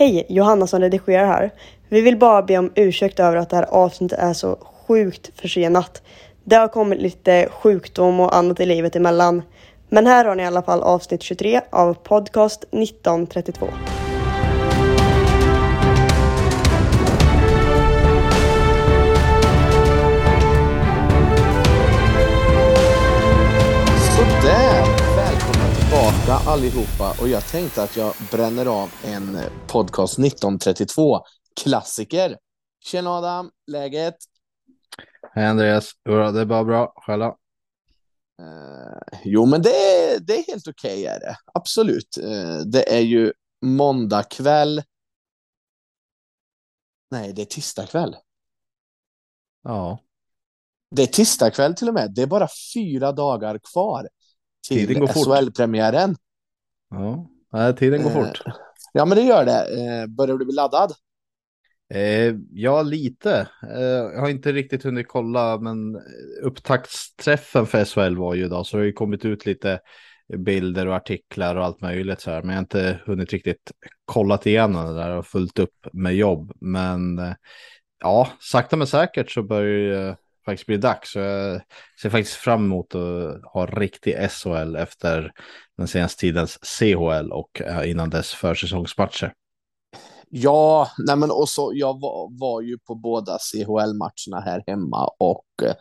Hej, Johanna som redigerar här. Vi vill bara be om ursäkt över att det här avsnittet är så sjukt försenat. Det har kommit lite sjukdom och annat i livet emellan. Men här har ni i alla fall avsnitt 23 av podcast 1932. Tillbaka allihopa och jag tänkte att jag bränner av en podcast 1932 klassiker. Tjena Adam, läget? Hej Andreas, jo, det är bara bra. Själva? Eh, jo, men det, är- det är helt okej är det. Absolut. Eh, det är ju måndag kväll. Nej, det är tisdag kväll. Ja, Det är tisdag kväll till och med. Det är bara fyra dagar kvar Tiden går fort. SHL-premiären. ja. Nej, tiden går Eh, fort. Ja, men det gör det. Eh, börjar du bli laddad? Eh, ja, lite. Eh, jag har inte riktigt hunnit kolla, men upptaktsträffen för SHL var ju idag, så det har ju kommit ut lite bilder och artiklar och allt möjligt så här. Men jag har inte hunnit riktigt kollat igenom det där och fullt upp med jobb. Men eh, ja, sakta men säkert så börjar ju faktiskt blir dags. Så jag ser faktiskt fram emot att ha riktig SHL efter den senaste tidens CHL och eh, innan dess försäsongsmatcher. Ja, nej men och så, jag var, var ju på båda CHL-matcherna här hemma och eh,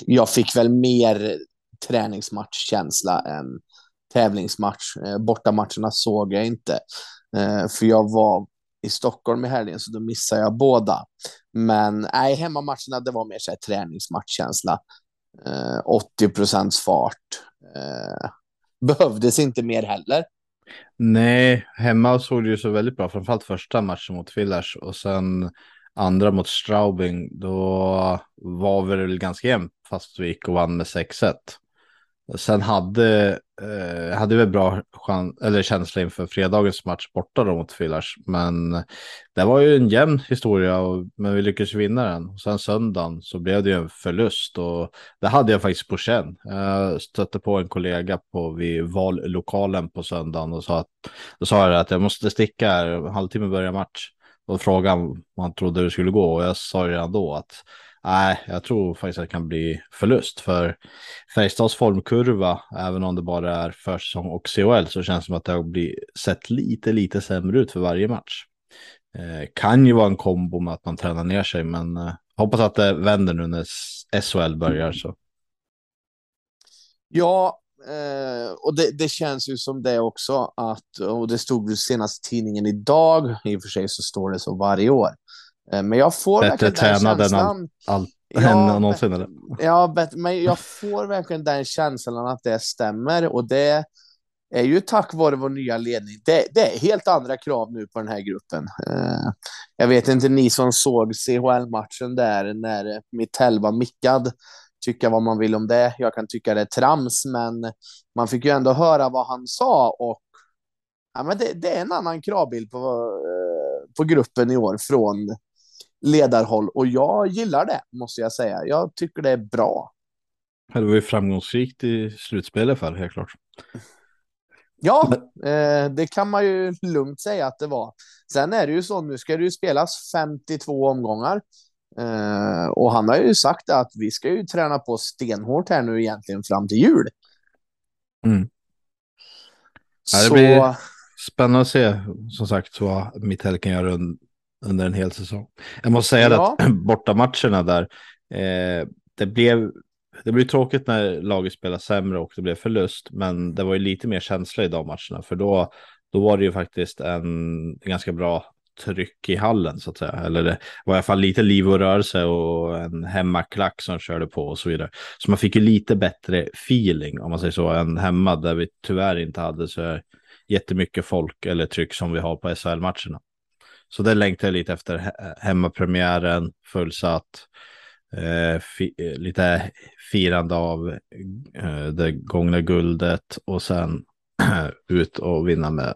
jag fick väl mer träningsmatchkänsla än tävlingsmatch. Eh, bortamatcherna såg jag inte, eh, för jag var i Stockholm i helgen så då missade jag båda. Men nej, hemmamatcherna det var mer så här träningsmatchkänsla. Eh, 80 procents fart. Eh, behövdes inte mer heller. Nej, hemma såg det ju så väldigt bra, framförallt första matchen mot Villars och sen andra mot Straubing, då var vi väl ganska jämnt fast vi gick och vann med 6-1. Sen hade, eh, hade väl bra chans, eller känsla inför fredagens match borta då mot Fillars, men det var ju en jämn historia, och, men vi lyckades vinna den. Och sen söndagen så blev det ju en förlust och det hade jag faktiskt på känn. Jag stötte på en kollega på vid vallokalen på söndagen och sa att då sa jag att jag måste sticka här, en halvtimme börjar match. Och frågan man trodde det skulle gå och jag sa redan då att nej, jag tror faktiskt att det kan bli förlust för Färjestads formkurva, även om det bara är försäsong och CHL så känns det som att det har blivit sett lite, lite sämre ut för varje match. Eh, kan ju vara en kombo med att man tränar ner sig, men eh, hoppas att det vänder nu när SHL börjar så. Ja, eh, och det, det känns ju som det också att, och det stod ju senast i tidningen idag, i och för sig så står det så varje år. Eh, men jag får Bättre verkligen den tränad än känslan. Allt Ja, än någonsin eller? Ja, bet- men jag får verkligen den känslan att det stämmer och det är ju tack vare vår nya ledning. Det, det är helt andra krav nu på den här gruppen. Eh, jag vet inte ni som såg CHL-matchen där när Mittell var mickad. Tycka vad man vill om det. Jag kan tycka det är trams, men man fick ju ändå höra vad han sa och ja, men det, det är en annan kravbild på, eh, på gruppen i år från ledarhåll och jag gillar det måste jag säga. Jag tycker det är bra. Det var ju framgångsrikt i slutspelet för helt klart. Ja, eh, det kan man ju lugnt säga att det var. Sen är det ju så, nu ska det ju spelas 52 omgångar. Eh, och han har ju sagt att vi ska ju träna på stenhårt här nu egentligen fram till jul. Mm. Ja, det Så, blir- Spännande att se som sagt vad Mittell kan göra under en hel säsong. Jag måste säga Ja. att bortamatcherna där, eh, det blev det blir tråkigt när laget spelar sämre och det blev förlust, men det var ju lite mer känsla i de matcherna, för då, då var det ju faktiskt en ganska bra tryck i hallen så att säga. Eller det var i alla fall lite liv och rörelse och en hemmaklack som körde på och så vidare. Så man fick ju lite bättre feeling om man säger så än hemma där vi tyvärr inte hade så jättemycket folk eller tryck som vi har på SHL-matcherna. Så det längtar jag lite efter he- hemmapremiären, fullsatt, eh, fi- lite firande av eh, det gångna guldet och sen ut och vinna med,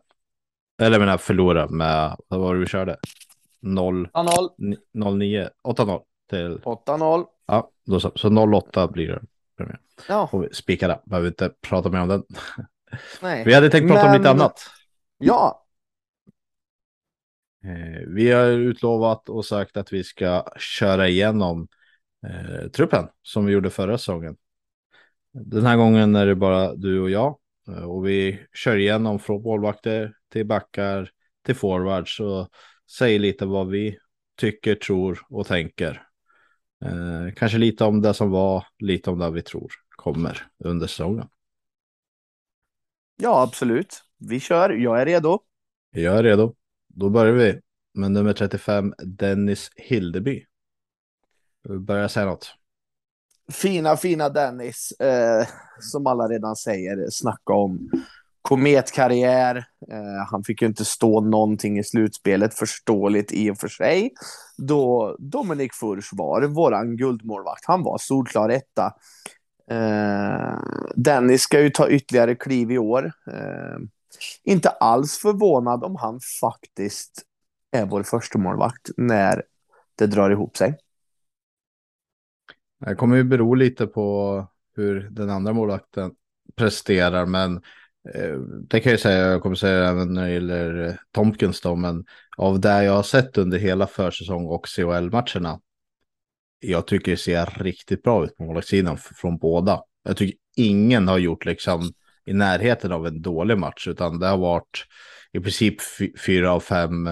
eller jag menar förlora med, vad var det vi körde? 0, 8-0. 09, 8-0 till, 8-0. ja, då så, så 08 blir det. premiär. Ja, Får vi spika det, behöver inte prata mer om den. nej. Vi hade tänkt prata om Men- lite annat. Ja, vi har utlovat och sagt att vi ska köra igenom eh, truppen som vi gjorde förra säsongen. Den här gången är det bara du och jag eh, och vi kör igenom från målvakter till backar till forwards och säger lite vad vi tycker, tror och tänker. Eh, kanske lite om det som var, lite om det vi tror kommer under säsongen. Ja, absolut. Vi kör. Jag är redo. Jag är redo. Då börjar vi med nummer 35, Dennis Hildeby. Börja säga något. Fina, fina Dennis, eh, som alla redan säger, snacka om kometkarriär. Eh, han fick ju inte stå någonting i slutspelet, förståeligt i och för sig. Då Dominik Furch var våran guldmålvakt. Han var solklar etta. Eh, Dennis ska ju ta ytterligare kliv i år. Eh, inte alls förvånad om han faktiskt är vår första målvakt när det drar ihop sig. Det kommer ju bero lite på hur den andra målvakten presterar, men eh, det kan jag säga, jag kommer säga även när det gäller Tomkins då, men av det jag har sett under hela försäsong och CHL-matcherna, jag tycker det ser riktigt bra ut på målvaktssidan från båda. Jag tycker ingen har gjort liksom i närheten av en dålig match, utan det har varit i princip fyra av fem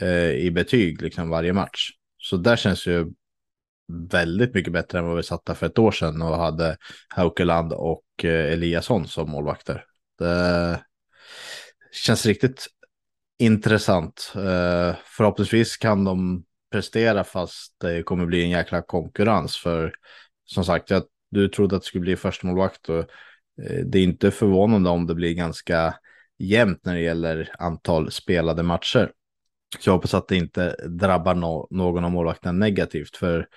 eh, i betyg liksom varje match. Så där känns ju väldigt mycket bättre än vad vi satt där för ett år sedan och hade Haukeland och eh, Eliasson som målvakter. Det känns riktigt intressant. Eh, förhoppningsvis kan de prestera fast det kommer bli en jäkla konkurrens för som sagt, jag, du trodde att det skulle bli första målvakt och Eh, det är inte förvånande om det blir ganska jämnt när det gäller antal spelade matcher. Så jag hoppas att det inte drabbar no någon av målvakterna negativt. För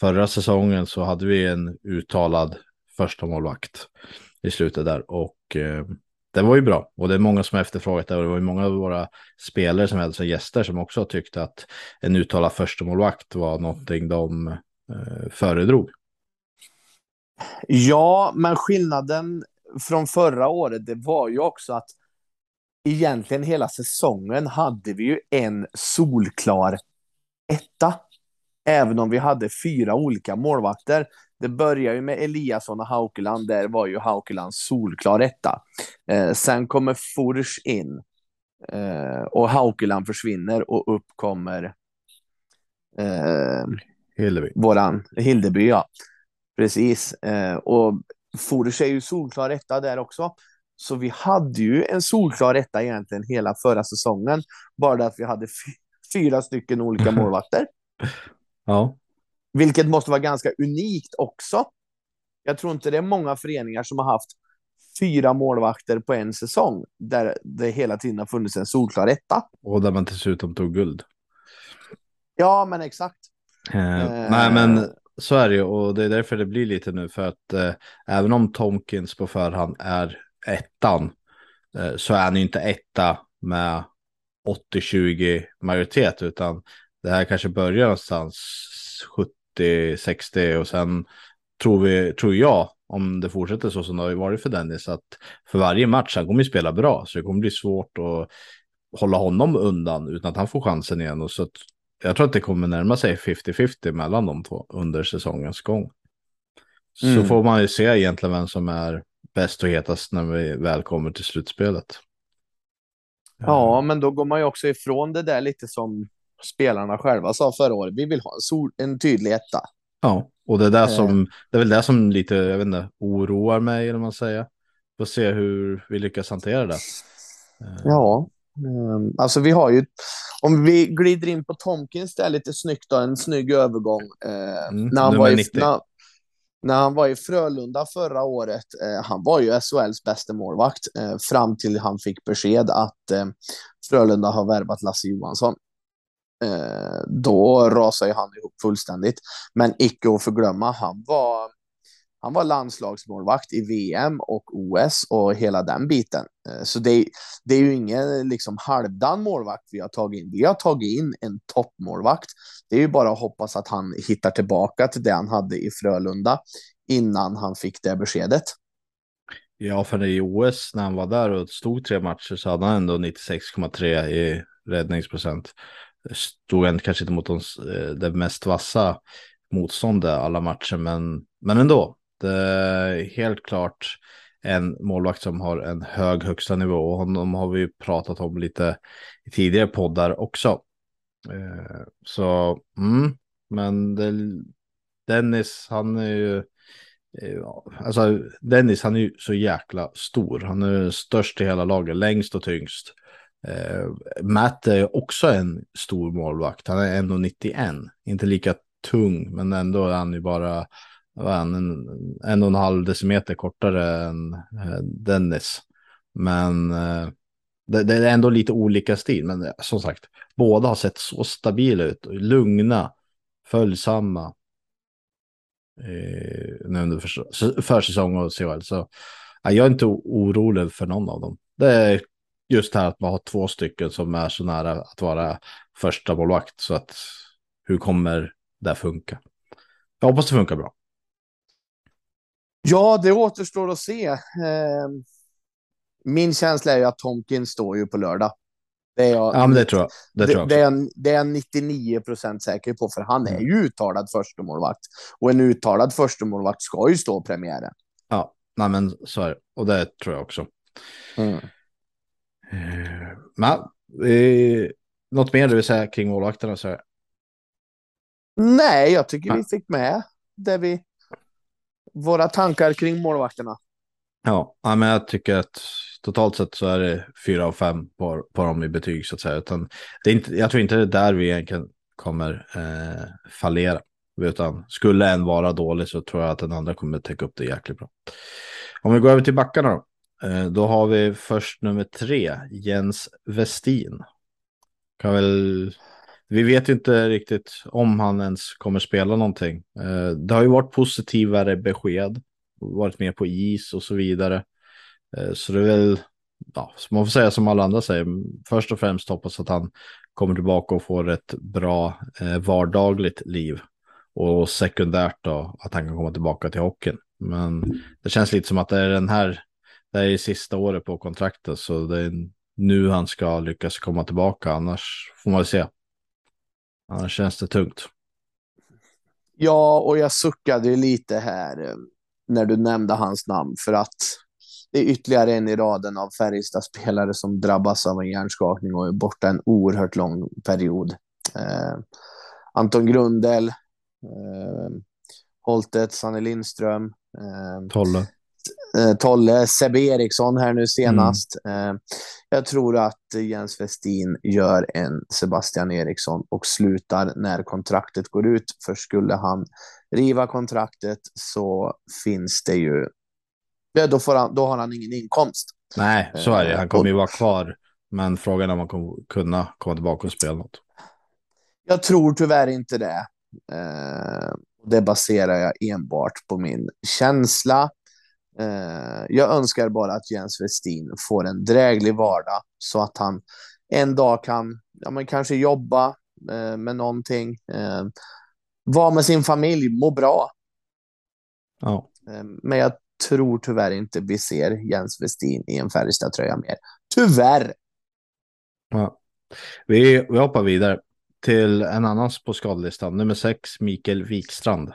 förra säsongen så hade vi en uttalad första målvakt i slutet där. Och eh, det var ju bra. Och det är många som har efterfrågat det. Och det var ju många av våra spelare som hade gäster som också tyckte att en uttalad första målvakt var någonting de eh, föredrog. Ja, men skillnaden från förra året, det var ju också att egentligen hela säsongen hade vi ju en solklar etta. Även om vi hade fyra olika målvakter. Det börjar ju med Eliasson och Haukeland. Där var ju Haukeland solklar etta. Eh, sen kommer Furs in. Eh, och Haukeland försvinner och upp kommer eh, Hildeby. Våran Hildeby, ja. Precis. Eh, och Furs är ju solklar etta där också. Så vi hade ju en solklar etta egentligen hela förra säsongen. Bara att vi hade fyra stycken olika målvakter. ja. Vilket måste vara ganska unikt också. Jag tror inte det är många föreningar som har haft fyra målvakter på en säsong där det hela tiden har funnits en solklar etta. Och där man dessutom tog guld. Ja, men exakt. Eh, eh, nej, men så är det ju och det är därför det blir lite nu för att eh, även om Tomkins på förhand är ettan eh, så är han ju inte etta med 80-20 majoritet utan det här kanske börjar någonstans 70-60 och sen tror, vi, tror jag om det fortsätter så som det har varit för Dennis att för varje match han kommer ju spela bra så det kommer bli svårt att hålla honom undan utan att han får chansen igen och så jag tror att det kommer närma sig 50-50 mellan de två under säsongens gång. Så mm. får man ju se egentligen vem som är bäst och hetast när vi väl kommer till slutspelet. Ja, men då går man ju också ifrån det där lite som spelarna själva sa förra året. Vi vill ha en, sol, en tydlig etta. Ja, och det är, där som, det är väl det som lite, jag vet inte, oroar mig eller man säger. Får se hur vi lyckas hantera det. Ja, ehm, alltså vi har ju, om vi glider in på Tomkins, det är lite snyggt då, en snygg övergång. Eh, mm, när han var i, när, när han var i Frölunda förra året, eh, han var ju SHLs bästa målvakt eh, fram till han fick besked att eh, Frölunda har värvat Lasse Johansson. Eh, då rasade han ihop fullständigt. Men icke att förglömma, han var han var landslagsmålvakt i VM och OS och hela den biten. Eh, så det, det är ju ingen eh, liksom halvdan målvakt vi har tagit in. Vi har tagit in en toppmålvakt. Det är ju bara att hoppas att han hittar tillbaka till det han hade i Frölunda innan han fick det beskedet. Ja, för i OS när han var där och stod tre matcher så hade han ändå 96,3 i räddningsprocent. Stod han kanske inte mot de, eh, det mest vassa motståndet alla matcher, men, men ändå. Eh, helt klart en målvakt som har en hög högsta nivå och honom har vi pratat om lite i tidigare poddar också. Eh, så, mm, men det, Dennis, han är ju, eh, alltså Dennis, han är ju så jäkla stor. Han är störst i hela laget, längst och tyngst. Eh, Matt är också en stor målvakt. Han är 1,91, inte lika tung, men ändå är han ju bara en, en, en och en halv decimeter kortare än eh, Dennis. Men eh, det, det, är ändå lite olika stil. Men eh, som sagt, båda har sett så stabila ut. Lugna, följsamma. Eh, nu under för, försäsong och CHL. Så ja, jag är inte orolig för någon av dem. Det är just här att man har två stycken som är så nära att vara första målvakt. Så att hur kommer det funka? Jag hoppas det funkar bra. Ja, det återstår att se. Ehm, min känsla är ju att Tomkin står ju på lördag. Det är jag, ja, men det tror jag. Det, det, tror jag det, är, det är jag 99 procent säker på, för han är mm. ju uttalad förstemålvakt. Och en uttalad förstemålvakt ska ju stå premiären. Ja, nej, men så är det. Och det tror jag också. Mm. Uh, men, uh, något mer du vill säga kring målvakterna? Så Nej, jag tycker ja. vi fick med det vi våra tankar kring målvakterna. Ja, men jag tycker att totalt sett så är det fyra av fem på, på dem i betyg så att säga. Utan det är inte, jag tror inte det är där vi egentligen kommer eh, fallera. Utan skulle en vara dålig så tror jag att den andra kommer täcka upp det jäkligt bra. Om vi går över till backarna då. Eh, då har vi först nummer tre, Jens Westin. Kan väl vi vet ju inte riktigt om han ens kommer spela någonting. Eh, det har ju varit positivare besked, varit med på is och så vidare. Eh, så det är väl, ja, man får säga som alla andra säger, först och främst hoppas att han kommer tillbaka och får ett bra eh, vardagligt liv. Och sekundärt då att han kan komma tillbaka till hockeyn. Men det känns lite som att det är den här, det är sista året på kontraktet så det är nu han ska lyckas komma tillbaka, annars får man väl se. Annars känns det tungt. Ja, och jag suckade lite här eh, när du nämnde hans namn för att det är ytterligare en i raden av Färjestad-spelare som drabbas av en hjärnskakning och är borta en oerhört lång period. Eh, Anton Grundel, eh, Holtet, Sanne Lindström. Eh, Tolle. Eh, Tolle, Sebbe Eriksson här nu senast. Mm. Eh, jag tror att Jens Westin gör en Sebastian Eriksson och slutar när kontraktet går ut. För skulle han riva kontraktet så finns det ju, ja, då, får han, då har han ingen inkomst. Nej, så är det. Han kommer ju vara kvar. Men frågan är om han kommer kunna komma tillbaka och spela något. Jag tror tyvärr inte det. Det baserar jag enbart på min känsla. Eh, jag önskar bara att Jens Westin får en dräglig vardag så att han en dag kan ja, men kanske jobba eh, med någonting, eh, vara med sin familj, må bra. Ja. men jag tror tyvärr inte vi ser Jens Westin i en Färjestad-tröja mer. Tyvärr. Ja. Vi, vi hoppar vidare till en annan på skadelistan, nummer sex, Mikael Wikstrand.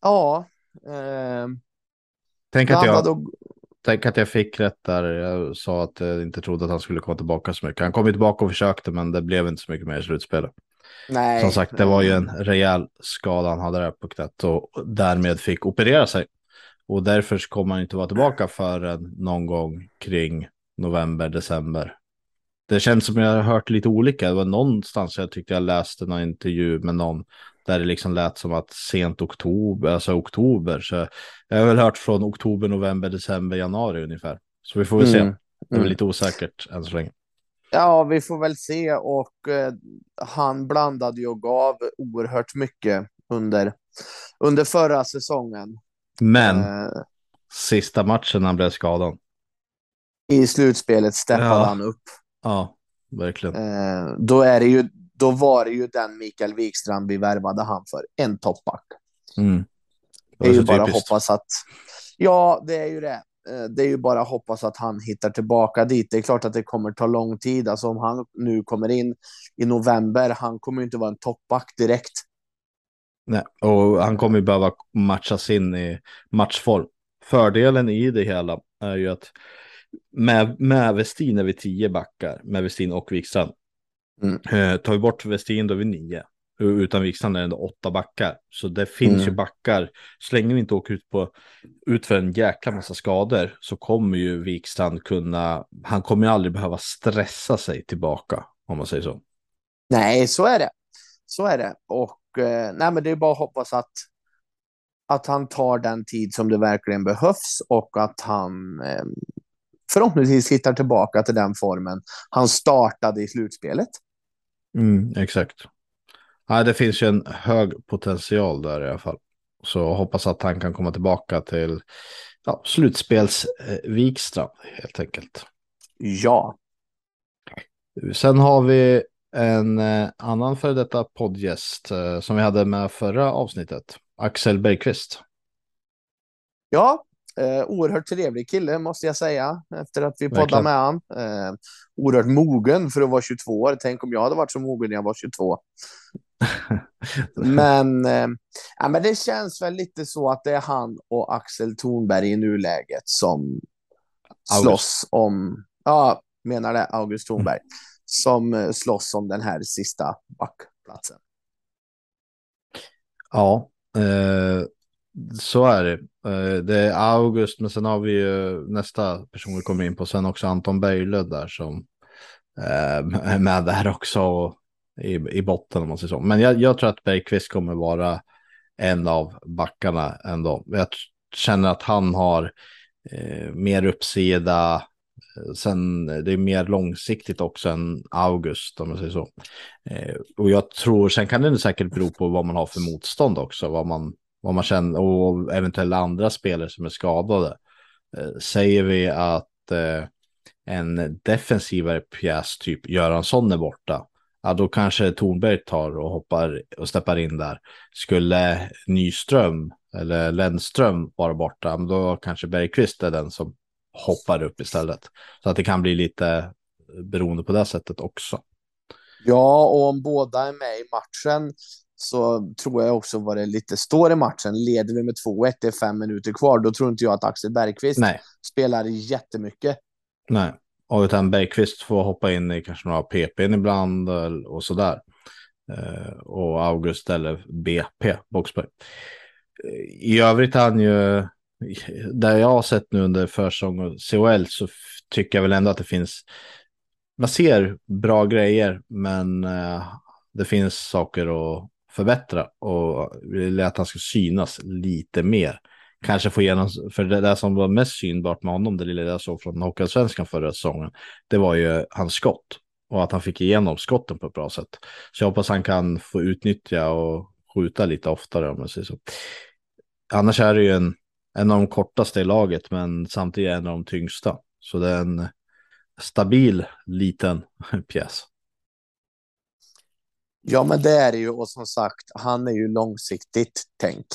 Ja, eh, Tänk att, jag, och... tänk att jag fick rätt där. Jag sa att jag inte trodde att han skulle komma tillbaka så mycket. Han kom tillbaka och försökte, men det blev inte så mycket mer i slutspelet. Nej. Som sagt, det var ju en rejäl skada han hade där på knät och därmed fick operera sig. Och därför kommer han inte vara tillbaka förrän någon gång kring november, december. Det känns som jag har hört lite olika. Det var någonstans jag tyckte jag läste någon intervju med någon där det liksom lät som att sent oktober, alltså oktober. Så jag har väl hört från oktober, november, december, januari ungefär. Så vi får väl mm. se. Det är mm. lite osäkert än så länge. Ja, vi får väl se och eh, han blandade ju och gav oerhört mycket under, under förra säsongen. Men eh, sista matchen han blev skadad. I slutspelet steppade ja. han upp. Ja, verkligen. Eh, då är det ju då var det ju den Mikael Wikstrand vi värvade han för, en toppback. Mm. Det, det är ju bara att hoppas att... Ja, det är ju det. Eh, det är ju bara att hoppas att han hittar tillbaka dit. Det är klart att det kommer ta lång tid. Alltså om han nu kommer in i november, han kommer ju inte vara en toppback direkt. Nej, och han kommer ju behöva matchas in i matchform. Fördelen i det hela är ju att med, med Westin är vi tio backar, med Westin och Wikstrand. Mm. Eh, tar vi bort Westin då är vi nio. Utan Wikstrand är det åtta backar. Så det finns mm. ju backar. Så länge vi inte åker ut, på, ut för en jäkla massa skador så kommer ju Wikstrand kunna, han kommer ju aldrig behöva stressa sig tillbaka om man säger så. Nej, så är det. Så är det. Och eh, nej, men det är bara att hoppas att, att han tar den tid som det verkligen behövs och att han eh, förhoppningsvis hittar tillbaka till den formen han startade i slutspelet. Mm, exakt. Ja, det finns ju en hög potential där i alla fall. Så hoppas att han kan komma tillbaka till ja, slutspels eh, helt enkelt. Ja. Sen har vi en eh, annan för detta poddgäst eh, som vi hade med förra avsnittet. Axel Bergqvist. Ja, Eh, oerhört trevlig kille måste jag säga efter att vi poddade med honom. Eh, oerhört mogen för att vara 22 år. Tänk om jag hade varit så mogen när jag var 22. men, eh, ja, men det känns väl lite så att det är han och Axel Thornberg i nuläget som August. slåss om, ja, menar det, August Thornberg, mm. som eh, slåss om den här sista backplatsen. Ja, eh, så är det. Eh, det är August, men sen har vi ju nästa person vi kommer in på, sen också Anton Berglund där som eh, är med där också i, i botten om man säger så. Men jag, jag tror att Bergqvist kommer vara en av backarna ändå. Jag känner att han har eh, mer uppsida. Eh, sen det är mer långsiktigt också än August om man säger så. Eh, och jag tror, sen kan det säkert bero på vad man har för motstånd också, vad man vad man känner och eventuella andra spelare som är skadade. Eh, säger vi att eh, en defensivare pjäs, typ Göransson är borta, ja då kanske Tornberg tar och hoppar och steppar in där. Skulle Nyström eller Lennström vara borta, då kanske Bergqvist är den som hoppar upp istället. Så att det kan bli lite beroende på det sättet också. Ja, och om båda är med i matchen så tror jag också vad det lite står i matchen. Leder vi med 2-1, det är fem minuter kvar, då tror inte jag att Axel Bergqvist Nej. spelar jättemycket. Nej, och utan Bergqvist får hoppa in i kanske några PP ibland och sådär. Eh, och August eller BP, Boxberg. I övrigt är han ju, där jag har sett nu under försång och CHL så tycker jag väl ändå att det finns, man ser bra grejer, men uh, det finns saker att förbättra och vill att han ska synas lite mer. Kanske få igenom, för det där som var mest synbart med honom, det lilla jag såg från Hockeyallsvenskan förra säsongen, det var ju hans skott och att han fick igenom skotten på ett bra sätt. Så jag hoppas han kan få utnyttja och skjuta lite oftare om man säger så. Annars är det ju en, en av de kortaste i laget, men samtidigt en av de tyngsta. Så det är en stabil liten pjäs. Ja, men det är det ju. Och som sagt, han är ju långsiktigt tänk.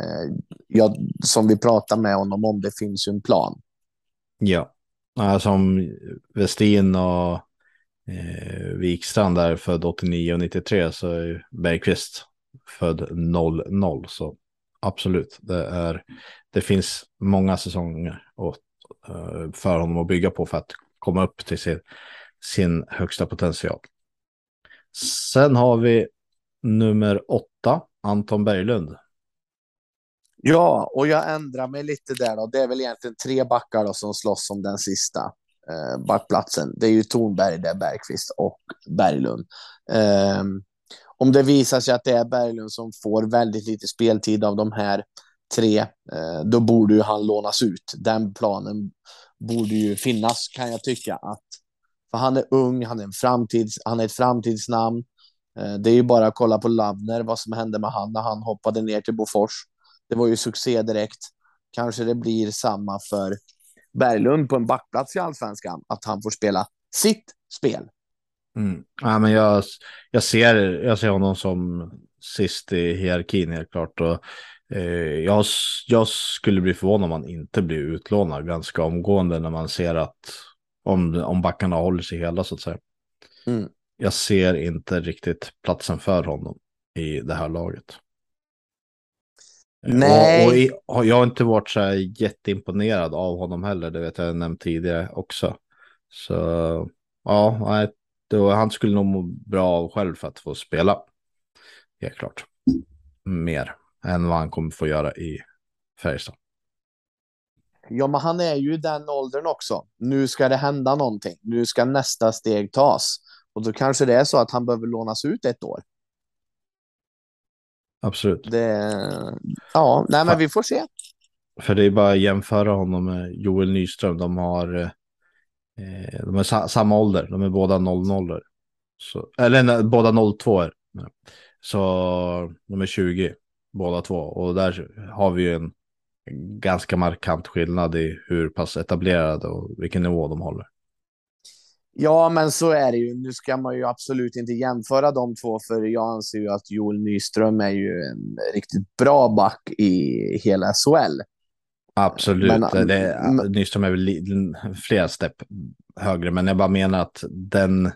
Eh, ja, som vi pratar med honom om, det finns ju en plan. Ja, som Westin och eh, Wikstrand är född 89 och 93 så är Bergqvist född 00. Så absolut, det, är, det finns många säsonger åt, eh, för honom att bygga på för att komma upp till sin, sin högsta potential. Sen har vi nummer åtta, Anton Berglund. Ja, och jag ändrar mig lite där då. Det är väl egentligen tre backar då som slåss om den sista eh, backplatsen. Det är ju Tornberg, det är Bergqvist och Berglund. Eh, om det visar sig att det är Berglund som får väldigt lite speltid av de här tre, eh, då borde ju han lånas ut. Den planen borde ju finnas, kan jag tycka. att för han är ung, han är, en framtids, han är ett framtidsnamn. Eh, det är ju bara att kolla på Lavner, vad som hände med han när han hoppade ner till Bofors. Det var ju succé direkt. Kanske det blir samma för Berglund på en backplats i allsvenskan, att han får spela sitt spel. Mm. Ja, men jag, jag, ser, jag ser honom som sist i hierarkin helt klart. Och Eh, jag, jag skulle bli förvånad om han inte blir utlånad ganska omgående när man ser att om, om backarna håller sig hela så att säga. Mm. Jag ser inte riktigt platsen för honom i det här laget. Nej. Och, och jag har inte varit så här jätteimponerad av honom heller, det vet jag nämnt tidigare också. Så ja, då, han skulle nog må bra av själv för att få spela. Helt klart. Mer än vad han kommer få göra i Färjestad. Ja, men han är ju i den åldern också. Nu ska det hända någonting. Nu ska nästa steg tas. Och då kanske det är så att han behöver lånas ut ett år. Absolut. Det, ja, nej, men vi får se. För det är bara att jämföra honom med Joel Nyström. De har eh, de är sa samma ålder. De är båda 00. Så, eller nej, båda 02 är. Så de är 20 båda två. Och där har vi ju en ganska markant skillnad i hur pass etablerade och vilken nivå de håller. Ja, men så är det ju. Nu ska man ju absolut inte jämföra de två, för jag anser ju att Joel Nyström är ju en riktigt bra back i hela SHL. Absolut, men, det, Nyström är väl flera stepp högre, men jag bara menar att den,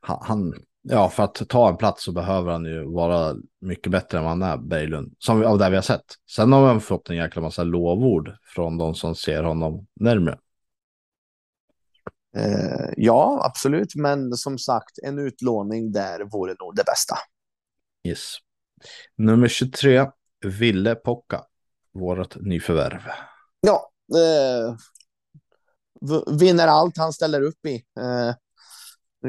han, ja, för att ta en plats så behöver han ju vara mycket bättre än vad han är, Berglund, som av det vi har sett. Sen har vi fått en jäkla massa lovord från de som ser honom närmre. Eh, ja, absolut, men som sagt, en utlåning där vore nog det bästa. Yes. Nummer 23, Ville Pocka, vårt nyförvärv. Ja, eh, vinner allt han ställer upp i. Eh,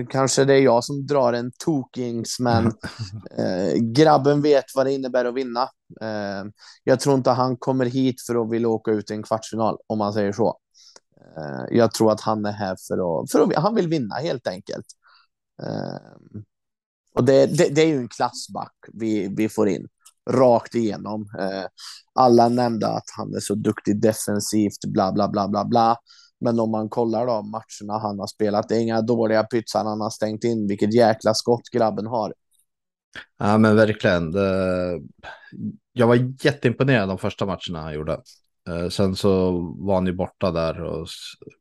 kanske det är jag som drar en tokings, men eh, grabben vet vad det innebär att vinna. Eh, jag tror inte han kommer hit för att vilja åka ut i en kvartsfinal, om man säger så. Eh, jag tror att han är här för att, för att han vill vinna helt enkelt. Eh, och det, det, det, är ju en klassback vi, vi får in rakt igenom. Eh, alla nämnde att han är så duktig defensivt, bla bla bla bla bla. Men om man kollar då matcherna han har spelat, det är inga dåliga pytsar han har stängt in. Vilket jäkla skott grabben har. Ja, men verkligen. Jag var jätteimponerad de första matcherna han gjorde. Eh, sen så var han ju borta där och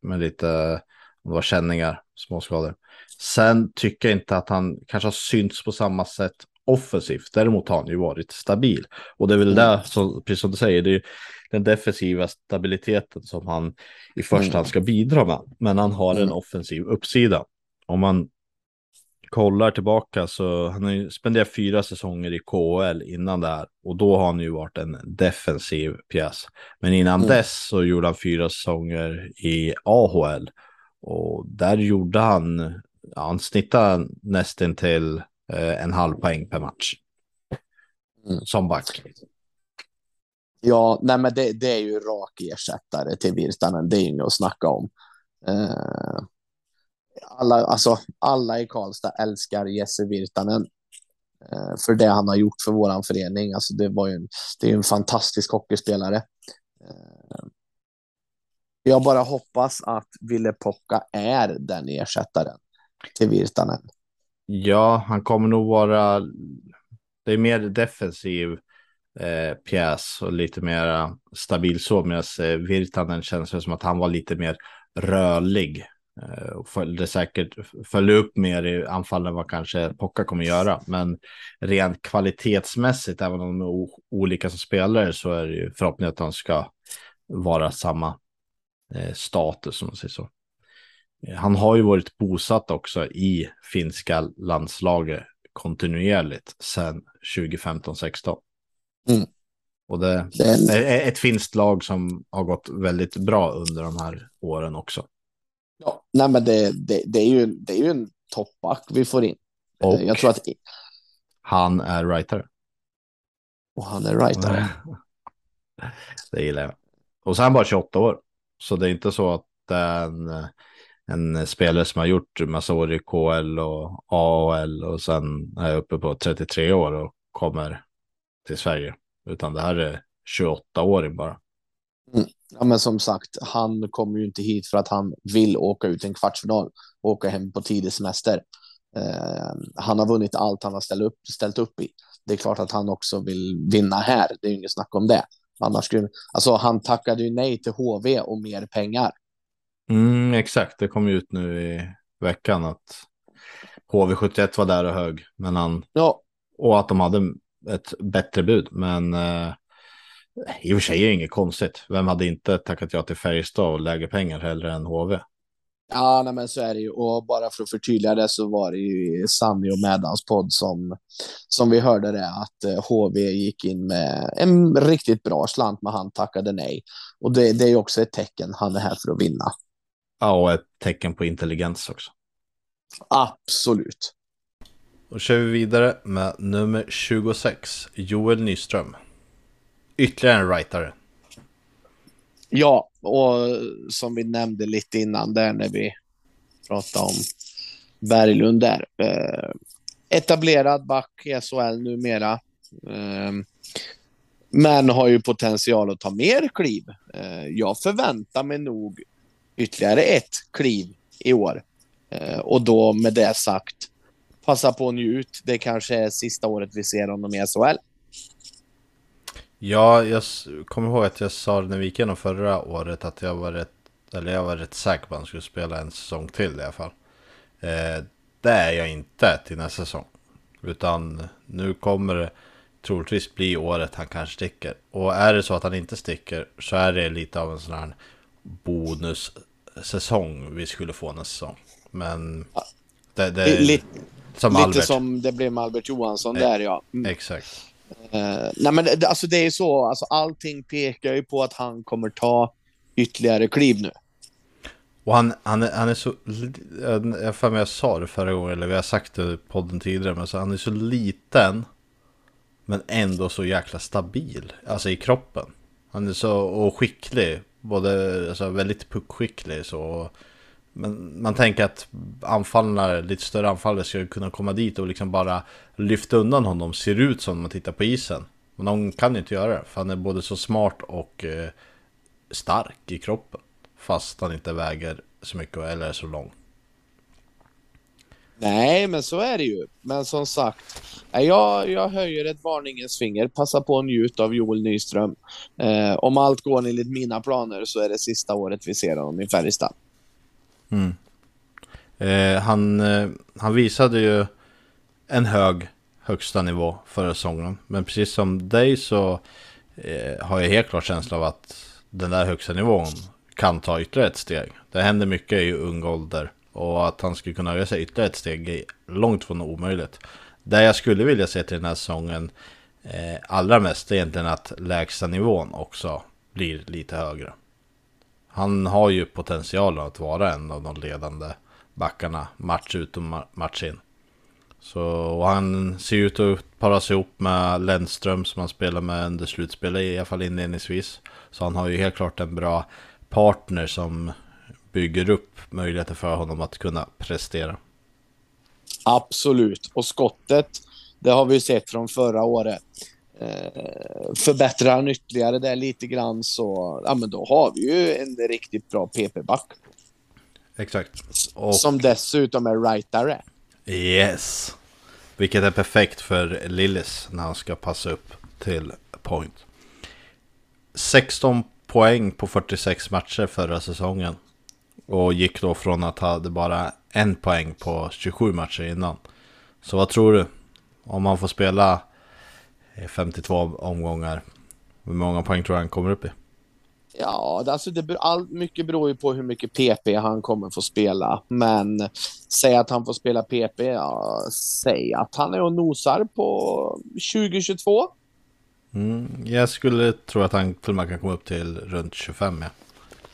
med lite, var känningar, småskador. Sen tycker jag inte att han kanske har synts på samma sätt offensivt. Däremot har han ju varit stabil. Och det är väl mm. det, som, precis som du säger, det är den defensiva stabiliteten som han i första mm. hand ska bidra med. Men han har mm. en offensiv uppsida. Om man kollar tillbaka så han har ju spenderat fyra säsonger i KHL innan det här och då har han ju varit en defensiv pjäs. Men innan mm. dess så gjorde han fyra säsonger i AHL och där gjorde han, ja, han snittade nästan till en halv poäng per match. Mm. Som back. Ja, nej men det, det är ju rak ersättare till Virtanen, det är inget att snacka om. Uh, alla, alltså, alla i Karlstad älskar Jesse Virtanen uh, för det han har gjort för våran förening. Alltså, det, var ju en, det är en fantastisk hockeyspelare. Uh, jag bara hoppas att Ville Pocka är den ersättaren till Virtanen. Ja, han kommer nog vara. Det är mer defensiv eh, pjäs och lite mer stabil så. Medan eh, Virtanen känns som att han var lite mer rörlig. Eh, och följde säkert följde upp mer i anfallen än vad kanske Pocka kommer göra. Men rent kvalitetsmässigt, även om de är olika som spelare, så är det ju förhoppningen att de ska vara samma eh, status, om man säger så. Han har ju varit bosatt också i finska landslaget kontinuerligt sedan 2015-16. Mm. Och det är ett finskt lag som har gått väldigt bra under de här åren också. Ja, nej men det, det, det är, ju, det är ju en toppback vi får in. Och jag tror att han är rightare. Och han är rightare. det gillar jag. Och så är han bara 28 år. Så det är inte så att det är en, eh, spelare som har gjort massa år i KL och AHL och sen är uppe på 33 år och kommer till Sverige. Utan det här är 28-åring bara. Mm. Ja, men som sagt, han kommer ju inte hit för att han vill åka ut en kvartsfinal och åka hem på tidig semester. Eh, han har vunnit allt han har ställt upp, ställt upp i. Det är klart att han också vill vinna här. Det är ju inget snack om det. Annars skulle, alltså han tackade ju nej till HV och mer pengar. Mm, exakt, det kom ju ut nu i veckan att HV71 var där och hög. Men han, ja. Och att de hade ett bättre bud. Men eh, i och för sig är det inget konstigt. Vem hade inte tackat ja till Färjestad och lägre pengar hellre än HV? Ja, nej, men så är det ju. Och bara för att förtydliga det så var det ju Sanni och Mädans podd som, som vi hörde det att HV eh, gick in med en riktigt bra slant, men han tackade nej. Och det, det är ju också ett tecken. Han är här för att vinna. Ja, och ett tecken på intelligens också. Absolut. Då kör vi vidare med nummer 26, Joel Nyström. Ytterligare en rightare. Ja, och som vi nämnde lite innan där när vi pratade om Berglund där. Eh, etablerad back i SHL numera. Eh, men har ju potential att ta mer kliv. Eh, jag förväntar mig nog ytterligare ett kliv i år. Eh, och då med det sagt, passa på att njut. Det kanske är sista året vi ser honom i SHL. Ja, jag kommer ihåg att jag sa det när vi gick igenom förra året att jag var rätt, eller jag var rätt säker på att han skulle spela en säsong till i alla fall. Eh, det är jag inte till nästa säsong. Utan nu kommer det troligtvis bli året han kanske sticker. Och är det så att han inte sticker så är det lite av en sån här bonus bonussäsong vi skulle få nästa säsong. Men det, det lite, som lite som det blev med Albert Johansson e där ja. Mm. Exakt. Uh, nej men det, alltså det är ju så, alltså allting pekar ju på att han kommer ta ytterligare kliv nu. Och han, han, är, han är så, jag för mig jag sa det förra gången, eller vi har sagt det i podden tidigare, men så han är så liten. Men ändå så jäkla stabil, alltså i kroppen. Han är så, och skicklig, både, alltså väldigt puckskicklig så. Men man tänker att anfallarna, lite större anfallare ska kunna komma dit och liksom bara lyfta undan honom. Ser ut som när man tittar på isen. Men de kan ju inte göra det. För han är både så smart och eh, stark i kroppen. Fast han inte väger så mycket eller är så lång. Nej, men så är det ju. Men som sagt, jag, jag höjer ett varningens finger. Passa på att njuta av Joel Nyström. Eh, om allt går enligt mina planer så är det sista året vi ser honom i Färjestad. Mm. Eh, han, eh, han visade ju en hög högsta nivå förra säsongen. Men precis som dig så eh, har jag helt klart känsla av att den där högsta nivån kan ta ytterligare ett steg. Det händer mycket i ung ålder. Och att han skulle kunna resa sig ytterligare ett steg är långt från omöjligt. Det jag skulle vilja se till den här säsongen eh, allra mest är egentligen att lägsta nivån också blir lite högre. Han har ju potentialen att vara en av de ledande backarna match ut och match in. Så han ser ut att paras ihop med Lennström som han spelar med under slutspelet i alla fall inledningsvis. Så han har ju helt klart en bra partner som bygger upp möjligheter för honom att kunna prestera. Absolut, och skottet, det har vi sett från förra året. Eh, förbättrar han ytterligare där lite grann så, ja men då har vi ju en riktigt bra PP-back. Exakt. Och... Som dessutom är rightare. Yes. Vilket är perfekt för Lillis när han ska passa upp till point. 16 poäng på 46 matcher förra säsongen. Och gick då från att ha bara en poäng på 27 matcher innan. Så vad tror du? Om man får spela 52 omgångar. Hur många poäng tror du han kommer upp i? Ja, alltså det, all, mycket beror ju på hur mycket PP han kommer få spela. Men säg att han får spela PP, ja, säg att han är och nosar på 2022. Mm, jag skulle tro att han till och med kan komma upp till runt 25. Ja.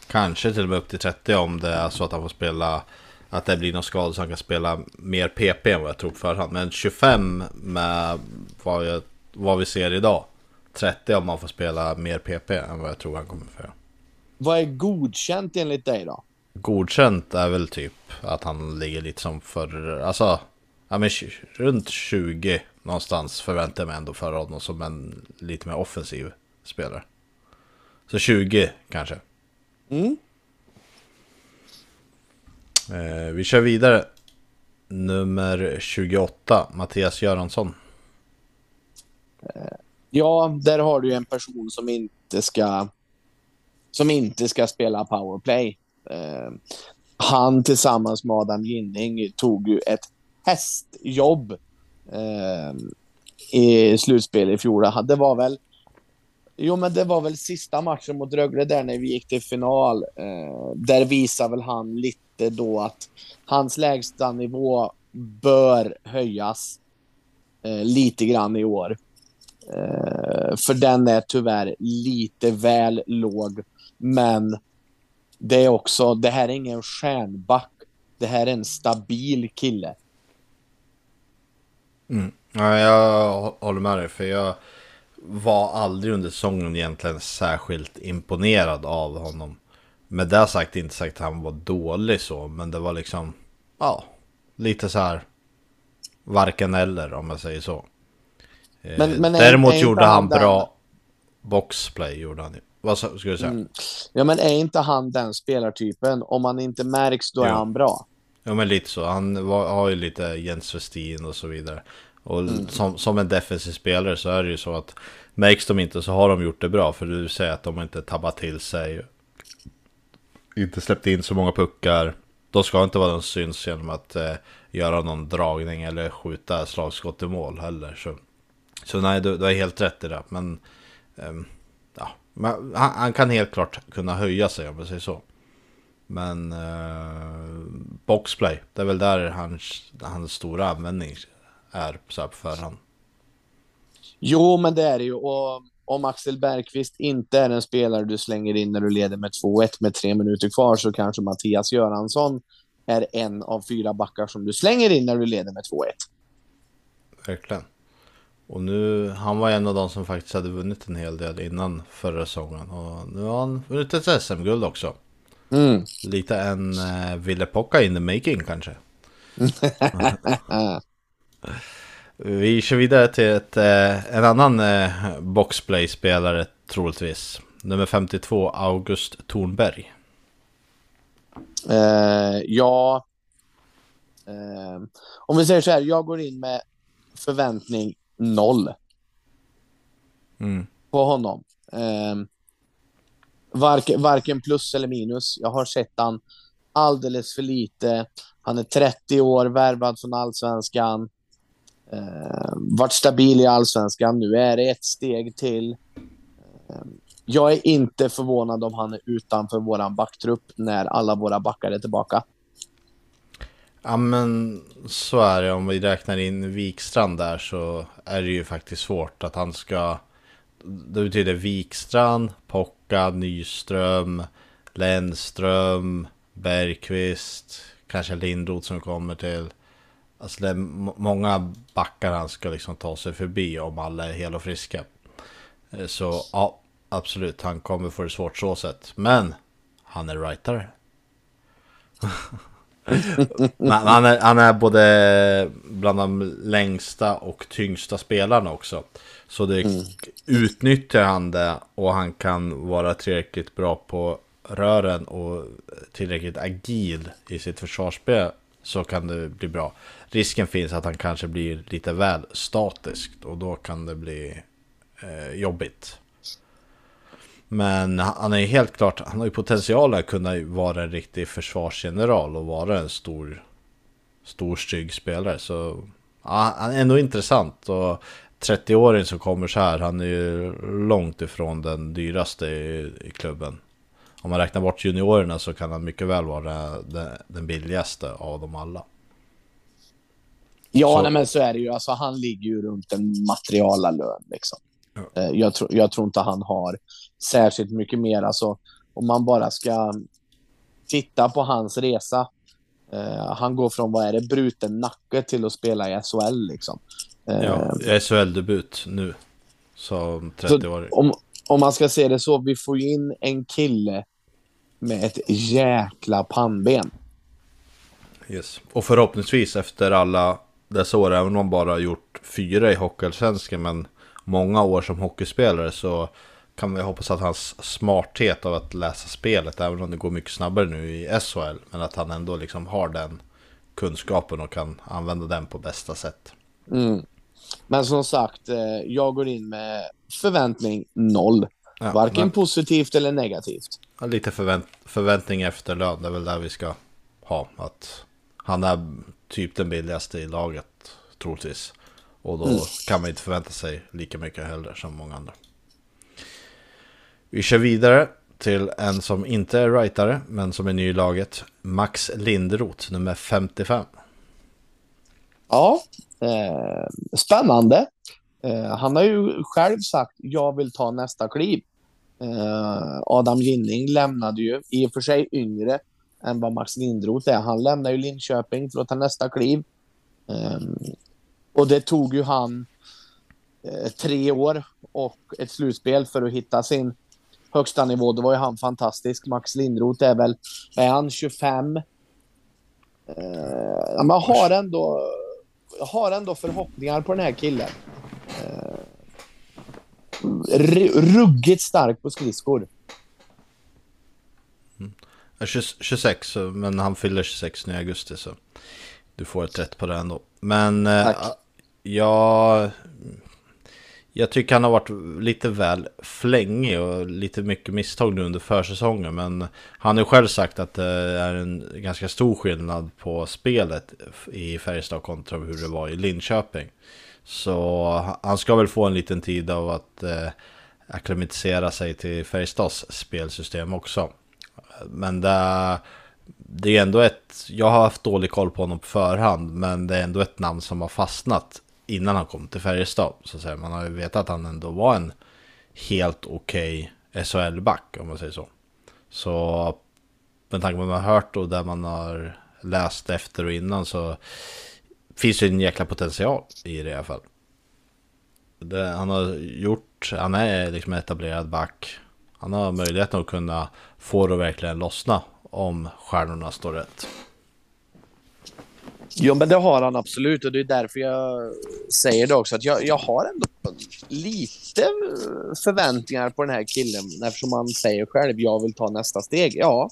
Kanske till och med upp till 30 om det är så att han får spela att det blir någon skada så han kan spela mer PP än vad jag tror på förhand. Men 25 med vad, jag, vad vi ser idag 30 om man får spela mer PP än vad jag tror han kommer få. Vad är godkänt enligt dig då? Godkänt är väl typ att han ligger lite som för, alltså, ja men runt 20 någonstans förväntar jag mig ändå för honom som en lite mer offensiv spelare. Så 20 kanske. Mm. Eh, vi kör vidare. Nummer 28, Mattias Göransson. Eh, ja, där har du en person som inte ska som inte ska spela powerplay. Eh, han tillsammans med Adam Ginning tog ju ett hästjobb eh, i slutspel i fjol. Det var väl Jo, men det var väl sista matchen mot Rögle där när vi gick till final. Eh, där visar väl han lite då att hans lägsta nivå bör höjas eh, lite grann i år. Eh, för den är tyvärr lite väl låg. Men det är också, det här är ingen stjärnback. Det här är en stabil kille. Mm. Ja, jag håller med dig, för jag var aldrig under säsongen egentligen särskilt imponerad av honom. Med det sagt, inte sagt att han var dålig så, men det var liksom, ja, lite så här, varken eller om jag säger så. Eh, men, men Däremot är, är gjorde han bra boxplay, gjorde han ju. Vad skulle du säga? Mm. Ja, men är inte han den spelartypen? Om han inte märks, då ja. är han bra. Ja, men lite så. Han var, har ju lite Jens Westin och så vidare. Och mm. som, som en defensiv spelare så är det ju så att märks de inte så har de gjort det bra. För du säger att de inte tabbat till sig. Inte släppt in så många puckar. De ska inte vara den syns genom att eh, göra någon dragning eller skjuta slagskott i mål heller. Så, så nej, du, du har helt rätt i det. Men eh, ja, han, han, kan helt klart kunna höja sig om man säger så. Men eh, boxplay, det är väl där hans, hans stora användning är så här på förhand. Jo, men det är det ju. Och om Axel Bergqvist inte är en spelare du slänger in när du leder med 2-1 med tre minuter kvar så kanske Mattias Göransson är en av fyra backar som du slänger in när du leder med 2-1. Verkligen. Och nu, han var en av de som faktiskt hade vunnit en hel del innan förra säsongen. Och nu har han vunnit ett SM-guld också. Mm. Lite en uh, Ville Pocka in the making kanske. Vi kör vidare till ett, uh, en annan uh, boxplay-spelare troligtvis. Nummer 52, August Thornberg. Uh, ja, om vi säger så här, jag går in med förväntning noll. Mm. På honom. Eh, varken, varken plus eller minus. Jag har sett han alldeles för lite. Han är 30 år, värvad från allsvenskan. Eh, varit stabil i allsvenskan. Nu är det ett steg till. Eh, jag är inte förvånad om han är utanför vår backtrupp när alla våra backar är tillbaka. Ja men så är det om vi räknar in Wikstrand där så är det ju faktiskt svårt att han ska Det betyder Wikstrand, Pocka, Nyström, Lennström, Bergqvist, kanske Lindroth som kommer till Alltså det är många backar han ska liksom ta sig förbi om alla är hela och friska eh, Så ja, absolut, han kommer få det svårt så sett Men han är rightare han, är, han är både bland de längsta och tyngsta spelarna också. Så det mm. utnyttjar han det och han kan vara tillräckligt bra på rören och tillräckligt agil i sitt försvarsspel så kan det bli bra. Risken finns att han kanske blir lite väl statiskt och då kan det bli eh, jobbigt. Men han är helt klart, han har ju potential att kunna vara en riktig försvarsgeneral och vara en stor, stor stygg spelare. Så ja, han är ändå intressant. Och 30-åringen som kommer så här, han är ju långt ifrån den dyraste i, i klubben. Om man räknar bort juniorerna så kan han mycket väl vara den, billigaste av dem alla. Ja, nej, men så är det ju. Alltså, han ligger ju runt en materiala lön. Liksom. Eh, jag, tro, jag tror inte han har särskilt mycket mer. Alltså, om man bara ska titta på hans resa. Uh, han går från, vad är det, bruten nacke till att spela i SHL liksom. Uh, ja, SHL-debut nu. Som 30-åring. Om, om man ska se det så, vi får ju in en kille med ett jäkla pannben. Yes. Och förhoppningsvis efter alla dessa år, även om man bara gjort fyra i Hockeyallsvenskan, men många år som hockeyspelare så kan vi hoppas att hans smarthet av att läsa spelet, även om det går mycket snabbare nu i SHL, men att han ändå liksom har den kunskapen och kan använda den på bästa sätt. Mm. Men som sagt, eh, jag går in med förväntning noll. Ja, Varken men- positivt eller negativt. Ja, Lite förvänt förväntning efter lön, det är väl där vi ska ha. Att han är typ den billigaste i laget, troligtvis. Och då kan man inte förvänta sig lika mycket heller som många andra. Vi kör vidare till en som inte är rightare, men som är ny i laget. Max Lindroth, nummer 55. Ja, eh, spännande. Eh, han har ju själv sagt jag vill ta nästa kliv. Eh, Adam Ginning lämnade ju, i och för sig yngre än vad Max Lindroth är. Han lämnar ju Linköping för att ta nästa kliv. Ehm, och det tog ju han eh, tre år och ett slutspel för att hitta sin högsta nivå. Då var ju han fantastisk. Max Lindroth är väl, är han 25? Eh, Man har ändå, jag har ändå förhoppningar på den här killen. Ru- ruggigt stark på skridskor. Ja, 20 26, men han fyller 26 nu i augusti så du får ett rätt på det ändå. Men eh, Tack. jag, jag tycker han har varit lite väl flängig och lite mycket misstag nu under försäsongen. Men han har själv sagt att det är en ganska stor skillnad på spelet i Färjestad kontra hur det var i Linköping. Så han ska väl få en liten tid av att eh, akklimatisera sig till Färjestads spelsystem också. Men det, det är ändå ett, jag har haft dålig koll på honom på förhand, men det är ändå ett namn som har fastnat innan han kom till Färjestad. Så att säga. Man har ju vetat att han ändå var en helt okej SHL-back, om man säger så. Så med tanke på vad man har hört och där man har läst efter och innan så finns ju en jäkla potential i det i alla fall. Det, han har gjort, han är liksom etablerad back. Han har möjligheten att kunna få det att verkligen lossna om stjärnorna står rätt. Jo, men det har han absolut och det är därför jag säger det också. Att jag, jag har ändå lite förväntningar på den här killen eftersom han säger själv jag vill ta nästa steg. Ja,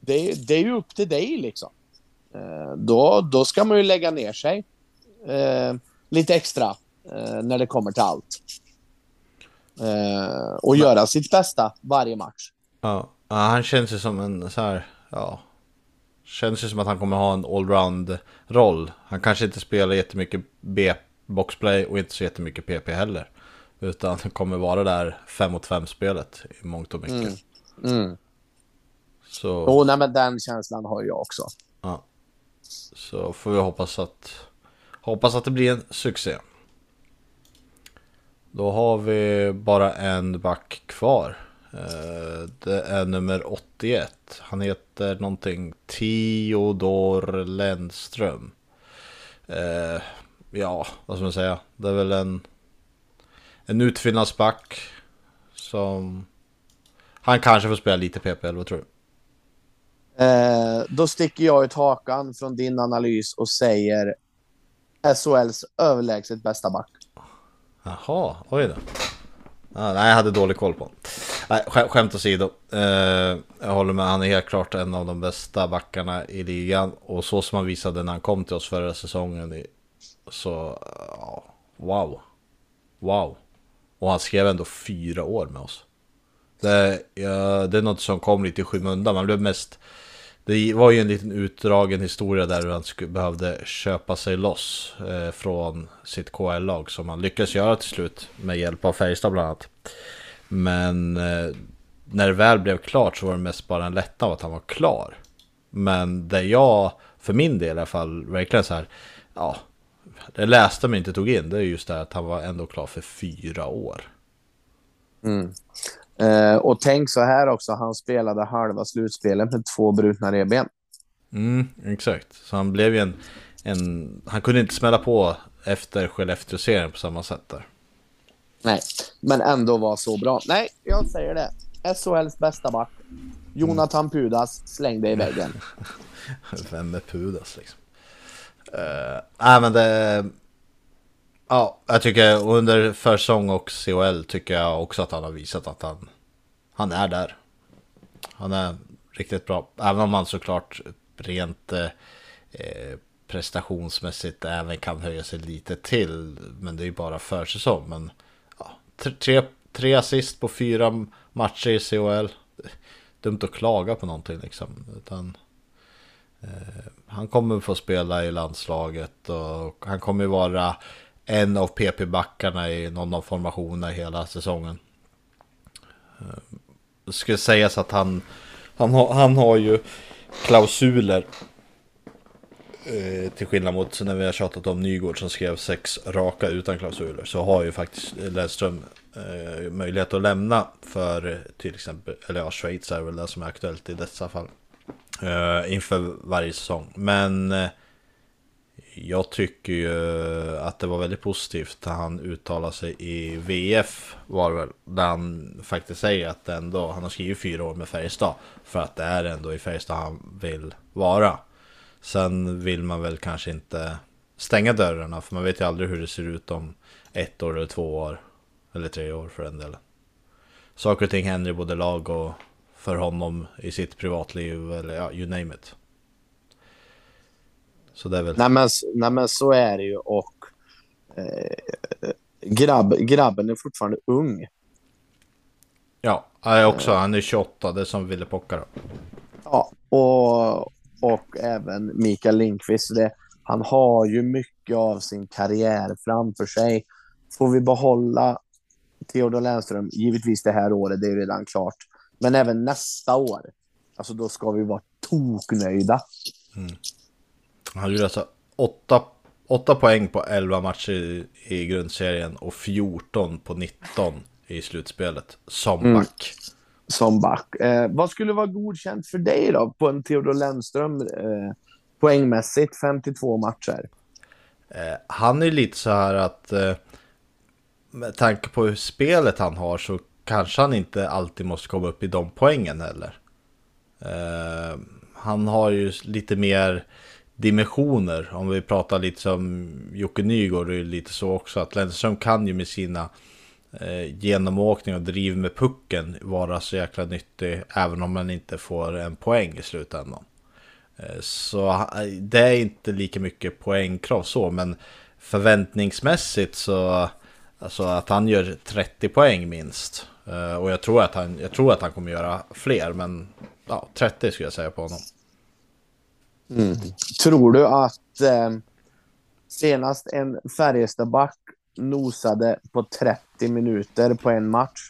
det, det är ju upp till dig liksom. Eh, då, då ska man ju lägga ner sig eh, lite extra eh, när det kommer till allt. Eh, och göra sitt bästa varje match. Ja, ja, han känns ju som en så här, ja. Känns ju som att han kommer ha en allround-roll. Han kanske inte spelar jättemycket B-boxplay och inte så jättemycket PP heller. Utan kommer vara där 5 mot 5 spelet i mångt och mycket. Mm. Så, Oh, nej, men den känslan har jag också. ja så får vi hoppas att, hoppas att det blir en succé. Då har vi bara en back kvar. Eh, det är nummer 81. Han heter någonting Theodor Lennström. Eh, ja, vad ska man säga? Det är väl en, en utfyllnadsback som... Han kanske får spela lite PP, eller vad tror du? Eh, då sticker jag ut hakan från din analys och säger SHLs överlägset bästa back. Jaha, oj då. Ah, nej, jag hade dålig koll på honom. Nej, skä- skämt åsido. Eh, jag håller med, han är helt klart en av de bästa backarna i ligan. Och så som han visade när han kom till oss förra säsongen. i- Så, wow. Wow. Och han skrev ändå fyra år med oss. Det, ja, det är något som kom lite i skymundan. Man blev mest... Det var ju en liten utdragen historia där han behövde köpa sig loss eh, från sitt KL-lag som han lyckades göra till slut med hjälp av Färjestad bland annat. Men eh, när det väl blev klart så var det mest bara en lättnad av att han var klar. Men det jag, för min del i alla fall, verkligen så här, ja, det läste men inte tog in, det är just det här att han var ändå klar för fyra år. Mm. Eh, och tänk så här också, han spelade halva slutspelet med två brutna revben. Mm, exakt. Så han blev ju en, en... Han kunde inte smälla på efter Skellefteå-serien på samma sätt där. Nej, men ändå var så bra. Nej, jag säger det. SHLs bästa back. Jonathan Pudas slängde i väggen. Vem är Pudas liksom? Uh, nej men det... Ja, jag tycker under försäsong och CHL tycker jag också att han har visat att han, han är där. Han är riktigt bra. Även om han såklart rent eh, eh, prestationsmässigt även kan höja sig lite till. Men det är ju bara försäsong. Men ja, tre, tre assist på fyra matcher i CHL. Dumt att klaga på någonting liksom. Utan, eh, han kommer få spela i landslaget och han kommer vara en av PP-backarna i någon av formationerna hela säsongen. Eh, det skulle sägas att han, han, har, han har ju klausuler eh, till skillnad mot när vi har tjatat om Nygård som skrev sex raka utan klausuler så har ju faktiskt Lennström eh, möjlighet att lämna för till exempel, eller ja, Schweiz är väl det som är aktuellt i dessa fall. Eh, inför varje säsong. Men eh, jag tycker ju att det var väldigt positivt när han uttalade sig i VF var det väl. Där han faktiskt säger att ändå, han har skrivit fyra år med Färjestad. För att det är ändå i Färjestad han vill vara. Sen vill man väl kanske inte stänga dörrarna. För man vet ju aldrig hur det ser ut om ett år eller två år. Eller tre år för den delen. Saker och ting händer i både lag och för honom i sitt privatliv. Eller ja, you name it. Så det är väl... Nej men, nej, men så är det ju och eh, grabb, grabben är fortfarande ung. Ja, jag också. Han är 28, det är som Ville Pocka då. Ja, och, och även Mikael Lindqvist. Det, han har ju mycket av sin karriär framför sig. Får vi behålla Theodor Lennström, givetvis det här året, det är redan klart. Men även nästa år, alltså då ska vi vara toknöjda. Mm. Han gjorde alltså 8, 8 poäng på 11 matcher i, i grundserien och 14 på 19 i slutspelet som mm. back. Mm. Som back. Eh, vad skulle vara godkänt för dig då på en Theodor Lennström eh, poängmässigt 52 matcher? Eh, han är lite så här att eh, med tanke på hur spelet han har så kanske han inte alltid måste komma upp i de poängen heller. Eh, han har ju lite mer dimensioner. Om vi pratar lite som Jocke Nygård, är lite så också att Lennström kan ju med sina eh, genomåkning och driv med pucken vara så jäkla nyttig även om man inte får en poäng i slutändan. Eh, så eh, det är inte lika mycket poängkrav så, men förväntningsmässigt så alltså att han gör 30 poäng minst. Eh, och jag tror att han, jag tror att han kommer göra fler, men ja, 30 skulle jag säga på honom. Mm. Tror du att eh, senast en Färjestadback nosade på 30 minuter på en match,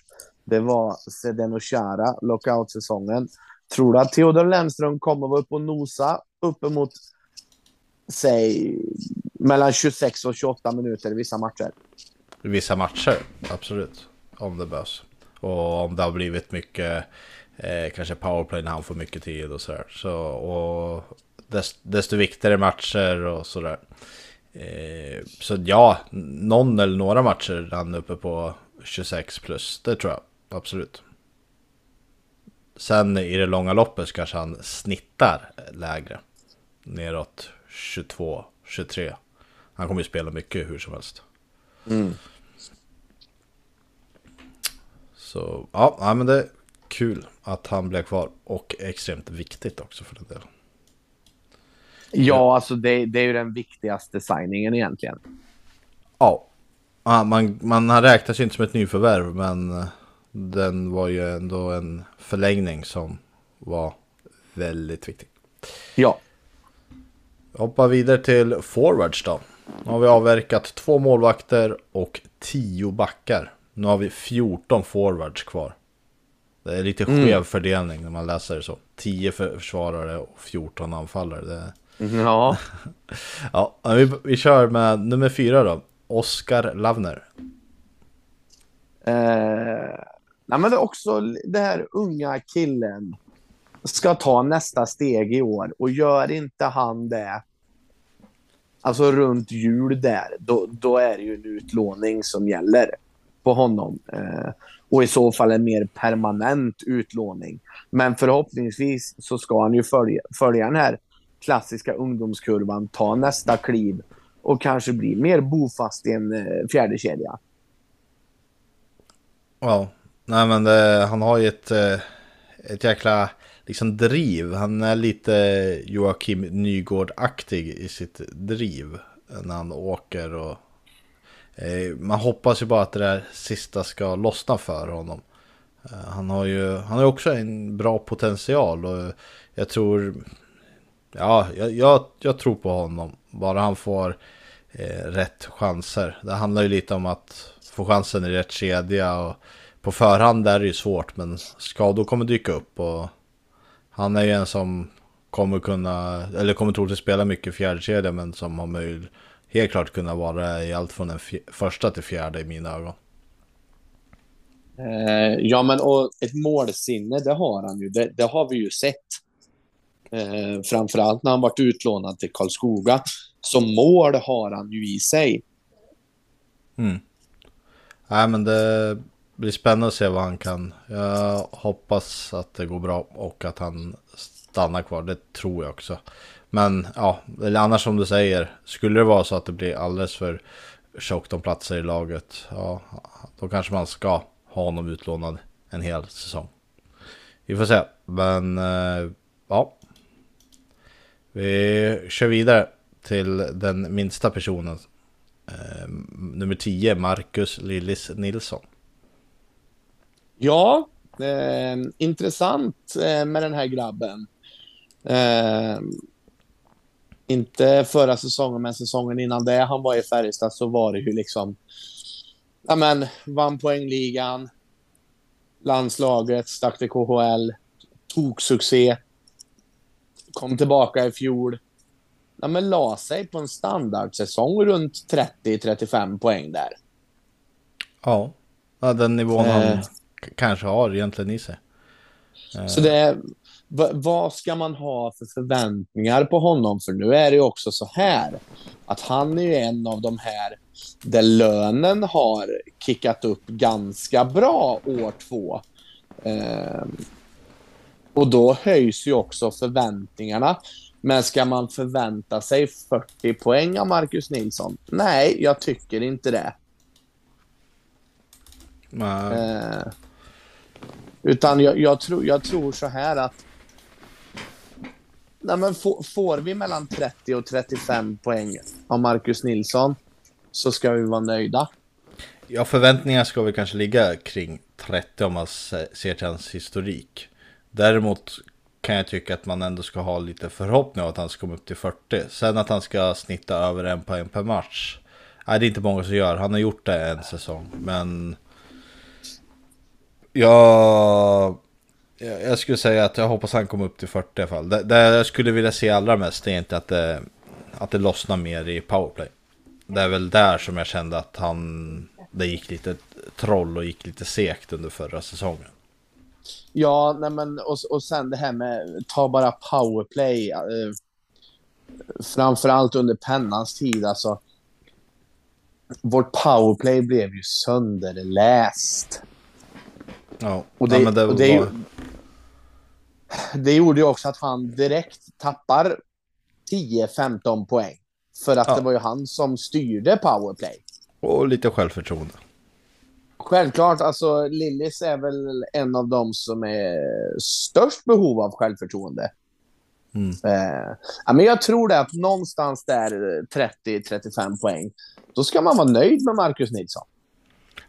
det var Sedeno Chara, lockout-säsongen. Tror du att Theodor Lennström kommer vara uppe och nosa uppemot, säg, mellan 26 och 28 minuter i vissa matcher? I vissa matcher, absolut. Om det behövs. Och om det har blivit mycket, eh, kanske powerplay när han får mycket tid och sådär. Så, och desto viktigare matcher och sådär. Eh, så ja, någon eller några matcher han uppe på 26 plus, det tror jag absolut. Sen i det långa loppet kanske han snittar lägre. Neråt 22, 23. Han kommer ju spela mycket hur som helst. Mm. Så ja, men det är kul att han blev kvar. Och extremt viktigt också för den delen. Ja, alltså det, det är ju den viktigaste signingen egentligen. Ja, man, man har räknat sig inte som ett nyförvärv, men eh, den var ju ändå en förlängning som var väldigt viktig. Ja. Hoppa vidare till forwards då. Nu har vi avverkat två målvakter och tio backar. Nu har vi 14 forwards kvar. Det är lite mm. skev fördelning när man läser det så. 10 försvarare och 14 anfallare. Det Ja. ja, vi, vi kör med nummer fyra då. Oskar Lavner. Eh, nej men det är också det här unga killen ska ta nästa steg i år och gör inte han det alltså runt jul där, då, då är det ju en utlåning som gäller på honom. Eh, och i så fall en mer permanent utlåning. Men förhoppningsvis så ska han ju följa, följa den här klassiska ungdomskurvan, ta nästa kliv och kanske bli mer bofast i en eh, fjärde kedja. Ja, nej men det, han har ju ett, eh, ett jäkla liksom driv. Han är lite Joakim Nygård-aktig i sitt driv när han åker och eh, man hoppas ju bara att det där sista ska lossna för honom. Eh, han har ju han har också en bra potential och jag tror ja, jag, jag, jag tror på honom. Bara han får eh, rätt chanser. Det handlar ju lite om att få chansen i rätt kedja och på förhand är det ju svårt men skador kommer dyka upp och han är ju en som kommer kunna, eller kommer troligtvis spela mycket fjärdekedja men som har möjlighet helt klart kunna vara i allt från den första till fjärde i mina ögon. Eh, ja, men och ett målsinne, det har han ju. Det, det har vi ju sett. Eh, framförallt när han varit utlånad till Karlskoga. Som mål har han ju i sig. Mm. Nej, men det blir spännande att se vad han kan. Jag hoppas att det går bra och att han stannar kvar. Det tror jag också. Men ja, eller annars som du säger, skulle det vara så att det blir alldeles för tjockt om platser i laget, ja, då kanske man ska ha honom utlånad en hel säsong. Vi får se, men eh, ja. Vi kör vidare till den minsta personen. Eh, nummer 10, Marcus Lillis Nilsson. Ja, eh, intressant eh, med den här grabben. Eh, inte förra säsongen, men säsongen innan det han var i Färjestad så var det ju liksom... Ja, men vann poängligan, landslaget, stack till KHL, tog succé. Kom tillbaka i fjol. Ja, men la sig på en standardsäsong runt 30-35 poäng där. Ja, ja den nivån eh. han kanske har egentligen i sig. Så det, vad ska man ha för förväntningar på honom? För nu är det ju också så här att han är ju en av de här där lönen har kickat upp ganska bra år två. Eh, och då höjs ju också förväntningarna. Men ska man förvänta sig 40 poäng av Marcus Nilsson? Nej, jag tycker inte det. Eh, utan jag, jag, tror, jag tror så här att Nej, men får, får vi mellan 30 och 35 poäng av Marcus Nilsson så ska vi vara nöjda. Ja, förväntningar ska vi kanske ligga kring 30 om man ser till hans historik. Däremot kan jag tycka att man ändå ska ha lite förhoppning om att han ska komma upp till 40. Sen att han ska snitta över en poäng per match. Nej, det är inte många som gör. Han har gjort det en säsong, men... Jag jag skulle säga att jag hoppas han kommer upp till 40 i alla fall. Det, det jag skulle vilja se allra mest är inte att det, att det lossnar mer i powerplay. Det är väl där som jag kände att han, det gick lite troll och gick lite segt under förra säsongen. Ja, nej men och, och sen det här med ta bara powerplay. Eh, framförallt under pennans tid alltså. Vårt powerplay blev ju sönderläst. Ja, och det, ja, det, och det, var det gjorde ju också att han direkt tappar 10-15 poäng. För att ja. det var ju han som styrde powerplay. Och lite självförtroende. Självklart, alltså Lillis är väl en av dem som är störst behov av självförtroende. Mm. Eh, men jag tror det att någonstans där 30-35 poäng, då ska man vara nöjd med Marcus Nilsson.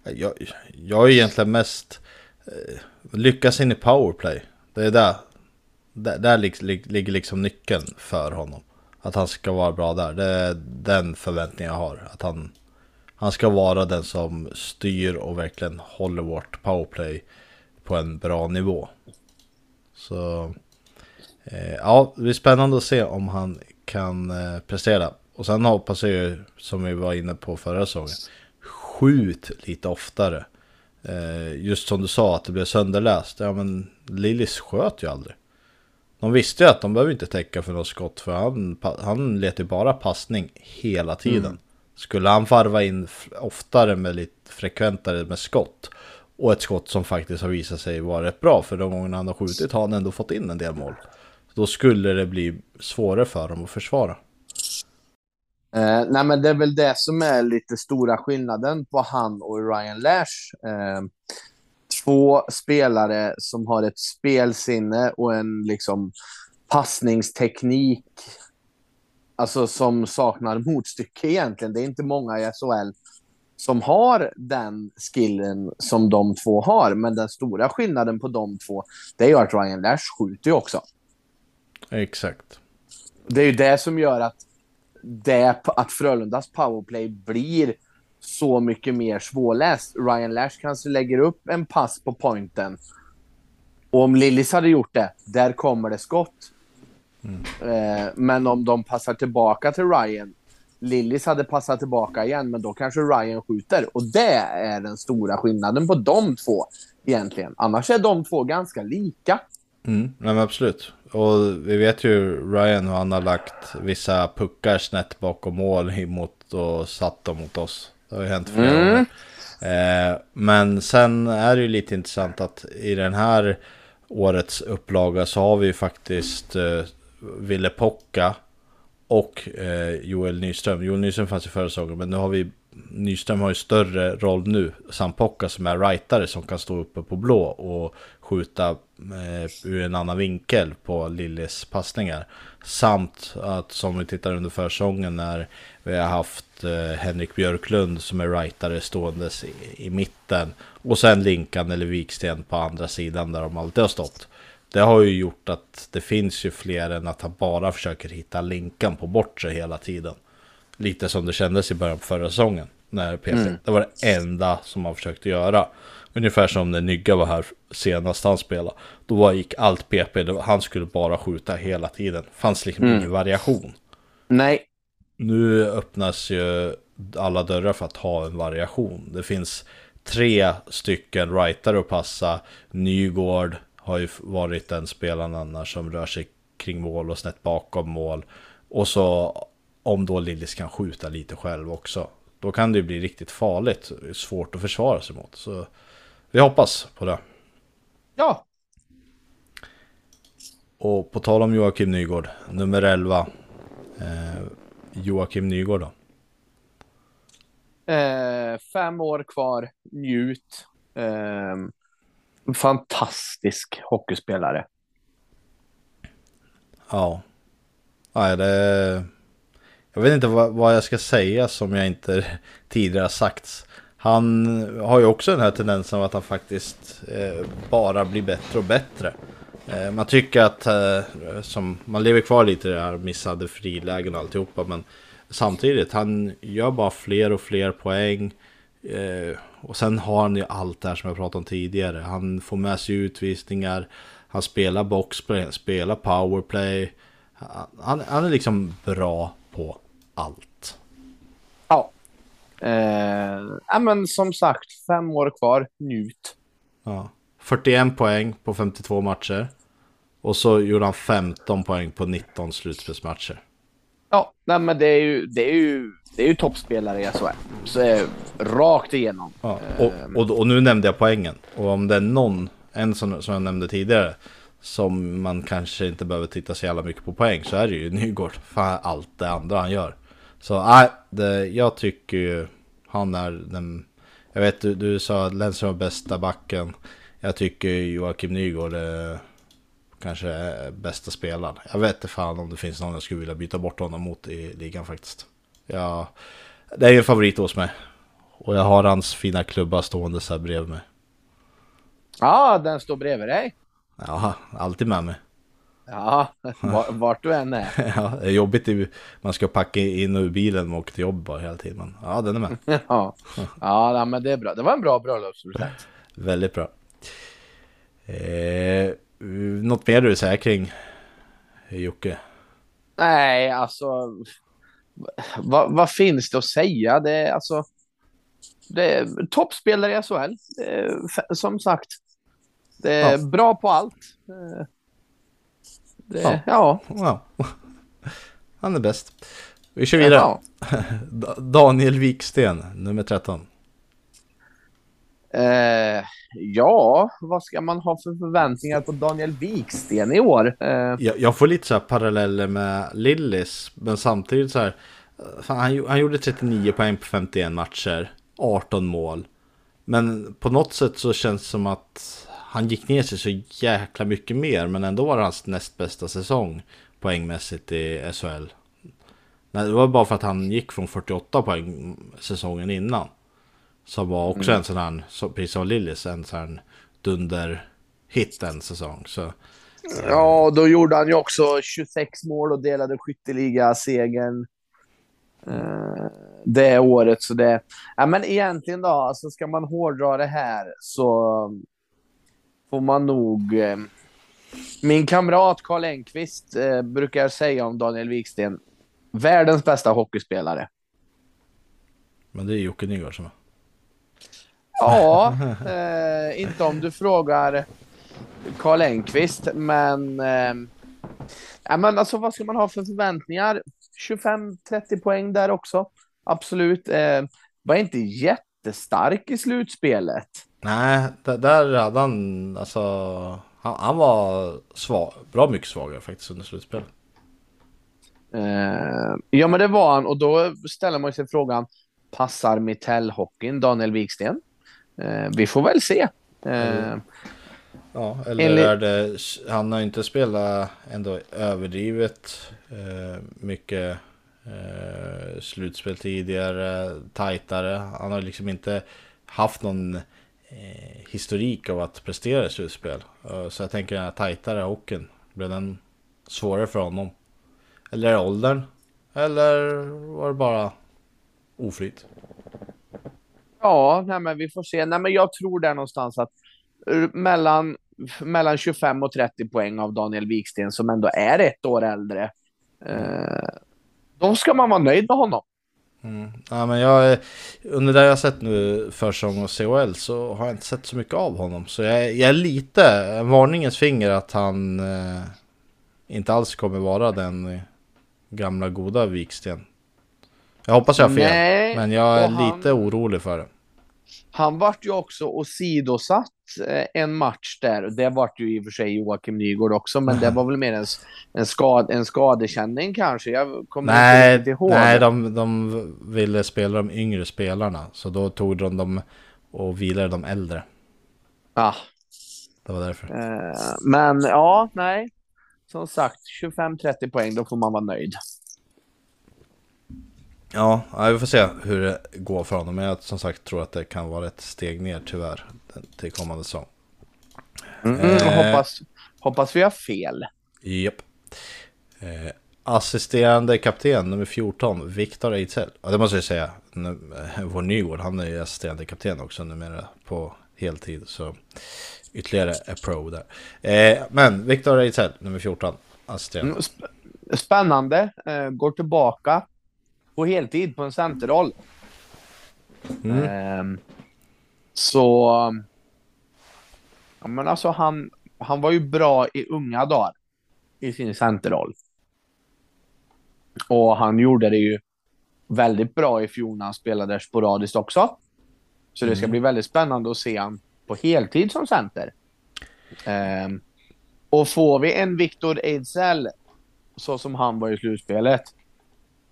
Jag, jag är egentligen mest eh, lyckas in i powerplay. Det är där där, där ligger liksom nyckeln för honom. Att han ska vara bra där. Det är den förväntningen jag har. Att han, han ska vara den som styr och verkligen håller vårt powerplay på en bra nivå. Så eh, ja, det blir spännande att se om han kan eh, prestera. Och sen hoppas jag ju, som vi var inne på förra säsongen, skjut lite oftare. Eh, just som du sa, att det blev sönderläst. Ja men Lillis sköt ju aldrig. De visste ju att de behöver inte täcka för något skott för han, han letar ju bara passning hela tiden. Mm. Skulle han farva in oftare med lite frekventare med skott och ett skott som faktiskt har visat sig vara rätt bra för de gångerna han har skjutit har han ändå fått in en del mål. Då skulle det bli svårare för dem att försvara. Eh, nej, men det är väl det som är lite stora skillnaden på han och Ryan Lash. Eh, två spelare som har ett spelsinne och en liksom passningsteknik alltså som saknar motstycke egentligen. Det är inte många i SHL som har den skillen som de två har. Men den stora skillnaden på de två, det är ju att Ryan Lash skjuter ju också. Exakt. Det är ju det som gör att, det, att Frölundas powerplay blir så mycket mer svårläst. Ryan Lash kanske lägger upp en pass på pointen. Och om Lillis hade gjort det, där kommer det skott. Mm. Eh, men om de passar tillbaka till Ryan, Lillis hade passat tillbaka igen, men då kanske Ryan skjuter. Och det är den stora skillnaden på de två egentligen. Annars är de två ganska lika. Mm, men absolut. Och vi vet ju Ryan hur han har lagt vissa puckar snett bakom mål emot och satt dem mot oss. Det har ju hänt flera mm. gånger. Eh, men sen är det ju lite intressant att i den här årets upplaga så har vi ju faktiskt eh, Ville Pocka och eh, Joel Nyström. Joel Nyström fanns i förra säsongen, men nu har vi Nyström har ju större roll nu. Sam Pocka som är rightare som kan stå uppe på blå och skjuta eh, ur en annan vinkel på Lillis passningar. Samt att som vi tittar under försäsongen när vi har haft eh, Henrik Björklund som är rightare ståendes i, i mitten. Och sen Linkan eller Viksten på andra sidan där de alltid har stått. Det har ju gjort att det finns ju fler än att han bara försöker hitta Linkan på bortre hela tiden. Lite som det kändes i början på förra säsongen. När PP, mm. det var det enda som han försökte göra. Ungefär som när Nygga var här senast han spelade. Då gick allt PP, han skulle bara skjuta hela tiden. Fanns liksom mm. ingen variation. Nej. Nu öppnas ju alla dörrar för att ha en variation. Det finns tre stycken rightare att passa. Nygård har ju varit den spelaren annars som rör sig kring mål och snett bakom mål. Och så om då Lillis kan skjuta lite själv också. Då kan det ju bli riktigt farligt. Svårt att försvara sig mot. Så vi hoppas på det. Ja. Och på tal om Joakim Nygård, nummer 11. Eh, Joakim Nygård då? Eh, fem år kvar, njut. Eh, fantastisk hockeyspelare. Ja. Nej, det... Jag vet inte vad, vad jag ska säga som jag inte tidigare sagt. Han har ju också den här tendensen av att han faktiskt eh, bara blir bättre och bättre. Eh, man tycker att eh, som, man lever kvar lite i det här missade frilägen och alltihopa. Men samtidigt, han gör bara fler och fler poäng. Eh, och sen har han ju allt det här som jag pratade om tidigare. Han får med sig utvisningar. Han spelar boxplay, spelar powerplay. Han, han är liksom bra på allt. Ja. Eh, men som sagt, fem år kvar. Njut. Ja. 41 poäng på 52 matcher. Och så gjorde han 15 poäng på 19 slutspelsmatcher. Ja, nej, men det är ju, det är ju, det är ju toppspelare i SHL. Så är rakt igenom. Ja, och, och, och, nu nämnde jag poängen. Och om det är någon, en som, som jag nämnde tidigare, som man kanske inte behöver titta så jävla mycket på poäng så är det ju Nygård. För allt det andra han gör. Så nej, det, jag tycker ju han är den... Jag vet du, du sa att Lennström var bästa backen. Jag tycker Joakim Nygård är kanske bästa spelaren. Jag vet inte fan om det finns någon jag skulle vilja byta bort honom mot i ligan faktiskt. Ja, det är ju en favorit hos mig. Och jag har hans fina klubba stående så här bredvid mig. Ja, den står bredvid dig. Ja, alltid med mig. Ja, vart du än är. ja, det är jobbigt. I, man ska packa in ur bilen och åka till jobb bara hela tiden. Men ja, den är med. ja. ja, men det är bra. Det var en bra bröllopspresent. Väldigt bra. Eh, något mer du vill säga kring Jocke? Nej, alltså. Vad, vad finns det att säga? Det är alltså. Det är toppspelare i SHL. som sagt. Det är ja. bra på allt. Det, ja. ja. ja. Han är bäst. Vi kör vidare. Ja. Daniel Wiksten, nummer 13. Eh, ja, vad ska man ha för förväntningar på Daniel Wiksten i år? Eh, jag, jag, får lite så här paralleller med Lillis, men samtidigt så här. Fan, han, han gjorde 39 poäng på 51 matcher, 18 mål. Men på något sätt så känns det som att han gick ner sig så jäkla mycket mer. Men ändå var det hans näst bästa säsong poängmässigt i SHL. Nej, det var bara för att han gick från 48 poäng säsongen innan. Som var också mm. en sån här, precis som Lillis, en sån här dunder-hit en säsong. Så, ja, då gjorde han ju också 26 mål och delade skytteliga-segern. Uh, det året. Så det, ja, men egentligen då, alltså ska man hårdra det här så får man nog... Eh, min kamrat Karl Enqvist eh, brukar säga om Daniel Wiksten, världens bästa hockeyspelare. Men det är Jocke Nygård som är. Ja, eh, inte om du frågar Karl Enqvist, men... Eh, ja, men alltså, vad ska man ha för förväntningar? 25-30 poäng där också. Absolut. Eh, var inte jättestark i slutspelet. Nej, där hade han alltså. Han, han var svag, bra mycket svagare faktiskt under slutspelet. Eh, ja, men det var han och då ställer man sig frågan. Passar Mitell-hockeyn Daniel Wiksten? Eh, vi får väl se. Eh, ja, eller enligt... är det, han har inte spelat ändå överdrivet eh, mycket eh, slutspel tidigare, tajtare. Han har liksom inte haft någon eh, historik av att prestera i slutspel. Uh, så jag tänker att tajtare hockeyn, blev den svårare för honom? Eller är det åldern? Eller var det bara oflyt? Ja, nej, men vi får se. Nej, men jag tror där någonstans att eh, mellan, mellan 25 och 30 poäng av Daniel Wiksten som ändå är ett år äldre. Eh, då ska man vara nöjd med honom. Mm. Ja, men jag, under det jag sett nu försäsong och CHL så har jag inte sett så mycket av honom. Så jag, jag är lite en varningens finger att han eh, inte alls kommer vara den gamla goda Viksten. Jag hoppas jag har fel, Nej, men jag är han, lite orolig för det. Han vart ju också åsidosatt eh, en match där. Det vart ju i och för sig Joakim Nygård också, men det var väl mer en, en, skad, en skadekänning kanske. Jag kommer nej, inte ihåg. Nej, de, de ville spela de yngre spelarna, så då tog de dem och vilade de äldre. Ja. Det var därför. Eh, men ja, nej. Som sagt, 25-30 poäng, då får man vara nöjd. Ja, vi får se hur det går för honom. Men jag som sagt tror att det kan vara ett steg ner tyvärr till kommande säsong. Mm, eh, hoppas, hoppas vi har fel. Japp. Eh, assisterande kapten nummer 14, Viktor Ejdsell. Ja, det måste jag säga. Nu, eh, vår Nygård, han är ju assisterande kapten också numera på heltid. Så ytterligare är pro där. Eh, men Viktor Ejdsell, nummer 14, assisterande. Mm, sp spännande. Eh, går tillbaka på heltid på en centerroll. Mm. Eh, så... Ja, men alltså han, han var ju bra i unga dagar i sin centerroll. Och han gjorde det ju väldigt bra i fjol när han spelade sporadiskt också. Så det ska mm. bli väldigt spännande att se honom på heltid som center. Um, och får vi en Victor Ejdsell så som han var i slutspelet,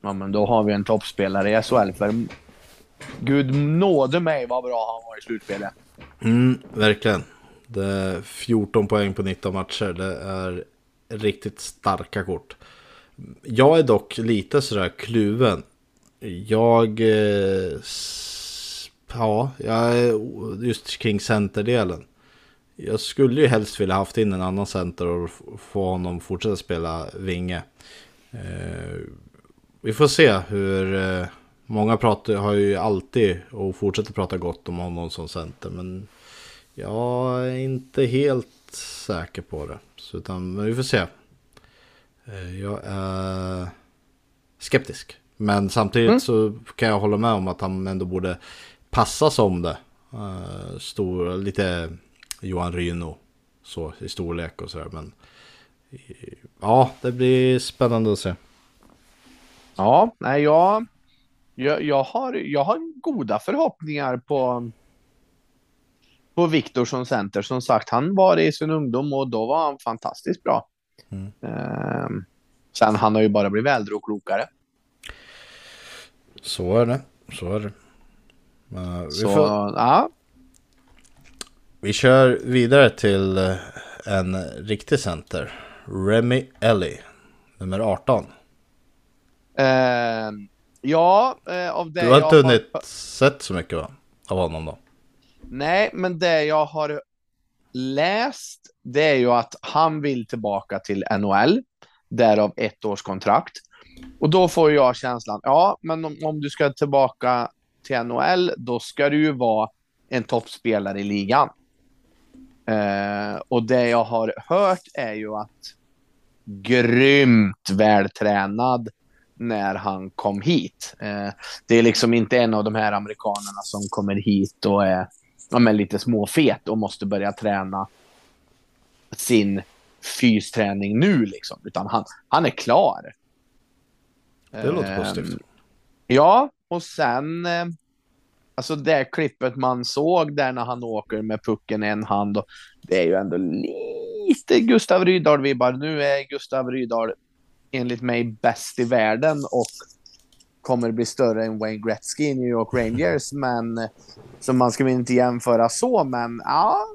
ja men då har vi en toppspelare i SHL. För gud nåde mig vad bra han var i slutspelet. Mm, verkligen. Det är 14 poäng på 19 matcher. Det är riktigt starka kort. Jag är dock lite sådär kluven. Jag... Eh, ja, jag är just kring centerdelen. Jag skulle ju helst vilja haft in en annan center och få honom fortsätta spela vinge. Eh, Eh, vi får se hur... Eh, många pratar, har ju alltid och fortsätter prata gott om honom som center. Men jag är inte helt säker på det. Så, utan, men vi får se. Eh, jag är skeptisk. Men samtidigt mm. så kan jag hålla med om att han ändå borde passa som det. Uh, stor, lite Johan Ryno så i storlek och sådär. Men ja, det blir spännande att se. Ja, nej, jag, jag, jag, har, jag har goda förhoppningar på, på Viktor som center. Som sagt, han var det i sin ungdom och då var han fantastiskt bra. Mm. Um, sen han har ju bara blivit äldre och klokare. Så är det. Så är det. Uh, så, får... ja. Vi kör vidare till eh, en riktig center. Remy Ellie, nummer 18. Eh, ja, av det Du har inte jag hunnit har... sett så mycket va? av honom då? Nej, men det jag har läst, det är ju att han vill tillbaka till NHL, därav ett års kontrakt. Och då får jag känslan, ja, men om, om du ska tillbaka till NHL, då ska du ju vara en toppspelare i ligan. Eh, och det jag har hört är ju att grymt vältränad när han kom hit. Eh, det är liksom inte en av de här amerikanerna som kommer hit och är ja, men lite småfet och måste börja träna sin fysträning nu liksom, utan han, han är klar. Det låter Eh, positivt. Ja, och sen eh, alltså det klippet man såg där när han åker med pucken i en hand, och det är ju ändå lite Gustav Rydahl-vibbar. Nu är Gustav Rydahl enligt mig bäst i världen och kommer bli större än Wayne Gretzky i New York Rangers, men eh, så man ska väl inte jämföra så, men ja.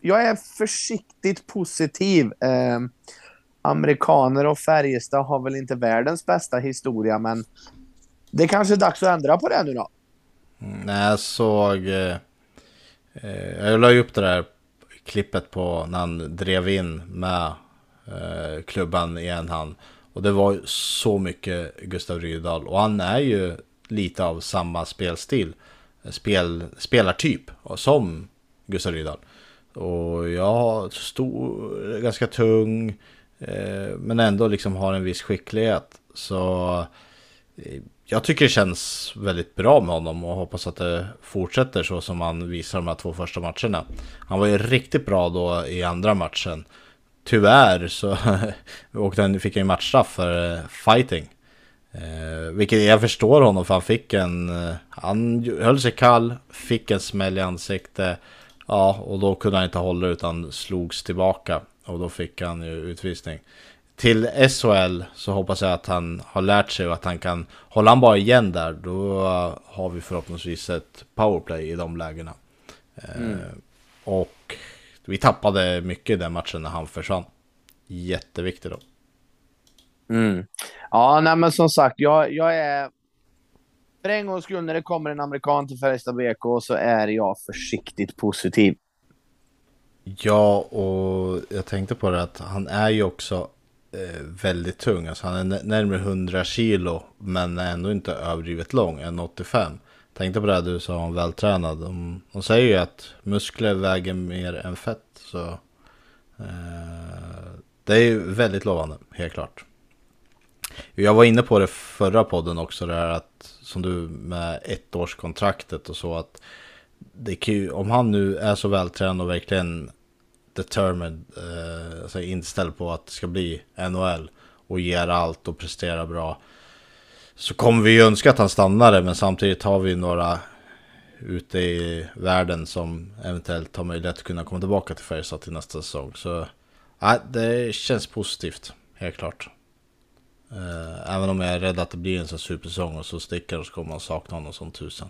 Jag är försiktigt positiv. Eh, amerikaner och Färjestad har väl inte världens bästa historia, men det kanske är dags att ändra på det nu då. Mm, Nej, jag såg... Eh, eh, jag la ju upp det där klippet på när han drev in med eh, klubban i en hand. Och det var ju så mycket Gustav Rydahl. Och han är ju lite av samma spelstil. Eh, spel, spelartyp som Gustav Rydahl. Och jag stor, ganska tung. Eh, men ändå liksom har en viss skicklighet. Så eh, jag tycker det känns väldigt bra med honom och hoppas att det fortsätter så som han visar de här två första matcherna. Han var ju riktigt bra då i andra matchen. Tyvärr så åkte han, fick han ju matchstraff för eh, fighting. Eh, vilket jag förstår honom för han fick en... Eh, han höll sig kall, fick en smäll i ansiktet. Ja, och då kunde han inte hålla utan slogs tillbaka. Och då fick han ju utvisning. Till SHL så hoppas jag att han har lärt sig och att han kan... Håller han bara igen där, då har vi förhoppningsvis ett powerplay i de lägena. Eh, och vi tappade mycket i den matchen när han försvann. Jätteviktigt då. Mm. Ja, nej, men som sagt, jag, jag är... För en gångs skull när det kommer en amerikan till Färjestad BK så är jag försiktigt positiv. Ja, och jag tänkte på det att han är ju också eh, väldigt tung. Alltså han är nä- närmare 100 kilo, men är ändå inte överdrivet lång, 1,85. Tänkte på det här du sa om vältränad. De, de säger ju att muskler väger mer än fett. Så eh, det är ju väldigt lovande, helt klart. Jag var inne på det förra podden också, det här att som du med ettårskontraktet och så att det ju, om han nu är så vältränad och verkligen determined, eh, alltså inställd på att det ska bli NHL och ger allt och presterar bra. Så kommer vi ju önska att han stannade, men samtidigt har vi några ute i världen som eventuellt har möjlighet att kunna komma tillbaka till Färjestad till nästa säsong. Så nej, det känns positivt, helt klart. Eh, även om jag är rädd att det blir en sån supersäsong och så sticker och så kommer man sakna honom som tusen.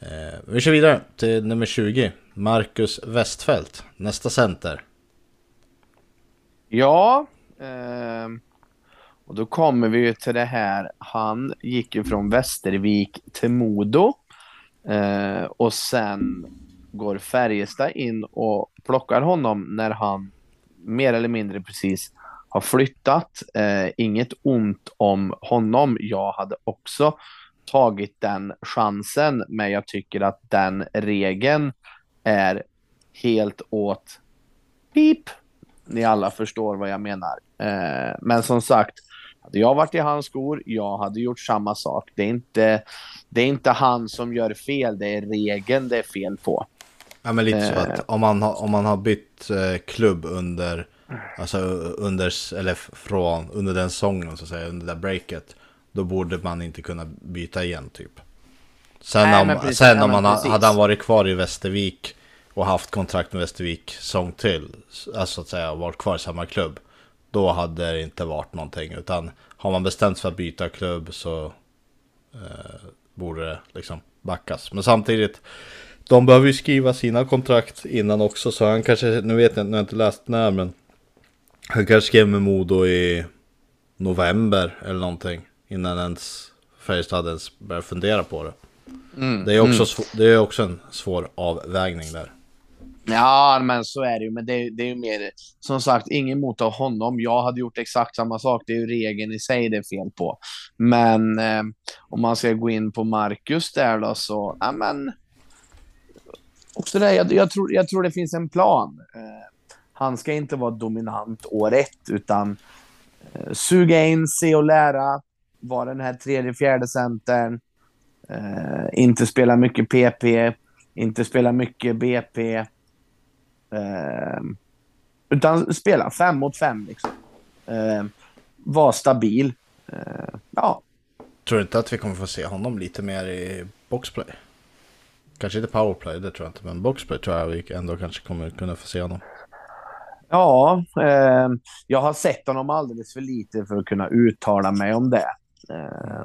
Eh, vi kör vidare till nummer 20. Marcus Westfält, nästa center. Ja, eh och då kommer vi ju till det här. Han gick ju från Västervik till Modo eh, och sen går Färjestad in och plockar honom när han mer eller mindre precis har flyttat. Eh, inget ont om honom. Jag hade också tagit den chansen, men jag tycker att den regeln är helt åt pip. Ni alla förstår vad jag menar. Eh, men som sagt, hade jag varit i hans skor, jag hade gjort samma sak. Det är inte, det är inte han som gör fel, det är regeln det är fel på. Ja men lite så Eh. att om man har, om man har bytt eh, klubb under, alltså under, eller från, under den säsongen så att säga, under det där breaket. Då borde man inte kunna byta igen typ. Sen, Nej, om, precis, sen om man ha- hade han varit kvar i Västervik och haft kontrakt med Västervik säsong till, alltså så att säga varit kvar i samma klubb. Då hade det inte varit någonting, utan har man bestämt sig för att byta klubb så eh, borde det liksom backas. Men samtidigt, de behöver ju skriva sina kontrakt innan också, så han kanske, nu vet jag, nu har jag inte läst när, men han kanske skrev med Modo i november eller någonting, innan ens Färjestad ens började fundera på det. Mm, Det är, också mm. det är också en svår avvägning där. Ja, men så är det ju. Men det, det är ju mer, som sagt, ingen mot av honom. Jag hade gjort exakt samma sak. Det är ju regeln i sig det är fel på. Men eh, om man ska gå in på Marcus där då, så, ja men. Också det, jag, jag, tror, jag tror det finns en plan. Eh, han ska inte vara dominant år ett, utan eh, suga in, se och lära. Vara den här tredje, fjärde centern. Eh, inte spela mycket PP, inte spela mycket BP. Eh, utan spela fem mot fem liksom. Eh, var stabil. Eh, ja, Tror du inte att vi kommer få se honom lite mer i boxplay? Kanske inte powerplay, det tror jag inte, men boxplay tror jag vi ändå kanske kommer kunna få se honom. ja eh, jag har sett honom alldeles för lite för att kunna uttala mig om det. Eh,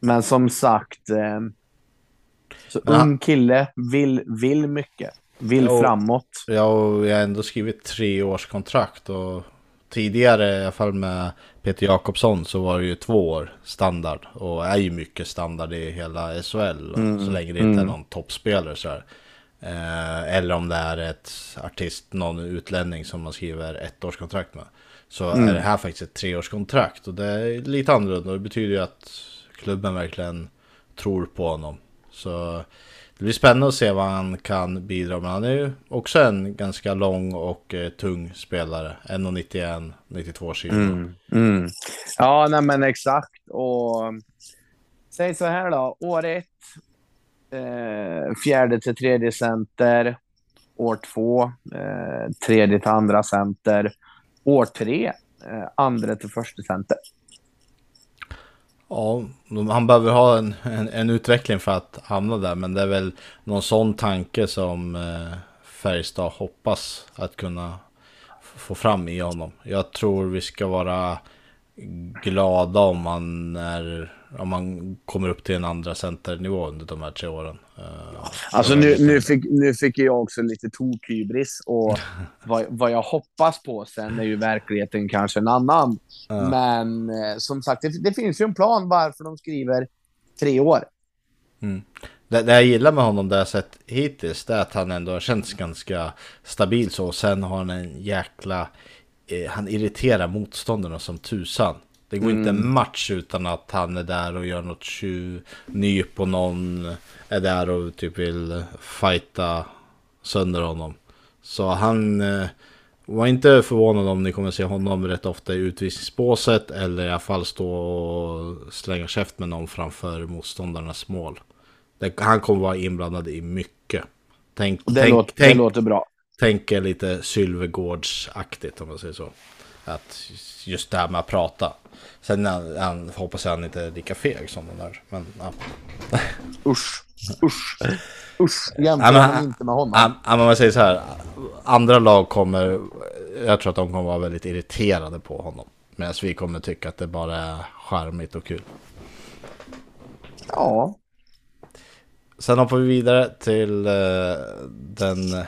men som sagt, eh, så Men han- ung kille, vill, vill mycket. Vill Jo. framåt. Ja, och jag har ändå skrivit tre års kontrakt och tidigare i alla fall med Peter Jakobsson så var det ju två år standard och är ju mycket standard i hela SHL så länge det inte är någon toppspelare så här. Eh, eller om det är ett artist, någon utlänning som man skriver ett års kontrakt med. Så är det här faktiskt ett treårskontrakt och det är lite annorlunda och det betyder ju att klubben verkligen tror på honom. Så det blir spännande att se vad han kan bidra med. Han är ju också en ganska lång och eh, tung spelare. 1,91, 92 kilo. Mm, mm. Ja, nej men exakt. Och um, säg så här då. År ett, eh, fjärde till tredje center. År två, eh, tredje till andra center. År tre, eh, andra till första center. Ja, han behöver ha en, en, en utveckling för att hamna där. Men det är väl någon sån tanke som eh, Färjestad hoppas att kunna få fram i honom. Jag tror vi ska vara glada om han är, om man kommer upp till en andra centernivå under de här tre åren. Eh, Alltså nu, lite- nu, fick, nu fick jag också lite tokhybris och vad, vad jag hoppas på sen är ju verkligheten kanske en annan. Ja. Men eh, som sagt, det, det finns ju en plan varför de skriver tre år. Det, det jag gillar med honom det jag sett hittills det är att han ändå har känts ganska stabil så. Och sen har han en jäkla... Eh, han irriterar motståndarna som tusan. Det går inte en match utan att han är där och gör något tjuvnyp och någon är där och typ vill fighta sönder honom. Så han... Eh, var inte förvånad om ni kommer se honom rätt ofta i utvisningsbåset eller i alla fall stå och slänga käft med någon framför motståndarnas mål. Det, han kommer vara inblandad i mycket. Tänk, det, tänk, låter, det tänk, låter bra. tänk er lite Sylvegårdsaktigt om man säger så. Att just det här med att prata. Sen han, han, hoppas jag han inte är lika feg som den där. Men ja. Usch. Usch. Usch. Jämför Ja, han inte med honom. Ja, men man säger så här. Andra lag kommer, jag tror att de kommer vara väldigt irriterade på honom. Medan vi kommer tycka att det bara är charmigt och kul. Ja. Sen hoppar vi vidare till eh, den,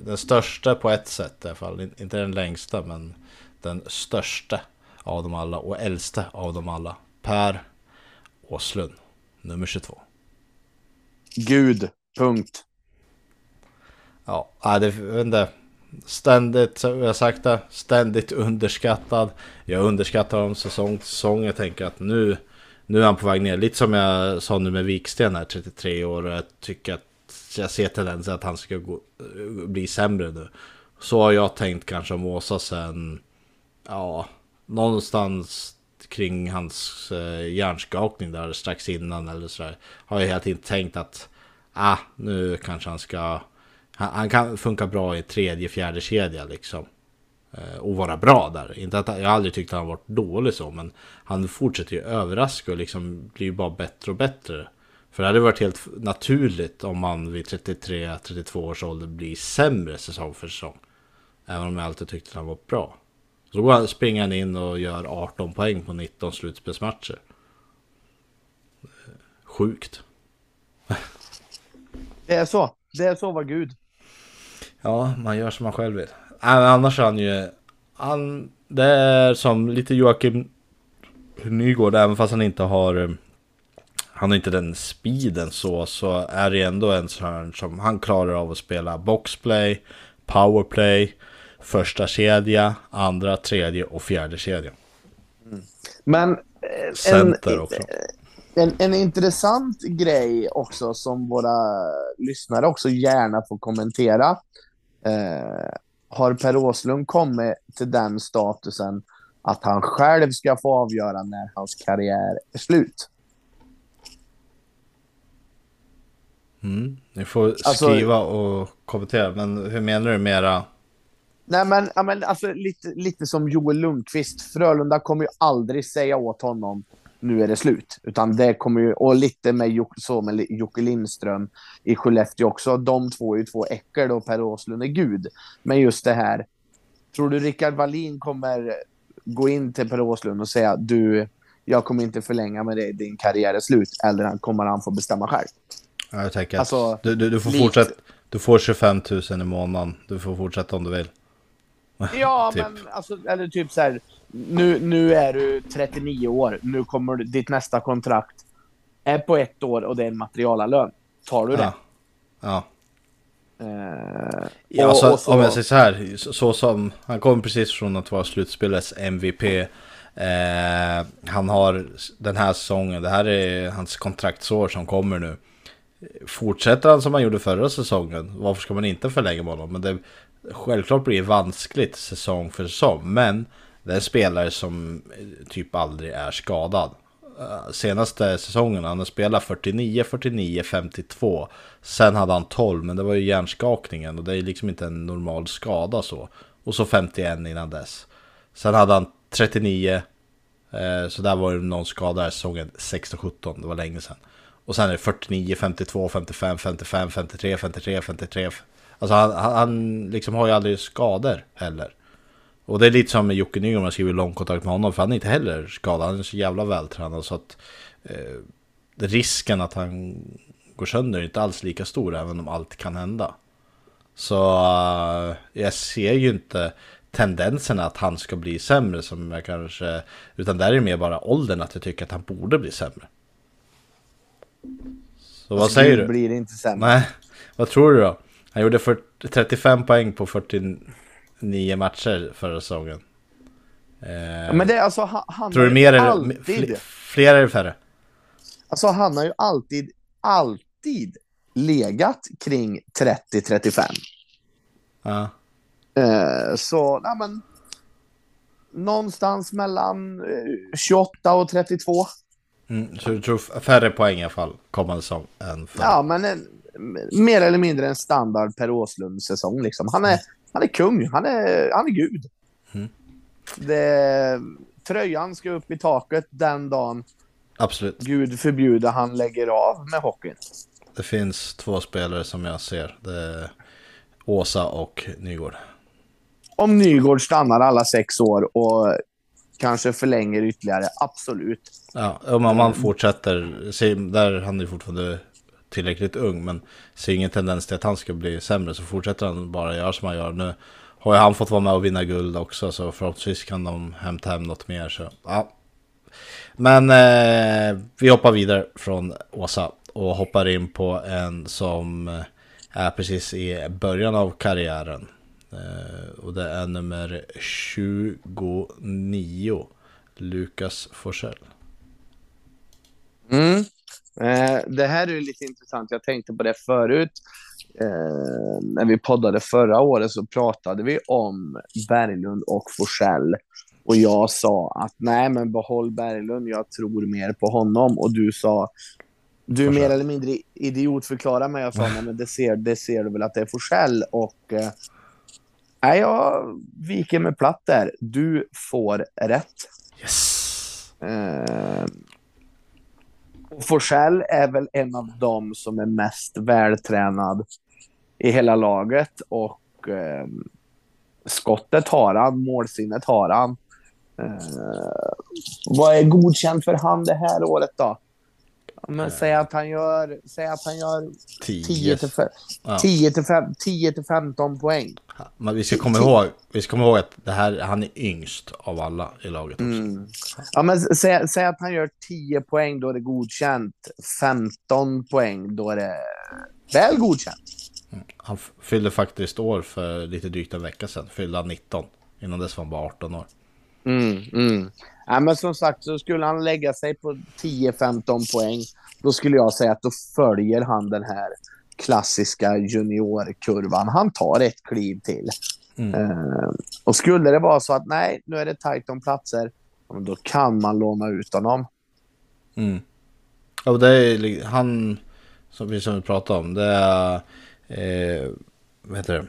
den största på ett sätt i alla fall. In- Inte den längsta men den största av dem alla och äldsta av dem alla. Per Åslund, nummer 22. Gud. Punkt. Ja, det inte. Ständigt, så jag sagt det, ständigt underskattad. Jag underskattar honom säsong till säsong. Jag tänker att nu, nu är han på väg ner. Lite som jag sa nu med Viksten här, 33 år. Jag tycker att jag ser tendenser att han ska gå, bli sämre nu. Så har jag tänkt kanske om Åsa sen, ja, någonstans kring hans eh, hjärnskakning där strax innan eller sådär. Har jag hela tiden tänkt att, ah, nu kanske han ska han, han kan funka bra i tredje, fjärde kedja liksom. Eh, och vara bra där. Inte att, jag har aldrig tyckt att han varit dålig så, men han fortsätter ju överraska och liksom blir ju bara bättre och bättre. För det hade varit helt naturligt om man vid 33-32 års ålder blir sämre säsong för säsong. Även om jag alltid tyckte att han var bra. Så går han, springer han in och gör 18 poäng på 19 slutspelsmatcher. Sjukt. Det är så. Det är så var Gud. Ja, man gör som man själv vill. Annars är han ju... Han, det är som lite Joakim Nygård, även fast han inte har... Eh, han har inte den speeden så, så är det ändå en sån som han klarar av att spela boxplay, powerplay, första kedja, andra, tredje och fjärde kedja. Mm. Men... Eh, en, också. En, en intressant grej också som våra lyssnare också gärna får kommentera. Eh, har Per Åslund kommit till den statusen att han själv ska få avgöra när hans karriär är slut? Mm, ni får alltså- skriva alltså, och kommentera, men hur menar du mera? Nej, men, ja, men alltså, lite, lite som Joel Lundqvist. Frölunda kommer ju aldrig säga åt honom nu är det slut. Utan det kommer ju, och lite med, så med Jocke Lindström i Skellefteå också. De två är ju två äckel och Per Åslund är gud. Men just det här, tror du Rickard Wallin kommer gå in till Per Åslund och säga du, jag kommer inte förlänga med dig, din karriär är slut. Eller kommer han få bestämma själv? Ja, jag tänker alltså, du, du, du, får fortsätta, du får 25 000 i månaden. Du får fortsätta om du vill. Ja, typ. men alltså, eller typ så här, nu, nu är du 39 år, nu kommer ditt nästa kontrakt är på ett år och det är en materialalön. Tar du det? Ja. ja. Uh, ja, och, alltså, och så... om jag säger så här, så, så, som han kommer precis från att vara slutspelets MVP. Eh, han har den här säsongen, det här är hans kontraktsår som kommer nu. Fortsätter han som han gjorde förra säsongen, varför ska man inte förlänga med honom? Men det, självklart blir det vanskligt säsong för säsong, men det är en spelare som eh, typ aldrig är skadad. Eh, senaste säsongen, han har spelat 49, 49, 52. Sen hade han 12, men det var ju hjärnskakningen och det är liksom inte en normal skada så. Och så 51 innan dess. Sen hade han 39, eh, så där var det någon skada här säsongen 16-17, det var länge sedan. Och sen är det 49, 52, 55, 55, 53, 53, 53. Alltså han, han liksom har ju aldrig skador heller. Och det är lite som med Jocke Nygren, man skriver långkontrakt med honom, för han är inte heller skadad, han är så jävla vältränad så att eh, risken att han går sönder är inte alls lika stor, även om allt kan hända. Så uh, jag ser ju inte tendenserna att han ska bli sämre som jag kanske, utan där är det mer bara åldern att jag tycker att han borde bli sämre. Så vad säger du? blir inte sämre. Nej, vad tror du då? Han gjorde 40, 35 poäng på 40, nio matcher förra säsongen. Eh, men det är alltså han, han Tror du mer eller alltid... fler eller färre? Alltså han har ju alltid, alltid legat kring 30-35. Ja. Eh, så, nej men. Någonstans mellan 28 eh, och 32. Mm, så du tror färre poäng i alla fall kommande säsong än för... Ja, men en, mer eller mindre en standard Per Åslund-säsong. Liksom. Han, är, han är kung, han är, han är gud. Mm. Det, tröjan ska upp i taket den dagen Absolut. Gud förbjude han lägger av med hockeyn. Det finns två spelare som jag ser. Åsa och Nygård. Om Nygård stannar alla sex år och kanske förlänger ytterligare, absolut. Ja, om man fortsätter, där han är fortfarande tillräckligt ung, men ser ingen tendens till att han ska bli sämre, så fortsätter han bara göra som han gör nu. Har ju han fått vara med och vinna guld också, så förhoppningsvis kan de hämta hem något mer. Så, ja. Men eh, vi hoppar vidare från Åsa och hoppar in på en som eh, är precis i början av karriären. Eh, och det är nummer 29, Lukas Forsell. Mm. Eh, det här är lite intressant. Jag tänkte på det förut. Eh, när vi poddade förra året så pratade vi om Berglund och Forsell. Och jag sa att nej, men behåll Berglund. Jag tror mer på honom. Och du sa du är mer eller mindre idiotförklara mig. Jag sa nej, men det ser, det ser du väl att det är Forsell. Och eh, nej, jag viker mig platt där. Du får rätt. Yes. Eh, Forsell är väl en av dem som är mest vältränad i hela laget och eh, skottet har han, målsinnet har han. Eh, vad är godkänt för han det här året då? Men säg att han gör, säg att han gör 10 till, fe- Ja. 10 till, fem- 10 till 15 poäng. Men vi ska komma ihåg, vi ska komma ihåg att det här, han är yngst av alla i laget också. Mm. Ja, men säg, säg att han gör 10 poäng, då är det godkänt. 15 poäng, då är det väl godkänt. Han f- fyllde faktiskt år för lite drygt en vecka sedan. Fyllde han 19. Innan dess var han bara 18 år. Mm, mm. Ja, men som sagt, så skulle han lägga sig på 10-15 poäng, då skulle jag säga att då följer han den här klassiska juniorkurvan. Han tar ett kliv till. Mm. Eh, och skulle det vara så att nej, nu är det tajt om platser, då kan man låna ut honom. Mm. Ja, det är han som vi som vi pratade om. Det är, eh, vad heter det?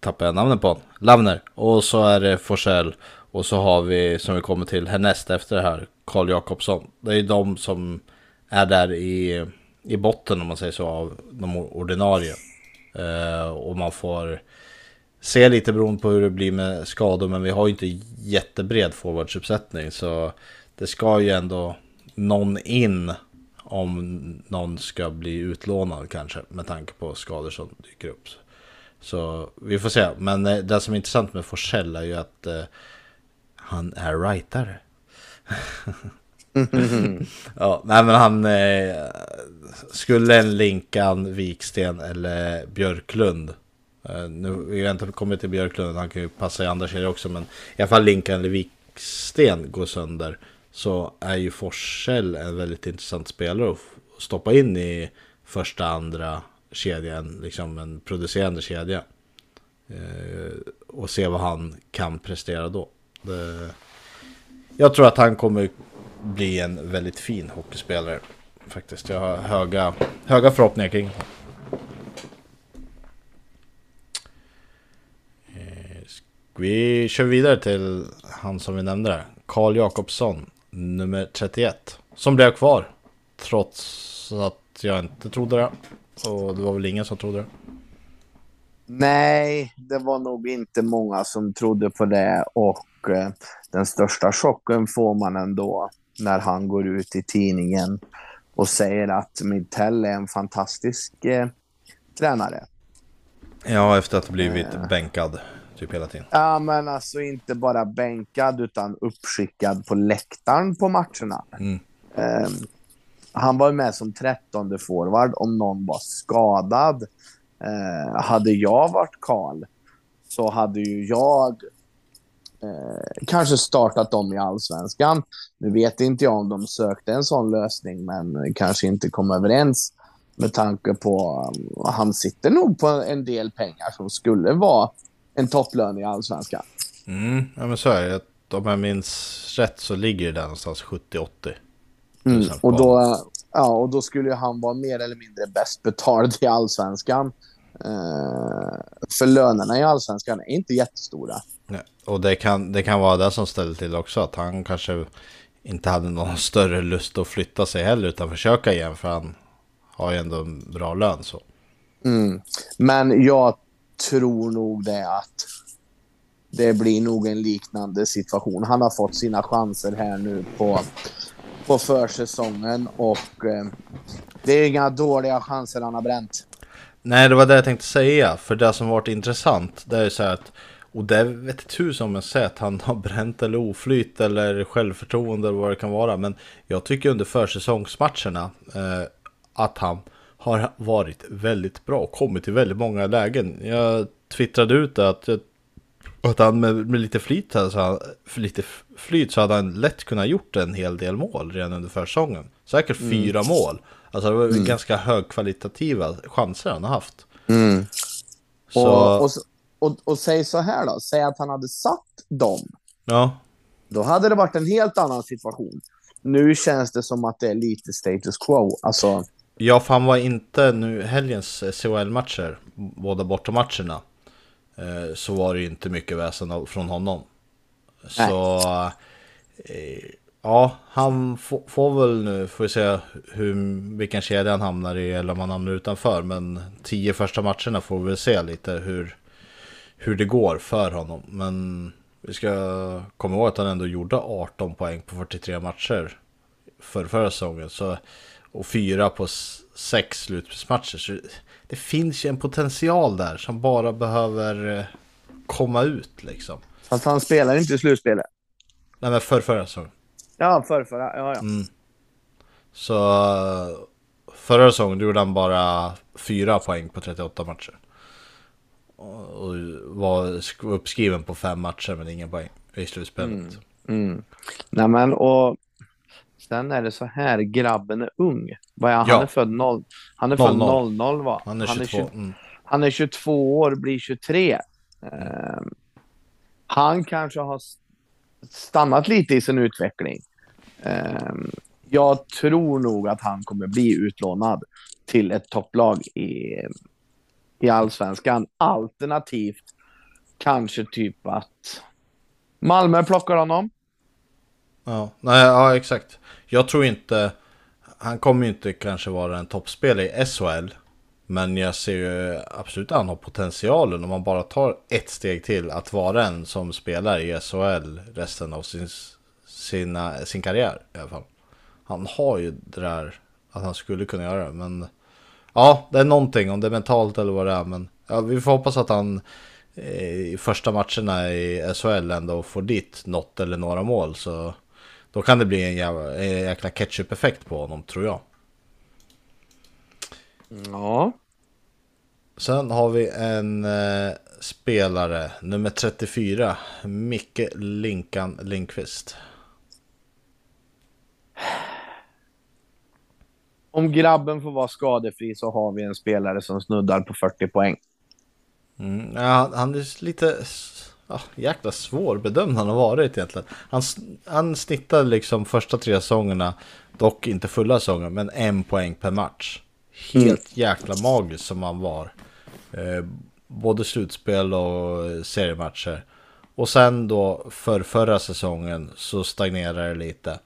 Tappar jag namnet på honom? Lavner. Och så är det Forsell. Och så har vi, som vi kommer till härnäst efter det här, Karl Jakobsson. Det är ju de som är där i, i botten om man säger så av de ordinarie. Eh, och man får se lite beroende på hur det blir med skador. Men vi har ju inte jättebred forwardsuppsättning. Så det ska ju ändå någon in om någon ska bli utlånad kanske. Med tanke på skador som dyker upp. Så vi får se. Men eh, det som är intressant med Forsell är ju att eh, han är rightare. ja, nej men han eh, skulle en Linkan, Viksten eller Björklund. Eh, nu vi har inte kommit till Björklund, han kan ju passa i andra kedjor också. Men i alla fall Linkan eller Viksten går sönder. Så är ju Forsell en väldigt intressant spelare att stoppa in i första, andra kedjan, liksom en producerande kedja. Eh, och se vad han kan prestera då. Det, jag tror att han kommer bli en väldigt fin hockeyspelare. Faktiskt. Jag har höga, höga förhoppningar kring honom. Eh, vi kör vidare till han som vi nämnde där. Karl Jakobsson, nummer 31. Som blev kvar. Trots att jag inte trodde det. Och det var väl ingen som trodde det. Nej, det var nog inte många som trodde på det och den största chocken får man ändå när han går ut i tidningen och säger att Mittell är en fantastisk eh, tränare. Ja, efter att ha blivit bänkad typ hela tiden. Ja, men alltså inte bara bänkad utan uppskickad på läktaren på matcherna. Mm. Eh, han var med som trettonde forward om någon var skadad. Eh, hade jag varit Karl så hade ju jag eh, kanske startat dem i allsvenskan. Nu vet inte jag om de sökte en sån lösning, men kanske inte kom överens med tanke på um, han sitter nog på en del pengar som skulle vara en topplön i allsvenskan. Mm, ja men så är det. Om jag minns rätt så ligger det där någonstans 70-80. Mm. Och, då, ja, och då skulle han vara mer eller mindre bäst betald i allsvenskan. Eh, för lönerna i allsvenskan är inte jättestora. Och det kan, det kan vara det som ställer till också. Att han kanske inte hade någon större lust att flytta sig heller. Utan försöka igen. För han har ju ändå en bra lön så. Mm. Men jag tror nog det att det blir nog en liknande situation. Han har fått sina chanser här nu på, på försäsongen och eh, det är inga dåliga chanser han har bränt. Nej, det var det jag tänkte säga. För det som varit intressant, det är ju så här att och det vet tusan om jag säger att han har bränt eller oflyt eller självförtroende eller vad det kan vara. Men jag tycker under försäsongsmatcherna eh, att han har varit väldigt bra och kommit till väldigt många lägen. Jag twittrade ut det att, att han med, med lite flyt, alltså, han- för lite flyt så hade han lätt kunnat gjort en hel del mål redan under försäsongen. Säkert fyra mål. Alltså det var ganska högkvalitativa chanser han har haft. Så, Och, och, och, och säg så här då, säg att han hade satt dem. ja. Då hade det varit en helt annan situation. Nu känns det som att det är lite status quo. Alltså, Ja, för han var inte nu helgens CHL-matcher, båda bortamatcherna, eh, så var det inte mycket väsen av- från honom. Så, eh, ja, han få- får väl nu, får vi se hur, vilken kedja han hamnar i eller om han hamnar utanför. Men tio första matcherna får vi väl se lite hur, hur det går för honom. Men vi ska komma ihåg att han ändå gjorde 18 poäng på 43 matcher för förra säsongen. Så, och fyra på sex slutspelsmatcher. Så det finns ju en potential där som bara behöver eh, komma ut liksom. Fast han spelar inte i slutspelet. Nej men för förra säsongen. Ja, för förra. Ja, ja. Mm. Så förra säsongen gjorde han bara fyra poäng på 38 matcher. Och var uppskriven på fem matcher men ingen poäng i slutspelet. Mm. Mm. Nej men och sen är det så här, grabben är ung. Vad är han? Ja. han är född 0. Han är 00. född 00 va? Han är 22. Han är, 20, mm. han är 22 år, blir 23. Uh, han kanske har stannat lite i sin utveckling. Uh, jag tror nog att han kommer bli utlånad till ett topplag i, i allsvenskan. Alternativt kanske typ att Malmö plockar honom. Ja, nej, ja exakt. Jag tror inte, han kommer ju inte kanske vara en toppspelare i SHL. Men jag ser ju absolut att han har potentialen om man bara tar ett steg till att vara en som spelar i SHL resten av sin, sina, sin karriär i alla fall. Han har ju det där att han skulle kunna göra det, men ja, det är någonting om det är mentalt eller vad det är, men ja, vi får hoppas att han i första matcherna i SHL ändå får dit något eller några mål så då kan det bli en jävla, en jäkla ketchup-effekt på honom tror jag. Ja. Sen har vi en eh, spelare, nummer 34, Micke Linkan Linkvist. Om grabben får vara skadefri så har vi en spelare som snuddar på 40 poäng. Mm, ja, han är lite ja, jäkla svårbedömd han har varit egentligen. Han, han snittade liksom första tre säsongerna, dock inte fulla säsonger, men en poäng per match. Helt mm. jäkla magiskt som han var. Eh, både slutspel och seriematcher. Och sen då för förra säsongen så stagnerade det lite.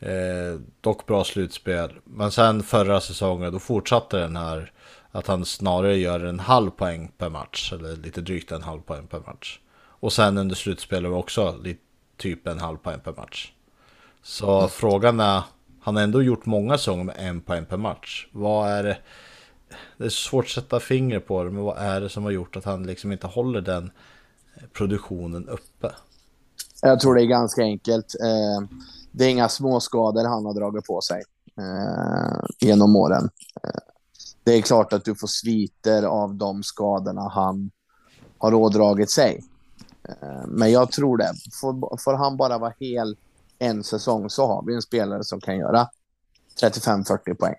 Eh, dock bra slutspel. Men sen förra säsongen då fortsatte den här att han snarare gör en halv poäng per match. Eller lite drygt en halv poäng per match. Och sen under slutspelet också lite, typ en halv poäng per match. Så mm. frågan är, han har ändå gjort många säsonger med en poäng per match. Vad är det? Det är svårt att sätta finger på det, men vad är det som har gjort att han liksom inte håller den produktionen uppe? Jag tror det är ganska enkelt. Eh, det är inga småskador han har dragit på sig eh, genom åren. Eh, det är klart att du får sviter av de skadorna han har ådragit sig. Eh, men jag tror det. Får, får han bara vara hel en säsong så har vi en spelare som kan göra 35-40 poäng.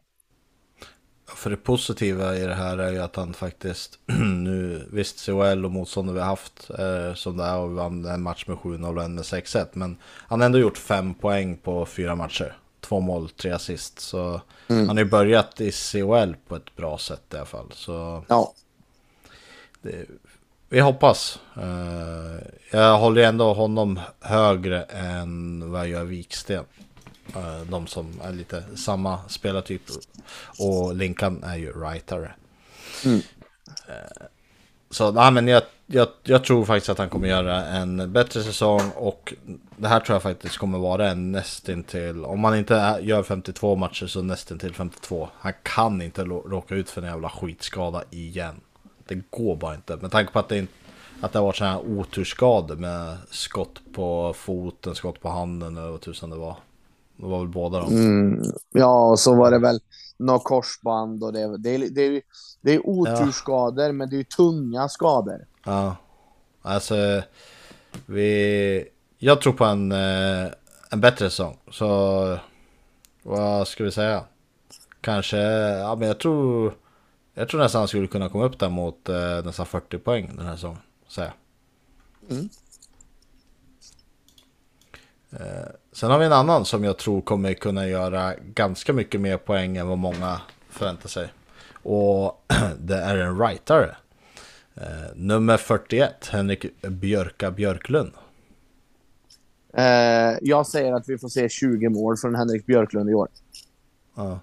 För det positiva i det här är ju att han faktiskt nu, visst CHL och motståndare vi har haft eh, som det är och vi vann en match med 7-0 och en med 6-1. Men han har ändå gjort fem poäng på fyra matcher. Två mål, tre assist. Så mm. han har ju börjat i CHL på ett bra sätt i alla fall. Så ja. Det, vi hoppas. Uh, jag håller ändå honom högre än vad jag gör Viksten. Uh, de som är lite samma spelartyp. Och Linkan är ju rightare. Mm. Uh, så nej, men jag, jag, jag, tror faktiskt att han kommer göra en bättre säsong. Och det här tror jag faktiskt kommer vara en nästintill. Om man inte gör 52 matcher så nästintill 52. Han kan inte råka ut för en jävla skitskada igen. Det går bara inte. Med tanke på att det, inte, att det har varit sådana här oturskador med skott på foten, skott på handen eller vad tusan det var. Det var väl båda de. Mm, ja, och så var det väl något korsband och det, det, det, det, det är oturskador, ja. men det är tunga skador. Ja, alltså vi... Jag tror på en, eh, en bättre säsong. Så vad ska vi säga? Kanske, ja men jag tror... Jag tror nästan han skulle kunna komma upp där mot eh, nästan 40 poäng den här säsongen. Säga. Mm. Eh, sen har vi en annan som jag tror kommer kunna göra ganska mycket mer poäng än vad många förväntar sig. Och det är en rightare. Eh, nummer 41, Henrik Björka Björklund. Eh, jag säger att vi får se 20 mål från Henrik Björklund i år. Ja.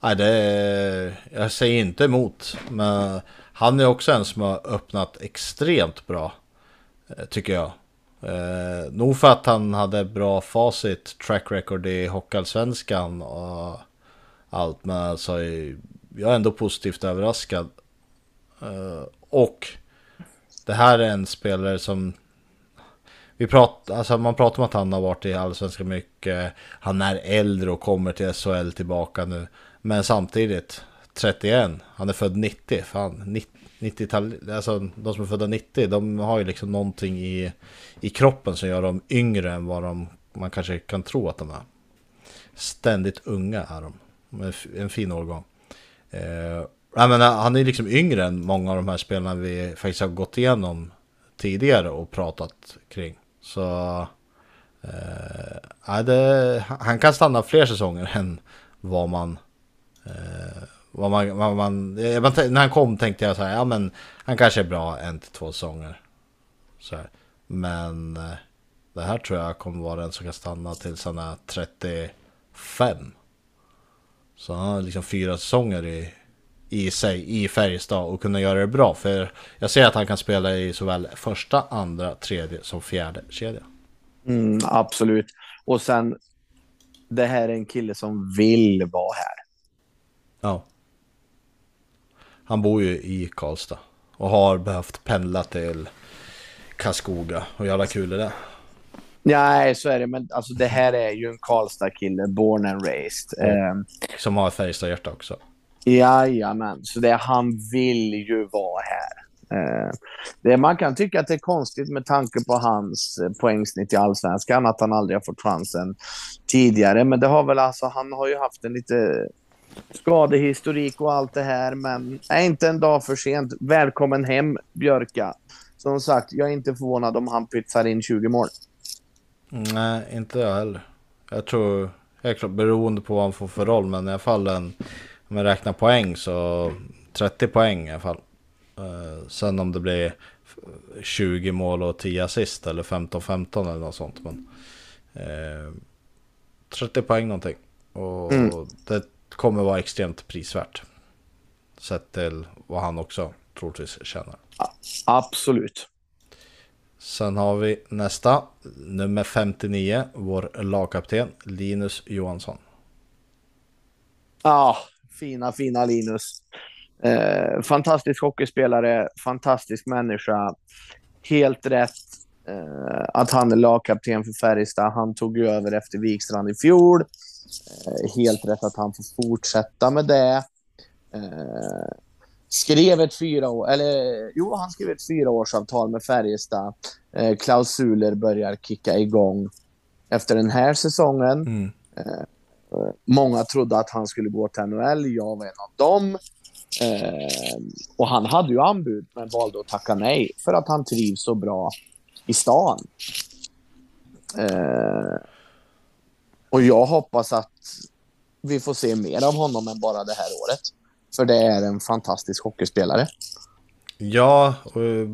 Nej, det är, jag säger inte emot. Men han är också en som har öppnat extremt bra. Eh, tycker jag. Eh, nog för att han hade bra facit, track record i Hockeyallsvenskan. Och allt. Men alltså, jag är ändå positivt överraskad. Eh, och det här är en spelare som vi pratar, alltså man pratar om att han har varit i Allsvenskan mycket. Han är äldre och kommer till SHL tillbaka nu. Men samtidigt, 31, han är född 90. Fan, 90-tal, alltså de som är födda 90, de har ju liksom någonting i, i kroppen som gör dem yngre än vad de, man kanske kan tro att de är. Ständigt unga är de. En fin årgång. Eh, jag menar, han är liksom yngre än många av de här spelarna vi faktiskt har gått igenom tidigare och pratat kring. Så eh, det, han kan stanna fler säsonger än vad man... Eh, vad man, vad man, när han kom tänkte jag så här, ja men han kanske är bra en till två säsonger. Så här. Men eh, det här tror jag kommer vara den som kan stanna tills han är 35. Så han har liksom fyra säsonger i, i sig i Färjestad och kunna göra det bra. För jag ser att han kan spela i såväl första, andra, tredje som fjärde kedja. Mm, absolut. Och sen, det här är en kille som vill vara här. Ja. Han bor ju i Karlstad och har behövt pendla till Karlskoga. Och jävla kul är det. Nej, så är det. Men alltså, det här är ju en Karlstad-kille, born and raised. Mm. Som har Färjestad-hjärta också. Jajamän, så det, han vill ju vara här. Eh, det, man kan tycka att det är konstigt med tanke på hans eh, poängsnitt i allsvenskan, att han aldrig har fått chansen tidigare. Men det har väl alltså, han har ju haft en lite skadehistorik och allt det här, men är inte en dag för sent. Välkommen hem, Björka. Som sagt, jag är inte förvånad om han pytsar in 20 mål. Nej, inte jag heller. Jag tror, helt klart beroende på vad han får för roll, men i alla fall en, om jag räknar poäng så 30 poäng i alla fall. Uh, sen om det blir 20 mål och 10 assist eller 15-15 eller något sånt. Men, uh, 30 poäng någonting. Och mm. det kommer vara extremt prisvärt. Sett till vad han också troligtvis tjänar. Absolut. Sen har vi nästa, nummer 59, vår lagkapten Linus Johansson. Ja, ah, fina, fina Linus. Eh, fantastisk hockeyspelare, fantastisk människa. Helt rätt eh, att han är lagkapten för Färjestad. Han tog ju över efter Wikstrand i fjol. Eh, helt rätt att han får fortsätta med det. Eh, skrev ett fyra år, eller jo, han skrev ett fyraårsavtal med Färjestad. Eh, klausuler börjar kicka igång efter den här säsongen. Mm. Eh, många trodde att han skulle gå till NHL. Jag var en av dem. Eh, och han hade ju anbud, men valde att tacka nej för att han trivs så bra i stan. Och jag hoppas att vi får se mer av honom än bara det här året. För det är en fantastisk hockeyspelare. Ja, eh,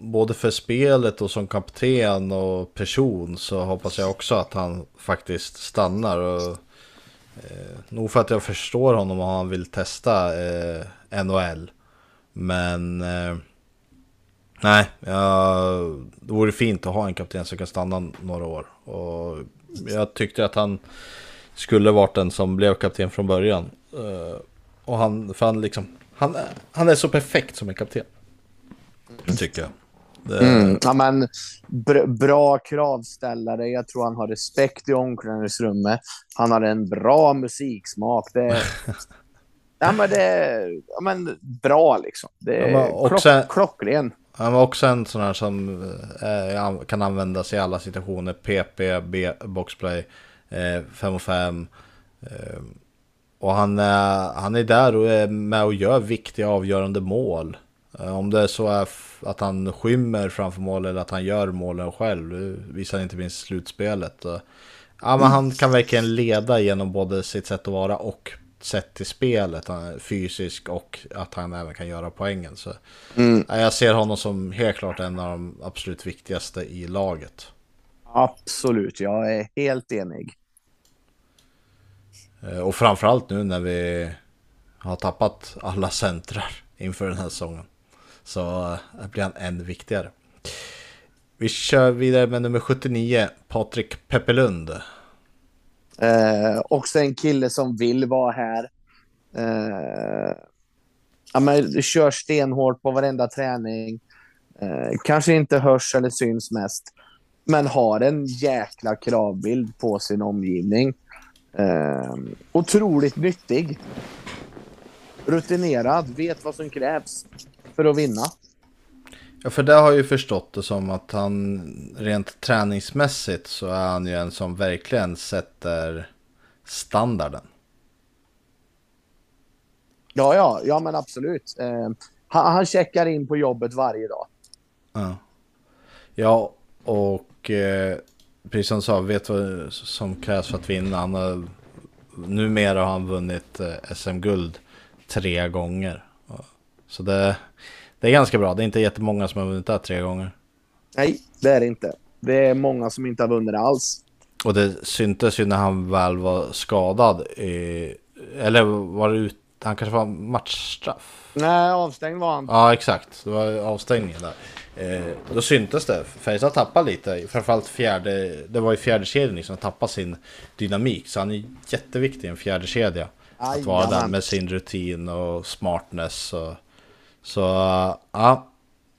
både för spelet och som kapten och person så hoppas jag också att han faktiskt stannar. Och Eh, nog för att jag förstår honom och han vill testa eh, NHL. Men eh, nej, ja, det vore fint att ha en kapten som kan stanna några år. Och jag tyckte att han skulle varit den som blev kapten från början. Eh, och han, för han, liksom, han, han är så perfekt som en kapten. Tycker jag. Det... Mm, ja, men, br bra kravställare. Jag tror han har respekt i omklädningsrummet. Han har en bra musiksmak. Det, ja, men det är ja, men, bra liksom. Det är ja, klock, klockren. Han var också en sån här som eh, kan användas i alla situationer. PP, B, boxplay, 5 eh, 5. Eh, och han, eh, han är där och är med och gör viktiga avgörande mål. Eh, om det är så att han skymmer framför mål eller att han gör målen själv. Det visar inte minst slutspelet. Ja, men han kan verkligen leda genom både sitt sätt att vara och sätt till spelet. Han är fysisk och att han även kan göra poängen. Så, mm. Jag ser honom som helt klart en av de absolut viktigaste i laget. Absolut, jag är helt enig. Eh, och framförallt nu när vi har tappat alla centrar inför den här säsongen. Så äh, blir han än viktigare. Vi kör vidare med nummer 79, Patrik Peppelund. Eh, också en kille som vill vara här. Eh, ja, men kör stenhårt på varenda träning. Eh, kanske inte hörs eller syns mest. Men har en jäkla kravbild på sin omgivning. Eh, otroligt nyttig. Rutinerad, vet vad som krävs för att vinna. Ja, för det har jag ju förstått det som att han rent träningsmässigt så är han ju en som verkligen sätter standarden. Ja, ja, ja men absolut. Eh, han, han checkar in på jobbet varje dag. Ja, ja och eh, precis som du sa, vet vad som krävs för att vinna. Han har, numera har han vunnit eh, SM-guld tre gånger. Så det, det är ganska bra. Det är inte jättemånga som har vunnit det tre gånger. Nej, det är det inte. Det är många som inte har vunnit det alls. Och det syntes ju när han väl var skadad. I, eller var det ut, han kanske var matchstraff? Nej, avstängd var han. Ja, exakt. Det var avstängningen där. Eh, då syntes det. Färjestad tappade lite. Framförallt fjärde. Det var ju fjärde kedjan liksom. Tappade sin dynamik. Så han är jätteviktig i en fjärde kedja. Att vara där med sin rutin och smartness. Och, så ja.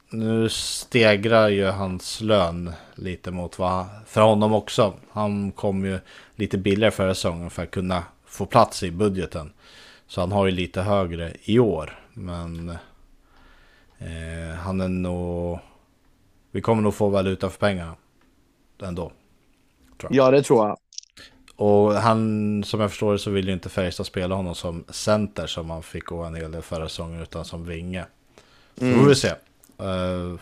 Nu stegrar ju hans lön lite mot vad för honom också. Han kom ju lite billigare förra säsongen för att kunna få plats i budgeten. Så han har ju lite högre i år. Men eh, han är nog... Vi kommer nog få valuta för pengarna. Ändå. Ja, det tror jag. Och han, som jag förstår det så vill ju inte Färjestad spela honom som center som han fick gå en hel del förra säsongen utan som vinge. Så mm. får vi se. Uh,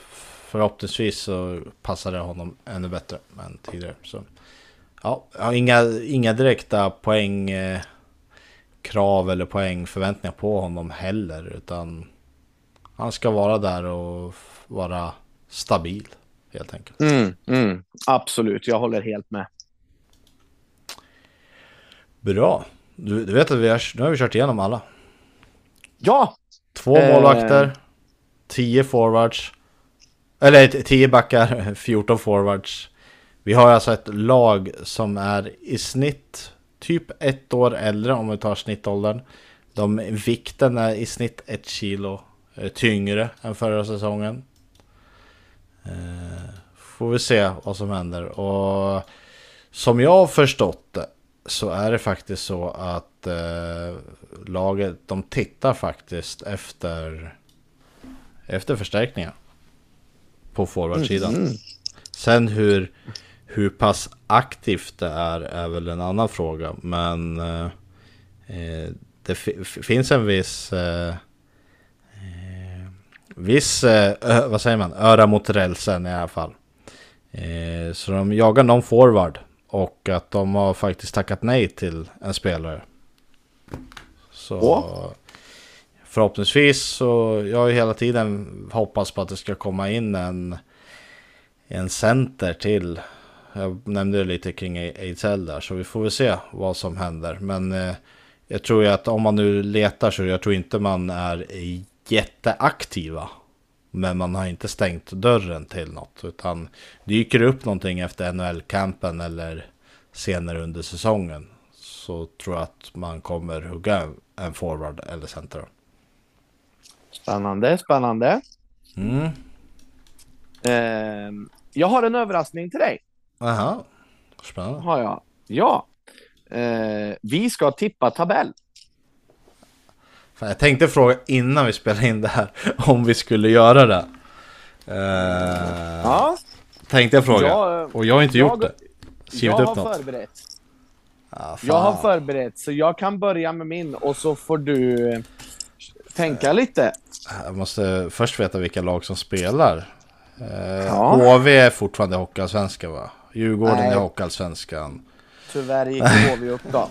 förhoppningsvis så passar det honom ännu bättre än tidigare. Så, ja, inga, inga direkta poäng... Eh, krav eller poängförväntningar på honom heller. Utan han ska vara där och vara stabil helt enkelt. Mm, mm, absolut, jag håller helt med. Bra. Du, du vet att vi har, nu har vi kört igenom alla. Ja! Två målvakter, eh. 10 forwards. Eller 10 backar, 14 forwards. Vi har alltså ett lag som är i snitt typ ett år äldre om vi tar snittåldern. De, vikten är i snitt ett kilo eh, tyngre än förra säsongen. Eh, får vi se vad som händer. Och som jag har förstått det så är det faktiskt så att eh, laget, de tittar faktiskt efter, efter förstärkningar. På forwardsidan. Mm. Sen hur hur pass aktivt det är är väl en annan fråga. Men eh, eh det finns en viss... Eh, eh viss, eh, vad säger man, öra mot rälsen i alla fall. Eh, så de jagar någon forward. Och att de har faktiskt tackat nej till en spelare. Så... Oh. Förhoppningsvis så, jag har ju hela tiden hoppats på att det ska komma in en, en center till jag nämnde lite kring Ejdsell där, så vi får väl se vad som händer. Men eh, jag tror ju att om man nu letar så jag tror inte man är jätteaktiva. Men man har inte stängt dörren till något. Utan dyker det upp någonting efter NHL-campen eller senare under säsongen. Så tror jag att man kommer hugga en forward eller center. Spännande, spännande. Mm. Eh, jag har en överraskning till dig. Aha, spännande. Har jag. Ja. Eh, vi ska tippa tabell. Fan, jag tänkte fråga innan vi spelade in det här om vi skulle göra det. Eh, ja. Tänkte jag fråga. Jag, och jag har inte jag, gjort det. Skrivit jag upp har något. förberett. Ah, jag har förberett, så jag kan börja med min och så får du tänka lite. Jag måste först veta vilka lag som spelar. Eh, ja. HV är fortfarande Hockeyallsvenskan va? Djurgården nej. i Hockeyallsvenskan. Tyvärr gick HV upp då.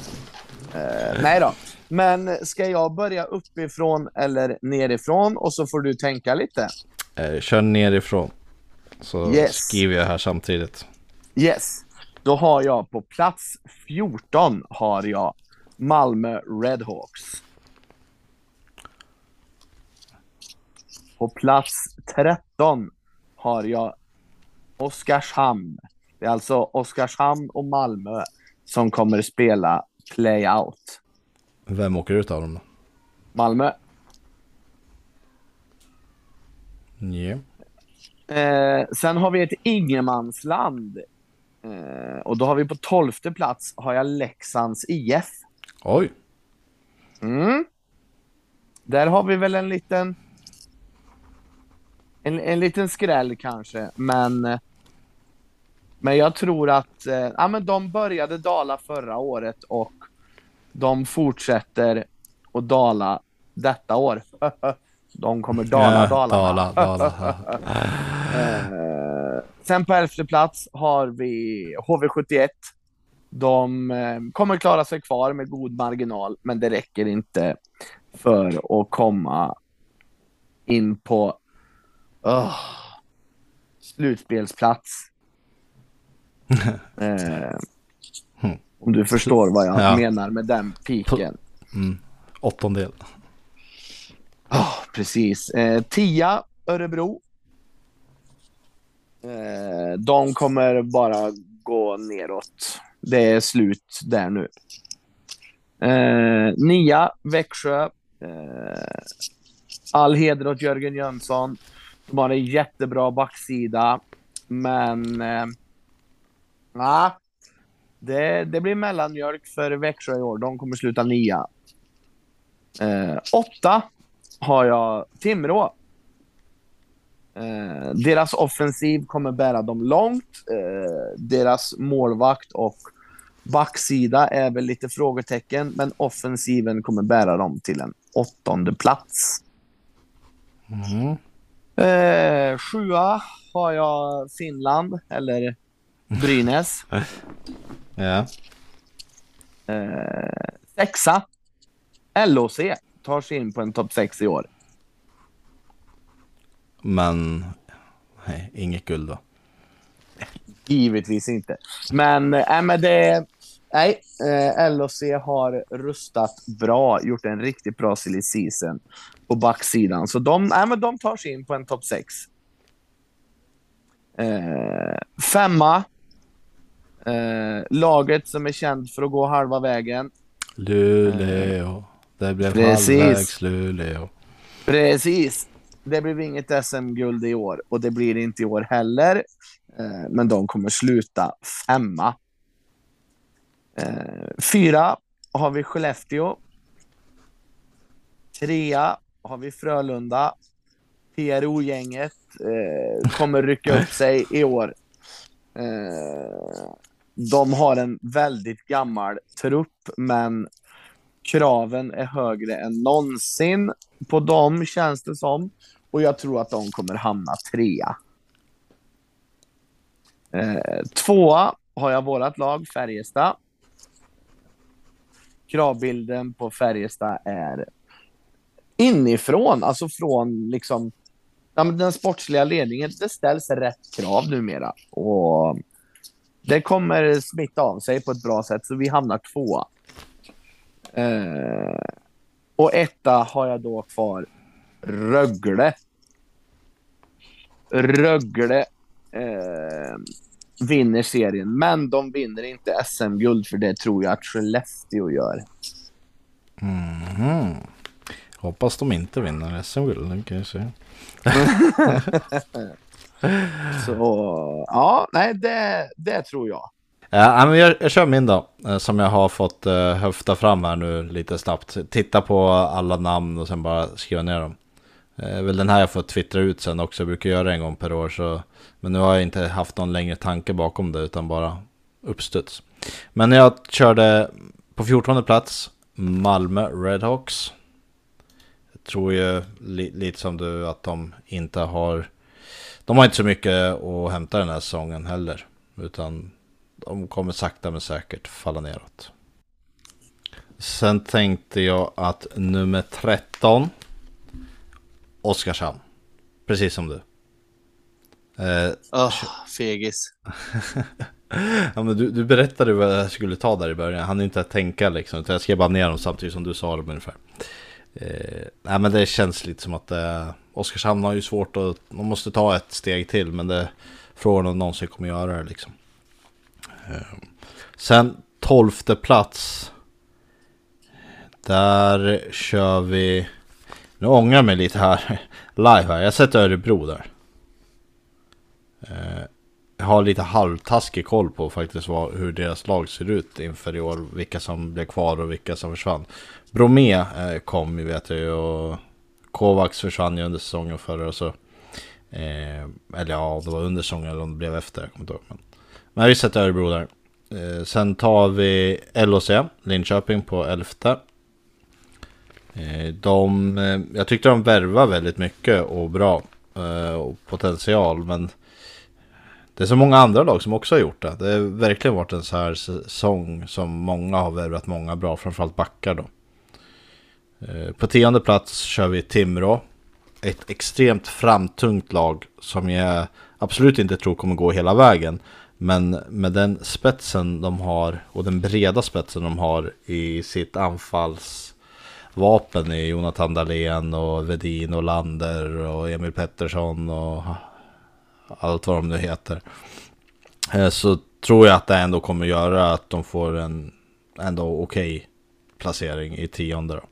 Eh, nej då. Men ska jag börja uppifrån eller nerifrån och så får du tänka lite? Eh, kör nerifrån. Så yes. skriver jag här samtidigt. Yes. Då har jag på plats 14 har jag Malmö Redhawks. På plats 13 har jag Oskarshamn. Det är alltså Oskarshamn och Malmö som kommer spela play-out. Vem åker ut av dem då? Malmö. Yeah. Eh, sen har vi ett ingenmansland. Eh, och då har vi på tolfte plats har jag Leksands IF. Oj. Mm. Där har vi väl en liten... En, en liten skräll kanske, men... Men jag tror att eh, ja, men de började dala förra året och de fortsätter att dala detta år. de kommer dala, Ja, dala. dala, dala. Eh, sen på elfte plats har vi HV71. De eh, kommer klara sig kvar med god marginal, men det räcker inte för att komma in på oh, slutspelsplats. Eh, om du förstår vad jag Ja. menar med den piken. Mm. Åttondel. Ja, precis. Eh, tia, Örebro. Eh, de kommer bara gå neråt. Det är slut där nu. Eh, nia, Växjö. Eh, all heder åt Jörgen Jönsson. De har en jättebra backsida, men... Eh, nah, det, det blir mellanmjölk för Växjö i år. De kommer sluta nia. Eh, åtta har jag Timrå. Eh, deras offensiv kommer bära dem långt. Eh, deras målvakt och backsida är väl lite frågetecken, men offensiven kommer bära dem till en åttonde plats. Mm. Eh, sjua har jag Finland, eller Brynäs. Ja. Eh, sexa, LOC, tar sig in på en topp sex i år. Men nej, inget guld då. Givetvis inte. Men, äh, men det... Nej, eh, LOC har rustat bra, gjort en riktigt bra silly season på backsidan. Så de, äh, men de tar sig in på en topp 6. Eh, femma. Eh, laget som är känd för att gå halva vägen. Luleå. Det blev Precis. halvvägs Luleå. Precis. Det blev inget SM-guld i år och det blir det inte i år heller. Eh, men de kommer sluta femma. Eh, fyra har vi Skellefteå. Trea har vi Frölunda. PRO-gänget eh, kommer rycka upp sig i år. Eh, de har en väldigt gammal trupp, men kraven är högre än någonsin på dem, känns det som. Och jag tror att de kommer hamna trea. Eh, tvåa har jag vårat lag, Färjestad. Kravbilden på Färjestad är inifrån, alltså från liksom ja, men den sportsliga ledningen. Det ställs rätt krav numera och det kommer smitta av sig på ett bra sätt, så vi hamnar tvåa. Eh, och etta har jag då kvar Rögle. Rögle eh, vinner serien, men de vinner inte SM-guld för det tror jag att Skellefteå gör. Mhm. Hoppas de inte vinner SM-guld, det kan jag säga. Så ja, nej, det, det tror jag. Ja, men jag, jag kör min då, eh, som jag har fått uh, höfta fram här nu lite snabbt. Titta på alla namn och sen bara skriva ner dem. Uh, väl den här jag får twittra ut sen också, jag brukar göra en gång per år. Så, men nu har jag inte haft någon längre tanke bakom det, utan bara uppstuds. Men jag körde på 14 plats Malmö Redhawks. Tror ju li, lite som du att de inte har... De har inte så mycket att hämta den här säsongen heller. Utan de kommer sakta men säkert falla neråt. Sen tänkte jag att nummer 13 Oskarshamn. Precis som du. Eh, Oh, fegis. ja, men du, du berättade vad jag skulle ta där i början. Han inte att tänka liksom. Jag skrev bara ner dem samtidigt som du sa dem ungefär. Eh, nej men det känns lite som att eh, Oskarshamn har ju svårt att... De måste ta ett steg till. Men det frågan om de någonsin kommer göra det liksom. Eh, sen tolfte plats. Där kör vi... Nu ångrar jag mig lite här. Live här. Jag sätter Örebro där. Eh, jag har lite halvtaskig koll på faktiskt vad, hur deras lag ser ut inför i år. Vilka som blev kvar och vilka som försvann. Bromé eh, kom ju vet jag ju och Kovacs försvann ju under säsongen förra och så. Eh, eller ja, det var under säsongen eller om det blev efter. Jag kommer inte ihåg. Men, men vi sätter Örebro där. Eh, sen tar vi LOC, Linköping på elfte. Eh, de, eh, jag tyckte de värvade väldigt mycket och bra eh, och potential men det är så många andra lag som också har gjort det. Det har verkligen varit en så här säsong som många har värvat många bra, framförallt backar då. Eh, på tionde plats kör vi Timrå. Ett extremt framtungt lag som jag absolut inte tror kommer gå hela vägen. Men med den spetsen de har och den breda spetsen de har i sitt anfallsvapen i Jonathan Dahlén och Vedin och Lander och Emil Pettersson och allt vad de nu heter. Eh, så tror jag att det ändå kommer göra att de får en ändå okej okay placering i tionde. Då.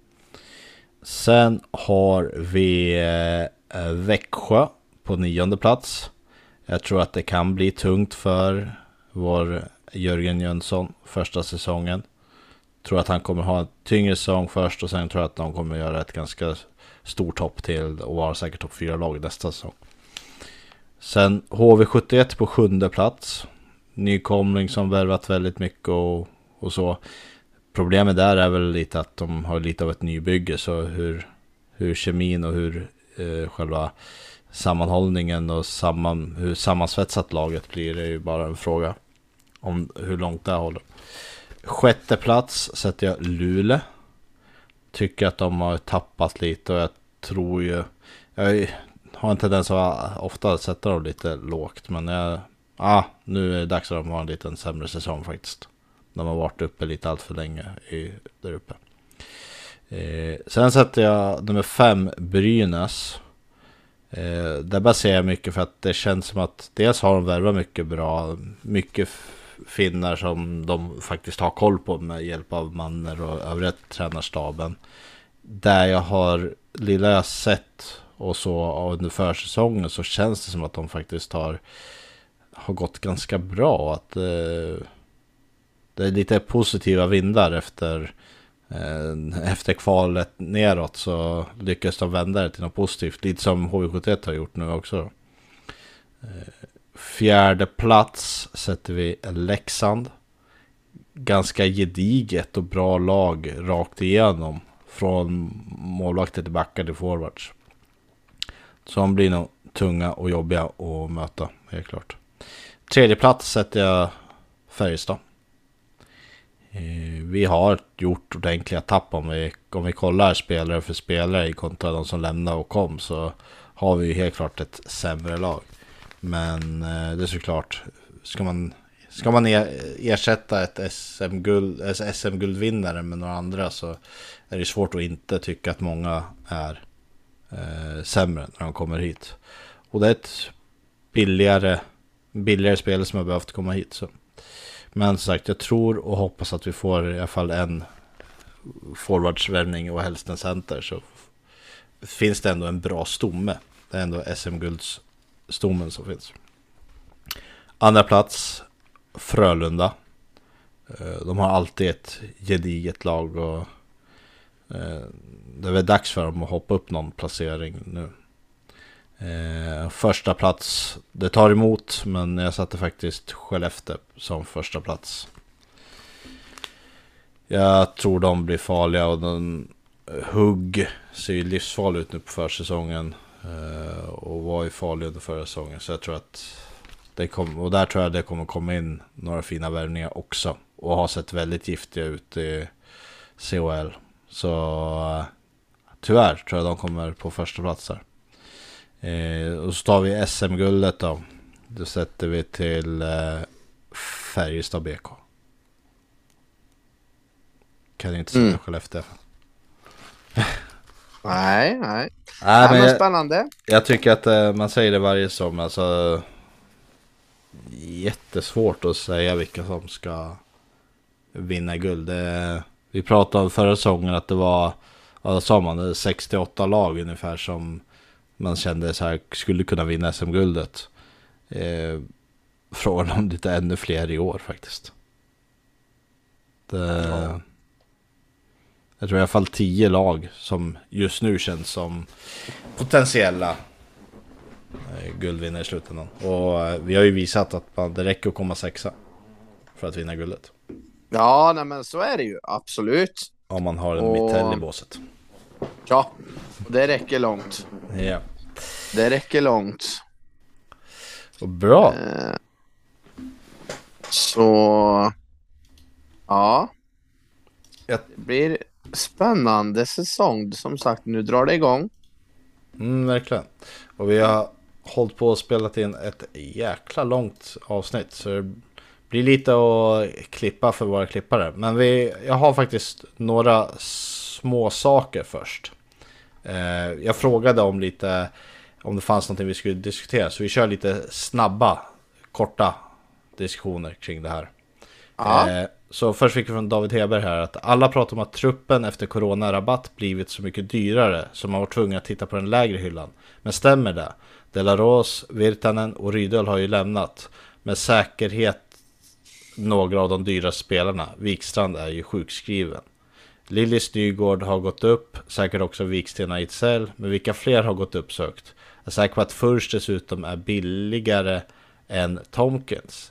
Sen har vi eh, Växjö på nionde plats. Jag tror att det kan bli tungt för vår Jörgen Jönsson första säsongen. Tror att han kommer ha en tyngre säsong först och sen tror jag att de kommer göra ett ganska stort hopp till och vara säkert topp 4-lag nästa säsong. Sen HV71 på sjunde plats. Nykomling som värvat väldigt mycket och, och så. Problemet där är väl lite att de har lite av ett nybygge så hur, hur kemin och hur eh, själva sammanhållningen och samman, hur sammansvetsat laget blir är ju bara en fråga om hur långt det håller. Sjätte plats sätter jag Luleå. Tycker att de har tappat lite och jag tror ju... Jag har en tendens att ofta sätta dem lite lågt men jag... Ah, nu är det dags att de har en liten sämre säsong faktiskt. De har varit uppe lite allt för länge i, där uppe. Eh, sen sätter jag nummer fem Brynäs. Eh, där baserar jag mycket för att det känns som att dels har de värvat mycket bra, mycket finnar som de faktiskt har koll på med hjälp av Manner och övriga tränarstaben. Där jag har, lilla jag sett och så under försäsongen så känns det som att de faktiskt har, har gått ganska bra. Att eh, det är lite positiva vindar efter Eh, efter kvalet neråt så lyckas de vända det till något positivt. Lite som HV71 har gjort nu också. Eh, fjärde plats sätter vi Leksand. Ganska gediget och bra lag rakt igenom. Från målvakter till backar till forwards. Så de blir nog tunga och jobbiga att möta, helt klart. Tredje plats sätter jag Färjestad. Eh, vi har gjort ordentliga tapp om vi, om vi kollar spelare för spelare kontra de som lämnade och kom så har vi ju helt klart ett sämre lag. Men eh, det är såklart, ska man, ska man e-, ersätta ett SM-guld, SM-guldvinnare med några andra så är det svårt att inte tycka att många är eh, sämre när de kommer hit. Och det är ett billigare, billigare spel som har behövt komma hit. Så. Men som sagt, jag tror och hoppas att vi får i alla fall en forwardsvärvning och helst en center. Så finns det ändå en bra stomme. Det är ändå SM-guldsstommen som finns. Andra plats, Frölunda. Eh, de har alltid ett gediget lag och eh, det är väl dags för dem att hoppa upp någon placering nu. Eh, första plats, det tar emot men jag satte faktiskt Skellefteå som första plats. Jag tror de blir farliga och den eh, Hugg ser ju livsfarlig ut nu på försäsongen. Eh, och var ju farlig under förra säsongen. Så jag tror att det kommer, och där tror jag det kommer komma in några fina värvningar också. Och har sett väldigt giftiga ut i CHL. Så eh, tyvärr tror jag de kommer på första plats där. Eh, och så tar vi SM-guldet då. Då sätter vi till eh, Färjestad BK. Kan inte sätta mm. Skellefteå. nej, nej. Nej, men jag, spännande. Jag tycker att eh, man säger det varje sommar. Alltså, jättesvårt att säga vilka som ska vinna guld. Det, vi pratade om förra säsongen att det var, vad sa man, 68 lag ungefär som man kände så här skulle kunna vinna SM-guldet. Eh, frågan om det är ännu fler i år faktiskt. Det, ja. Jag tror i alla fall tio lag som just nu känns som potentiella eh, guldvinnare i slutändan. Och eh, vi har ju visat att man, det räcker att komma sexa för att vinna guldet. Ja, nej, men så är det ju absolut. Om man har en och... Mitell i båset. Ja, det räcker långt. Ja. Det räcker långt. Och bra. Eh, så ja. Det blir spännande säsong. Som sagt, nu drar det igång. Mm, verkligen. Och vi har hållit på och spelat in ett jäkla långt avsnitt. Så det blir lite att klippa för våra klippare. Men vi, jag har faktiskt några små saker först. Eh, jag frågade om lite om det fanns någonting vi skulle diskutera. Så vi kör lite snabba, korta diskussioner kring det här. Eh, så först fick vi från David Heber här att alla pratar om att truppen efter coronarabatt blivit så mycket dyrare så man var tvungen att titta på den lägre hyllan. Men stämmer det? Delaros, Virtanen och Rydöl har ju lämnat. Med säkerhet några av de dyra spelarna. Wikstrand är ju sjukskriven. Lillis Nygård har gått upp, säkert också Vikstena Ejdsell. Men vilka fler har gått upp sökt? Jag är säker på att Furs dessutom är billigare än Tomkins.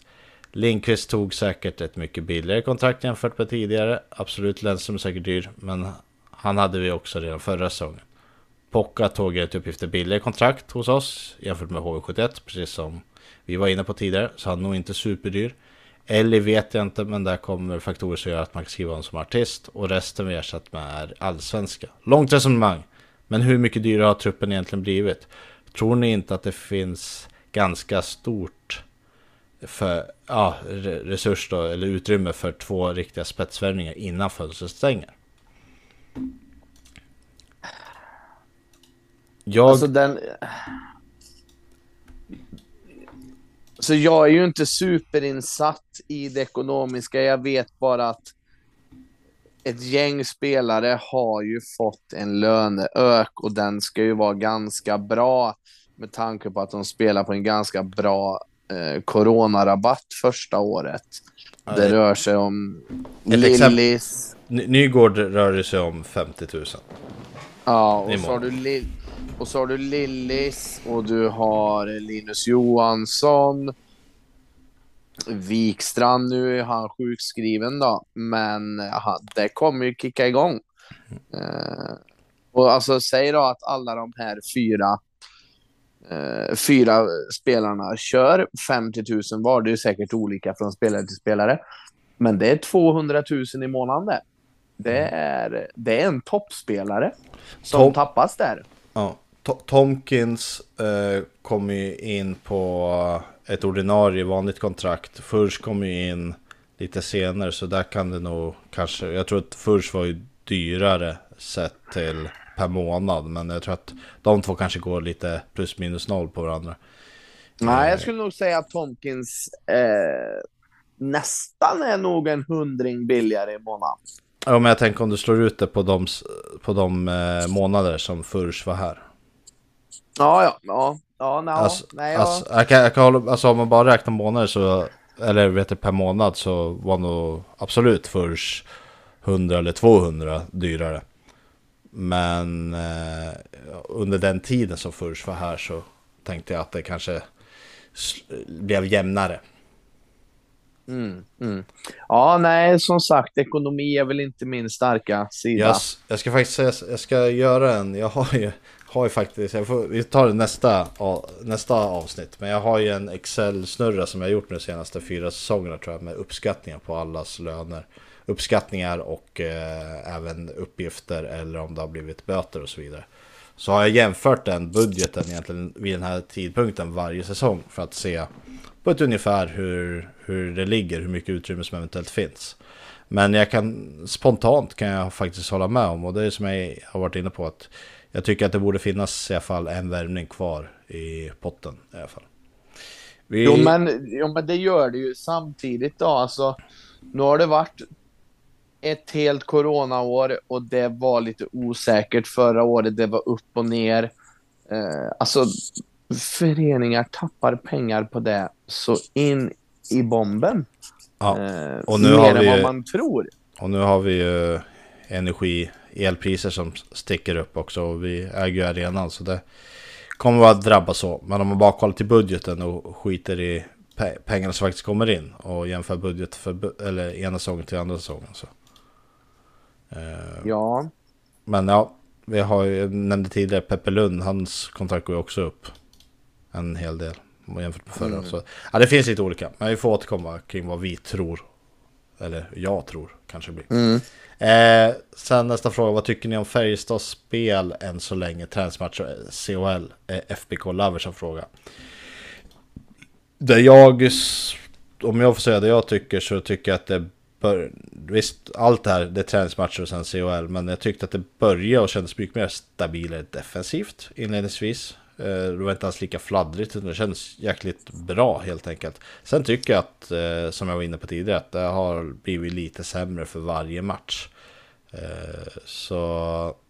Lindqvist tog säkert ett mycket billigare kontrakt jämfört med tidigare. Absolut, Lennström är säkert dyr, men han hade vi också redan förra säsongen. Pocka tog ett uppgifter billigare kontrakt hos oss jämfört med HV71, precis som vi var inne på tidigare, så han är nog inte superdyr. Ellie vet jag inte, men där kommer faktorer som gör att man kan skriva honom som artist och resten vi ersatt med är allsvenska. Långt resonemang, men hur mycket dyrare har truppen egentligen blivit? Tror ni inte att det finns ganska stort för, ja, resurs då, eller utrymme för två riktiga spetsvärvningar innan fönstret stänger? Jag... Alltså den... Så jag är ju inte superinsatt i det ekonomiska. Jag vet bara att ett gäng spelare har ju fått en löneök och den ska ju vara ganska bra med tanke på att de spelar på en ganska bra eh, coronarabatt första året. Ja, det rör sig om Lillis. Nygård rör det sig om 50 000. Ja, och så, har du Lill och så har du Lillis och du har Linus Johansson. Wikstrand, nu är han sjukskriven då, men han, det kommer ju kicka igång. Uh, och alltså säg då att alla de här fyra uh, fyra spelarna kör 50 000 var. Det är säkert olika från spelare till spelare, men det är 200 000 i månaden det. är, det är en toppspelare som Tom tappas där. Ja. Tomkins eh, kommer ju in på ett ordinarie vanligt kontrakt. Furs kommer ju in lite senare så där kan det nog kanske. Jag tror att Furs var ju dyrare sett till per månad. Men jag tror att de två kanske går lite plus minus noll på varandra. Nej, jag skulle nog säga att Tomkins eh, nästan är nog en hundring billigare i månaden. Ja, men jag tänker om du slår ut det på de, på de eh, månader som Furs var här. Ja, ja, ja. Ja, no, alltså, nej, ja. Alltså, jag kan, jag kan hålla, alltså om man bara räknar månader så, eller vet du, per månad så var nog absolut först 100 eller 200 dyrare. Men eh, under den tiden som först var här så tänkte jag att det kanske blev jämnare. Mm, mm. Ja, nej, som sagt, ekonomi är väl inte min starka sida. Jag, jag ska faktiskt säga, jag ska göra en, jag har ju har ju faktiskt, jag får, vi tar det nästa, nästa avsnitt, men jag har ju en Excel-snurra som jag gjort nu de senaste fyra säsongerna tror jag, med uppskattningar på allas löner. Uppskattningar och eh, även uppgifter eller om det har blivit böter och så vidare. Så har jag jämfört den budgeten egentligen vid den här tidpunkten varje säsong för att se på ett ungefär hur, hur det ligger, hur mycket utrymme som eventuellt finns. Men jag kan spontant kan jag faktiskt hålla med om och det är som jag har varit inne på att jag tycker att det borde finnas i alla fall en värvning kvar i potten i alla fall. Vi... Jo, men, jo, men det gör det ju samtidigt då. Alltså, nu har det varit ett helt coronaår och det var lite osäkert förra året. Det var upp och ner. Eh, alltså, föreningar tappar pengar på det så in i bomben. Ja. Eh, och nu mer har än vi vad ju- man tror. Och nu har vi ju energi, elpriser som sticker upp också. Och vi äger ju arenan så det kommer att drabba så. Men om man bara kollar till budgeten och skiter i pe- pengarna som faktiskt kommer in och jämför budget för bu- eller ena säsongen till andra säsongen. Så. Eh, Ja, Men ja, vi har ju, jag nämnde tidigare Peppe Lund, hans kontrakt går ju också upp en hel del jämfört med förra. Mm. Så, ja, det finns lite olika, men vi får återkomma kring vad vi tror. Eller jag tror kanske blir. mm. Eh, sen nästa fråga, vad tycker ni om Färjestads spel än så länge? Träningsmatcher, CHL, eh, FBK Lovers har fråga. Det jag, om jag får säga det jag tycker så tycker jag att det bör, visst allt det här det är träningsmatcher och sen CHL men jag tyckte att det började och kändes mycket mer stabilare defensivt inledningsvis. Eh, det var inte alls lika fladdrigt utan det kändes jäkligt bra helt enkelt. Sen tycker jag att, eh, som jag var inne på tidigare, att det har blivit lite sämre för varje match. Eh, så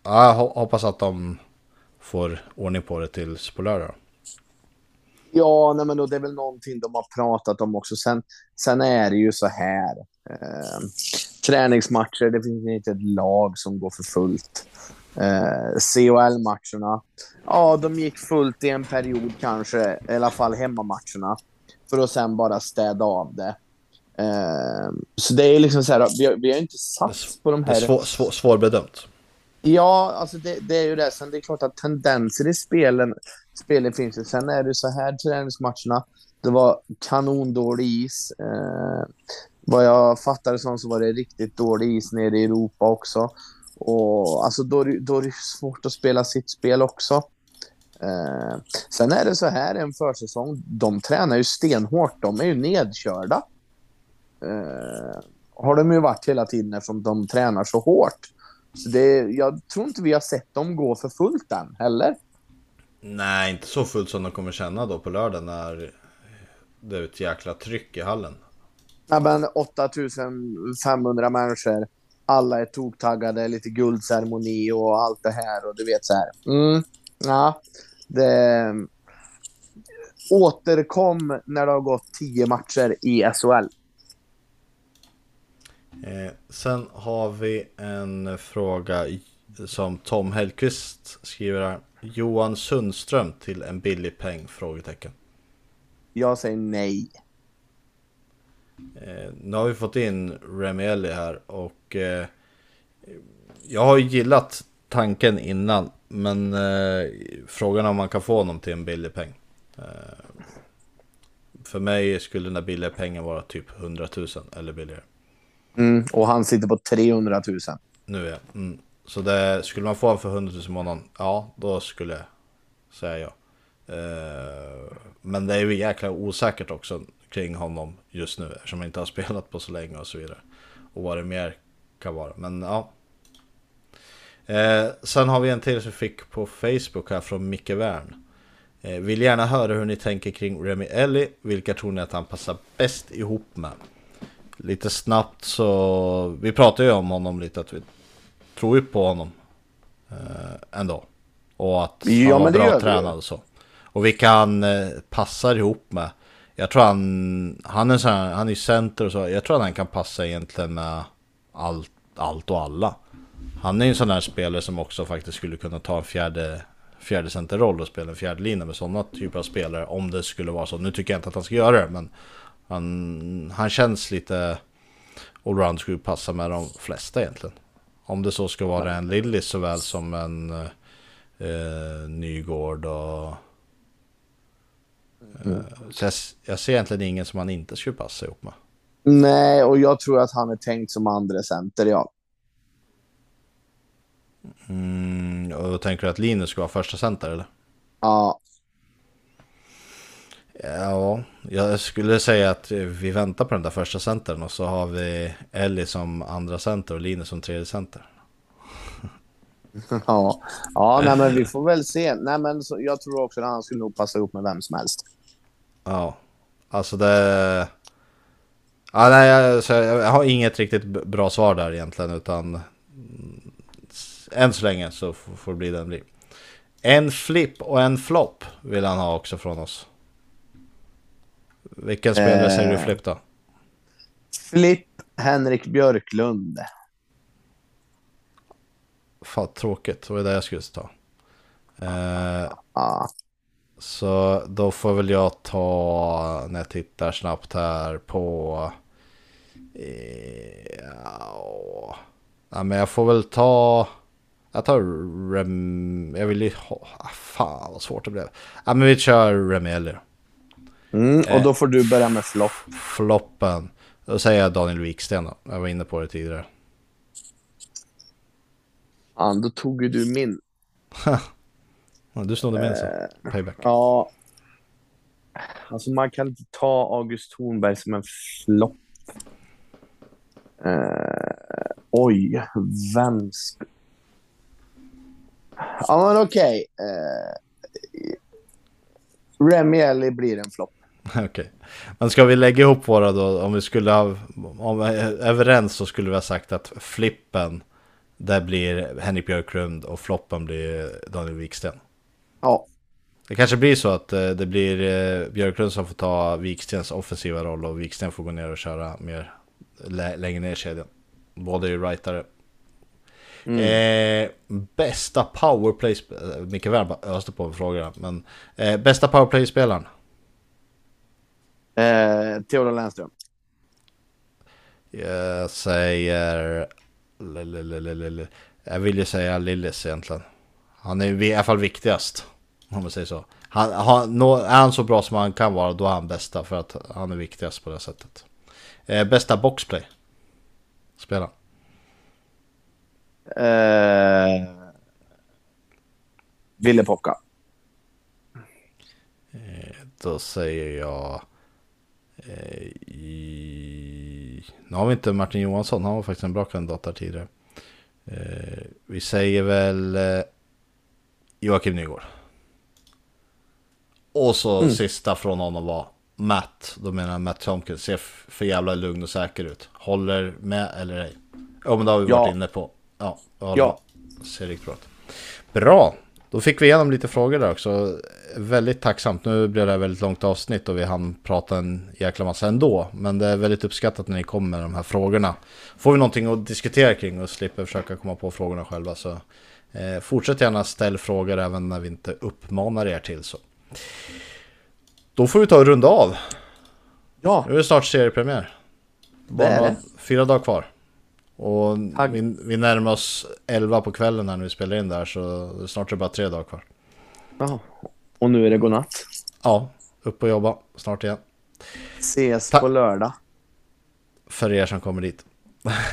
jag hoppas att de får ordning på det tills på lördag. Ja, nej, men då, det är väl någonting de har pratat om också. Sen, sen är det ju så här. Eh, träningsmatcher, det finns inte ett lag som går för fullt. Eh, CHL-matcherna, ja, de gick fullt i en period kanske, i alla fall hemmamatcherna, för att sen bara städa av det. Eh, så det är liksom så här, vi har, vi har inte satt på de Det är här... svår, svår, svårbedömt. Ja, alltså det, det är ju det. Sen det är klart att tendenser i spelen, spelen finns ju. Sen är det så här träningsmatcherna. Det var kanondålig is. Eh, vad jag fattade som så var det riktigt dålig is nere i Europa också. Och alltså då, är det- då är det svårt att spela sitt spel också. Eh, sen är det så här en försäsong. De tränar ju stenhårt. De är ju nedkörda. Eh, har de ju varit hela tiden eftersom de tränar så hårt. Så det, jag tror inte vi har sett dem gå för fullt än heller. Nej, inte så fullt som de kommer känna då på lördag när det är ett jäkla tryck i hallen. Ja, men 8500 människor. Alla är toktaggade, lite guldceremoni och allt det här och du vet så här. Mm, ja, det... Återkom när det har gått 10 matcher i SHL. Eh, sen har vi en fråga som Tom Hellqvist skriver här. Johan Sundström till en billig peng? Frågetecken. Jag säger nej. Eh, nu har vi fått in Remy Ellie här och eh, jag har ju gillat tanken innan men eh, frågan är om man kan få honom till en billig peng. Eh, för mig skulle den där billiga pengen vara typ 100 000 eller billigare. Mm, och han sitter på 300 000. Nu är mm. Så det, skulle man få honom för 100 000 i månaden, ja då skulle jag säga ja. Eh, men det är ju jäkla osäkert också kring honom just nu eftersom han inte har spelat på så länge och så vidare. Och vad det mer kan vara. Men ja. Eh, sen har vi en till som vi fick på Facebook här från Micke Wern. Eh, vill gärna höra hur ni tänker kring Remy Ellie. Vilka tror ni att han passar bäst ihop med? Lite snabbt så, vi pratar ju om honom lite att vi tror ju på honom eh, ändå. Och att Ja, han var bra tränad och så. Och vilka han eh, passar ihop med. Jag tror han, han är så här, han är center och så. Jag tror att han kan passa egentligen med allt, allt och alla. Han är ju en sån här spelare som också faktiskt skulle kunna ta en fjärde, fjärde centerroll och spela en fjärde linje med sådana typer av spelare. Om det skulle vara så. Nu tycker jag inte att han ska göra det, men han, han känns lite allround skulle passa med de flesta egentligen. Om det så ska vara en Lillis såväl som en eh, Nygård och... Eh, så jag, jag ser egentligen ingen som han inte skulle passa ihop med. Nej, och jag tror att han är tänkt som andra center, ja. Mm, och då tänker du att Linus ska vara första center eller? Ja, Ja, jag skulle säga att vi väntar på den där första centern och så har vi Ellie som andra center och Linus som tredje center. ja. ja nej, men vi får väl se. Nej, men så, jag tror också att han skulle nog passa ihop med vem som helst. Ja, alltså det... Ja, nej, jag, jag har inget riktigt bra svar där egentligen, utan än så länge så får det bli den blir. En flipp och en flopp vill han ha också från oss. Vilken spelare Eh. säger du flipp då? Flipp Henrik Björklund. Fan tråkigt, det var det jag skulle ta. Eh, Ja. så då får väl jag ta, när jag tittar snabbt här på... Eh, ja, ja, men jag får väl ta... Jag tar Rem... Jag vill ju ha... Ah, fan vad svårt det blev. Ja men vi kör Remi Mm, och då får du börja med flopp. Floppen. Då säger jag Daniel Wiksten då. Jag var inne på det tidigare. Ja, då tog ju du min. Ja, Du snodde min så. Payback. Ja. Alltså man kan inte ta August Thornberg som en flopp. Eh, oj, vem... Ja, men okej. Eh, Remy Ellie blir en flopp. Okej. Men ska vi lägga ihop våra då? Om vi skulle ha... Om vi är överens så skulle vi ha sagt att flippen där blir Henrik Björklund och floppen blir Daniel Wiksten. Ja. Det kanske blir så att eh, det blir eh, Björklund som får ta Wikstens offensiva roll och Wiksten får gå ner och köra mer lä- längre ner i kedjan. Båda är ju rightare. Eh, bästa powerplay... eh, Micke Wern bara öste på med frågorna. Men eh, bästa powerplay-spelaren? Eh, Theodor Lennström. Jag säger... Jag vill ju säga Lillis egentligen. Han är i alla fall viktigast. Om man säger så. Han, han, nå- är han så bra som han kan vara, då är han bästa. För att han är viktigast på det sättet. Eh, bästa boxplay? Spela. Eh, Ville Pocka. Då säger jag... Eh, i... Nu har vi inte Martin Johansson, han var faktiskt en bra kandidat där tidigare. Eh, vi säger väl eh, Joakim Nygård. Och så sista från honom var Matt, då menar jag Matt Tomkins, ser för jävla lugn och säker ut. Håller med eller ej? Ja men det har vi Ja. varit inne på. Ja, Ja. Ser riktigt bra ut. Bra, då fick vi igenom lite frågor där också. Väldigt tacksamt. Nu blev det här väldigt långt avsnitt och vi hann prata en jäkla massa ändå. Men det är väldigt uppskattat när ni kommer med de här frågorna. Får vi någonting att diskutera kring och slipper försöka komma på frågorna själva så eh, fortsätt gärna ställ frågor även när vi inte uppmanar er till så. Då får vi ta och runda av. Ja, Nu är det snart seriepremiär. Bara Det är det. fyra dagar kvar. Och vi, vi närmar oss 11 på kvällen när vi spelar in där så snart är det bara tre dagar kvar. ja. och nu är det godnatt. Ja, upp och jobba snart igen. Ses Ta- på lördag. För er som kommer dit.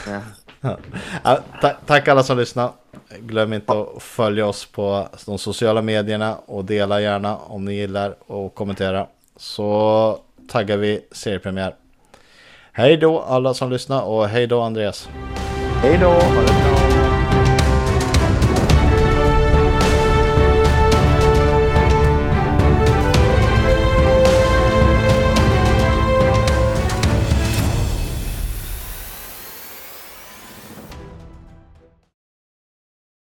Ja. Ja, ta- tack alla som lyssnar. Glöm inte att följa oss på de sociala medierna och dela gärna om ni gillar och kommentera. Så taggar vi seriepremiär. Hej då alla som lyssnar och hej då Andreas. Hej då! Ha det bra.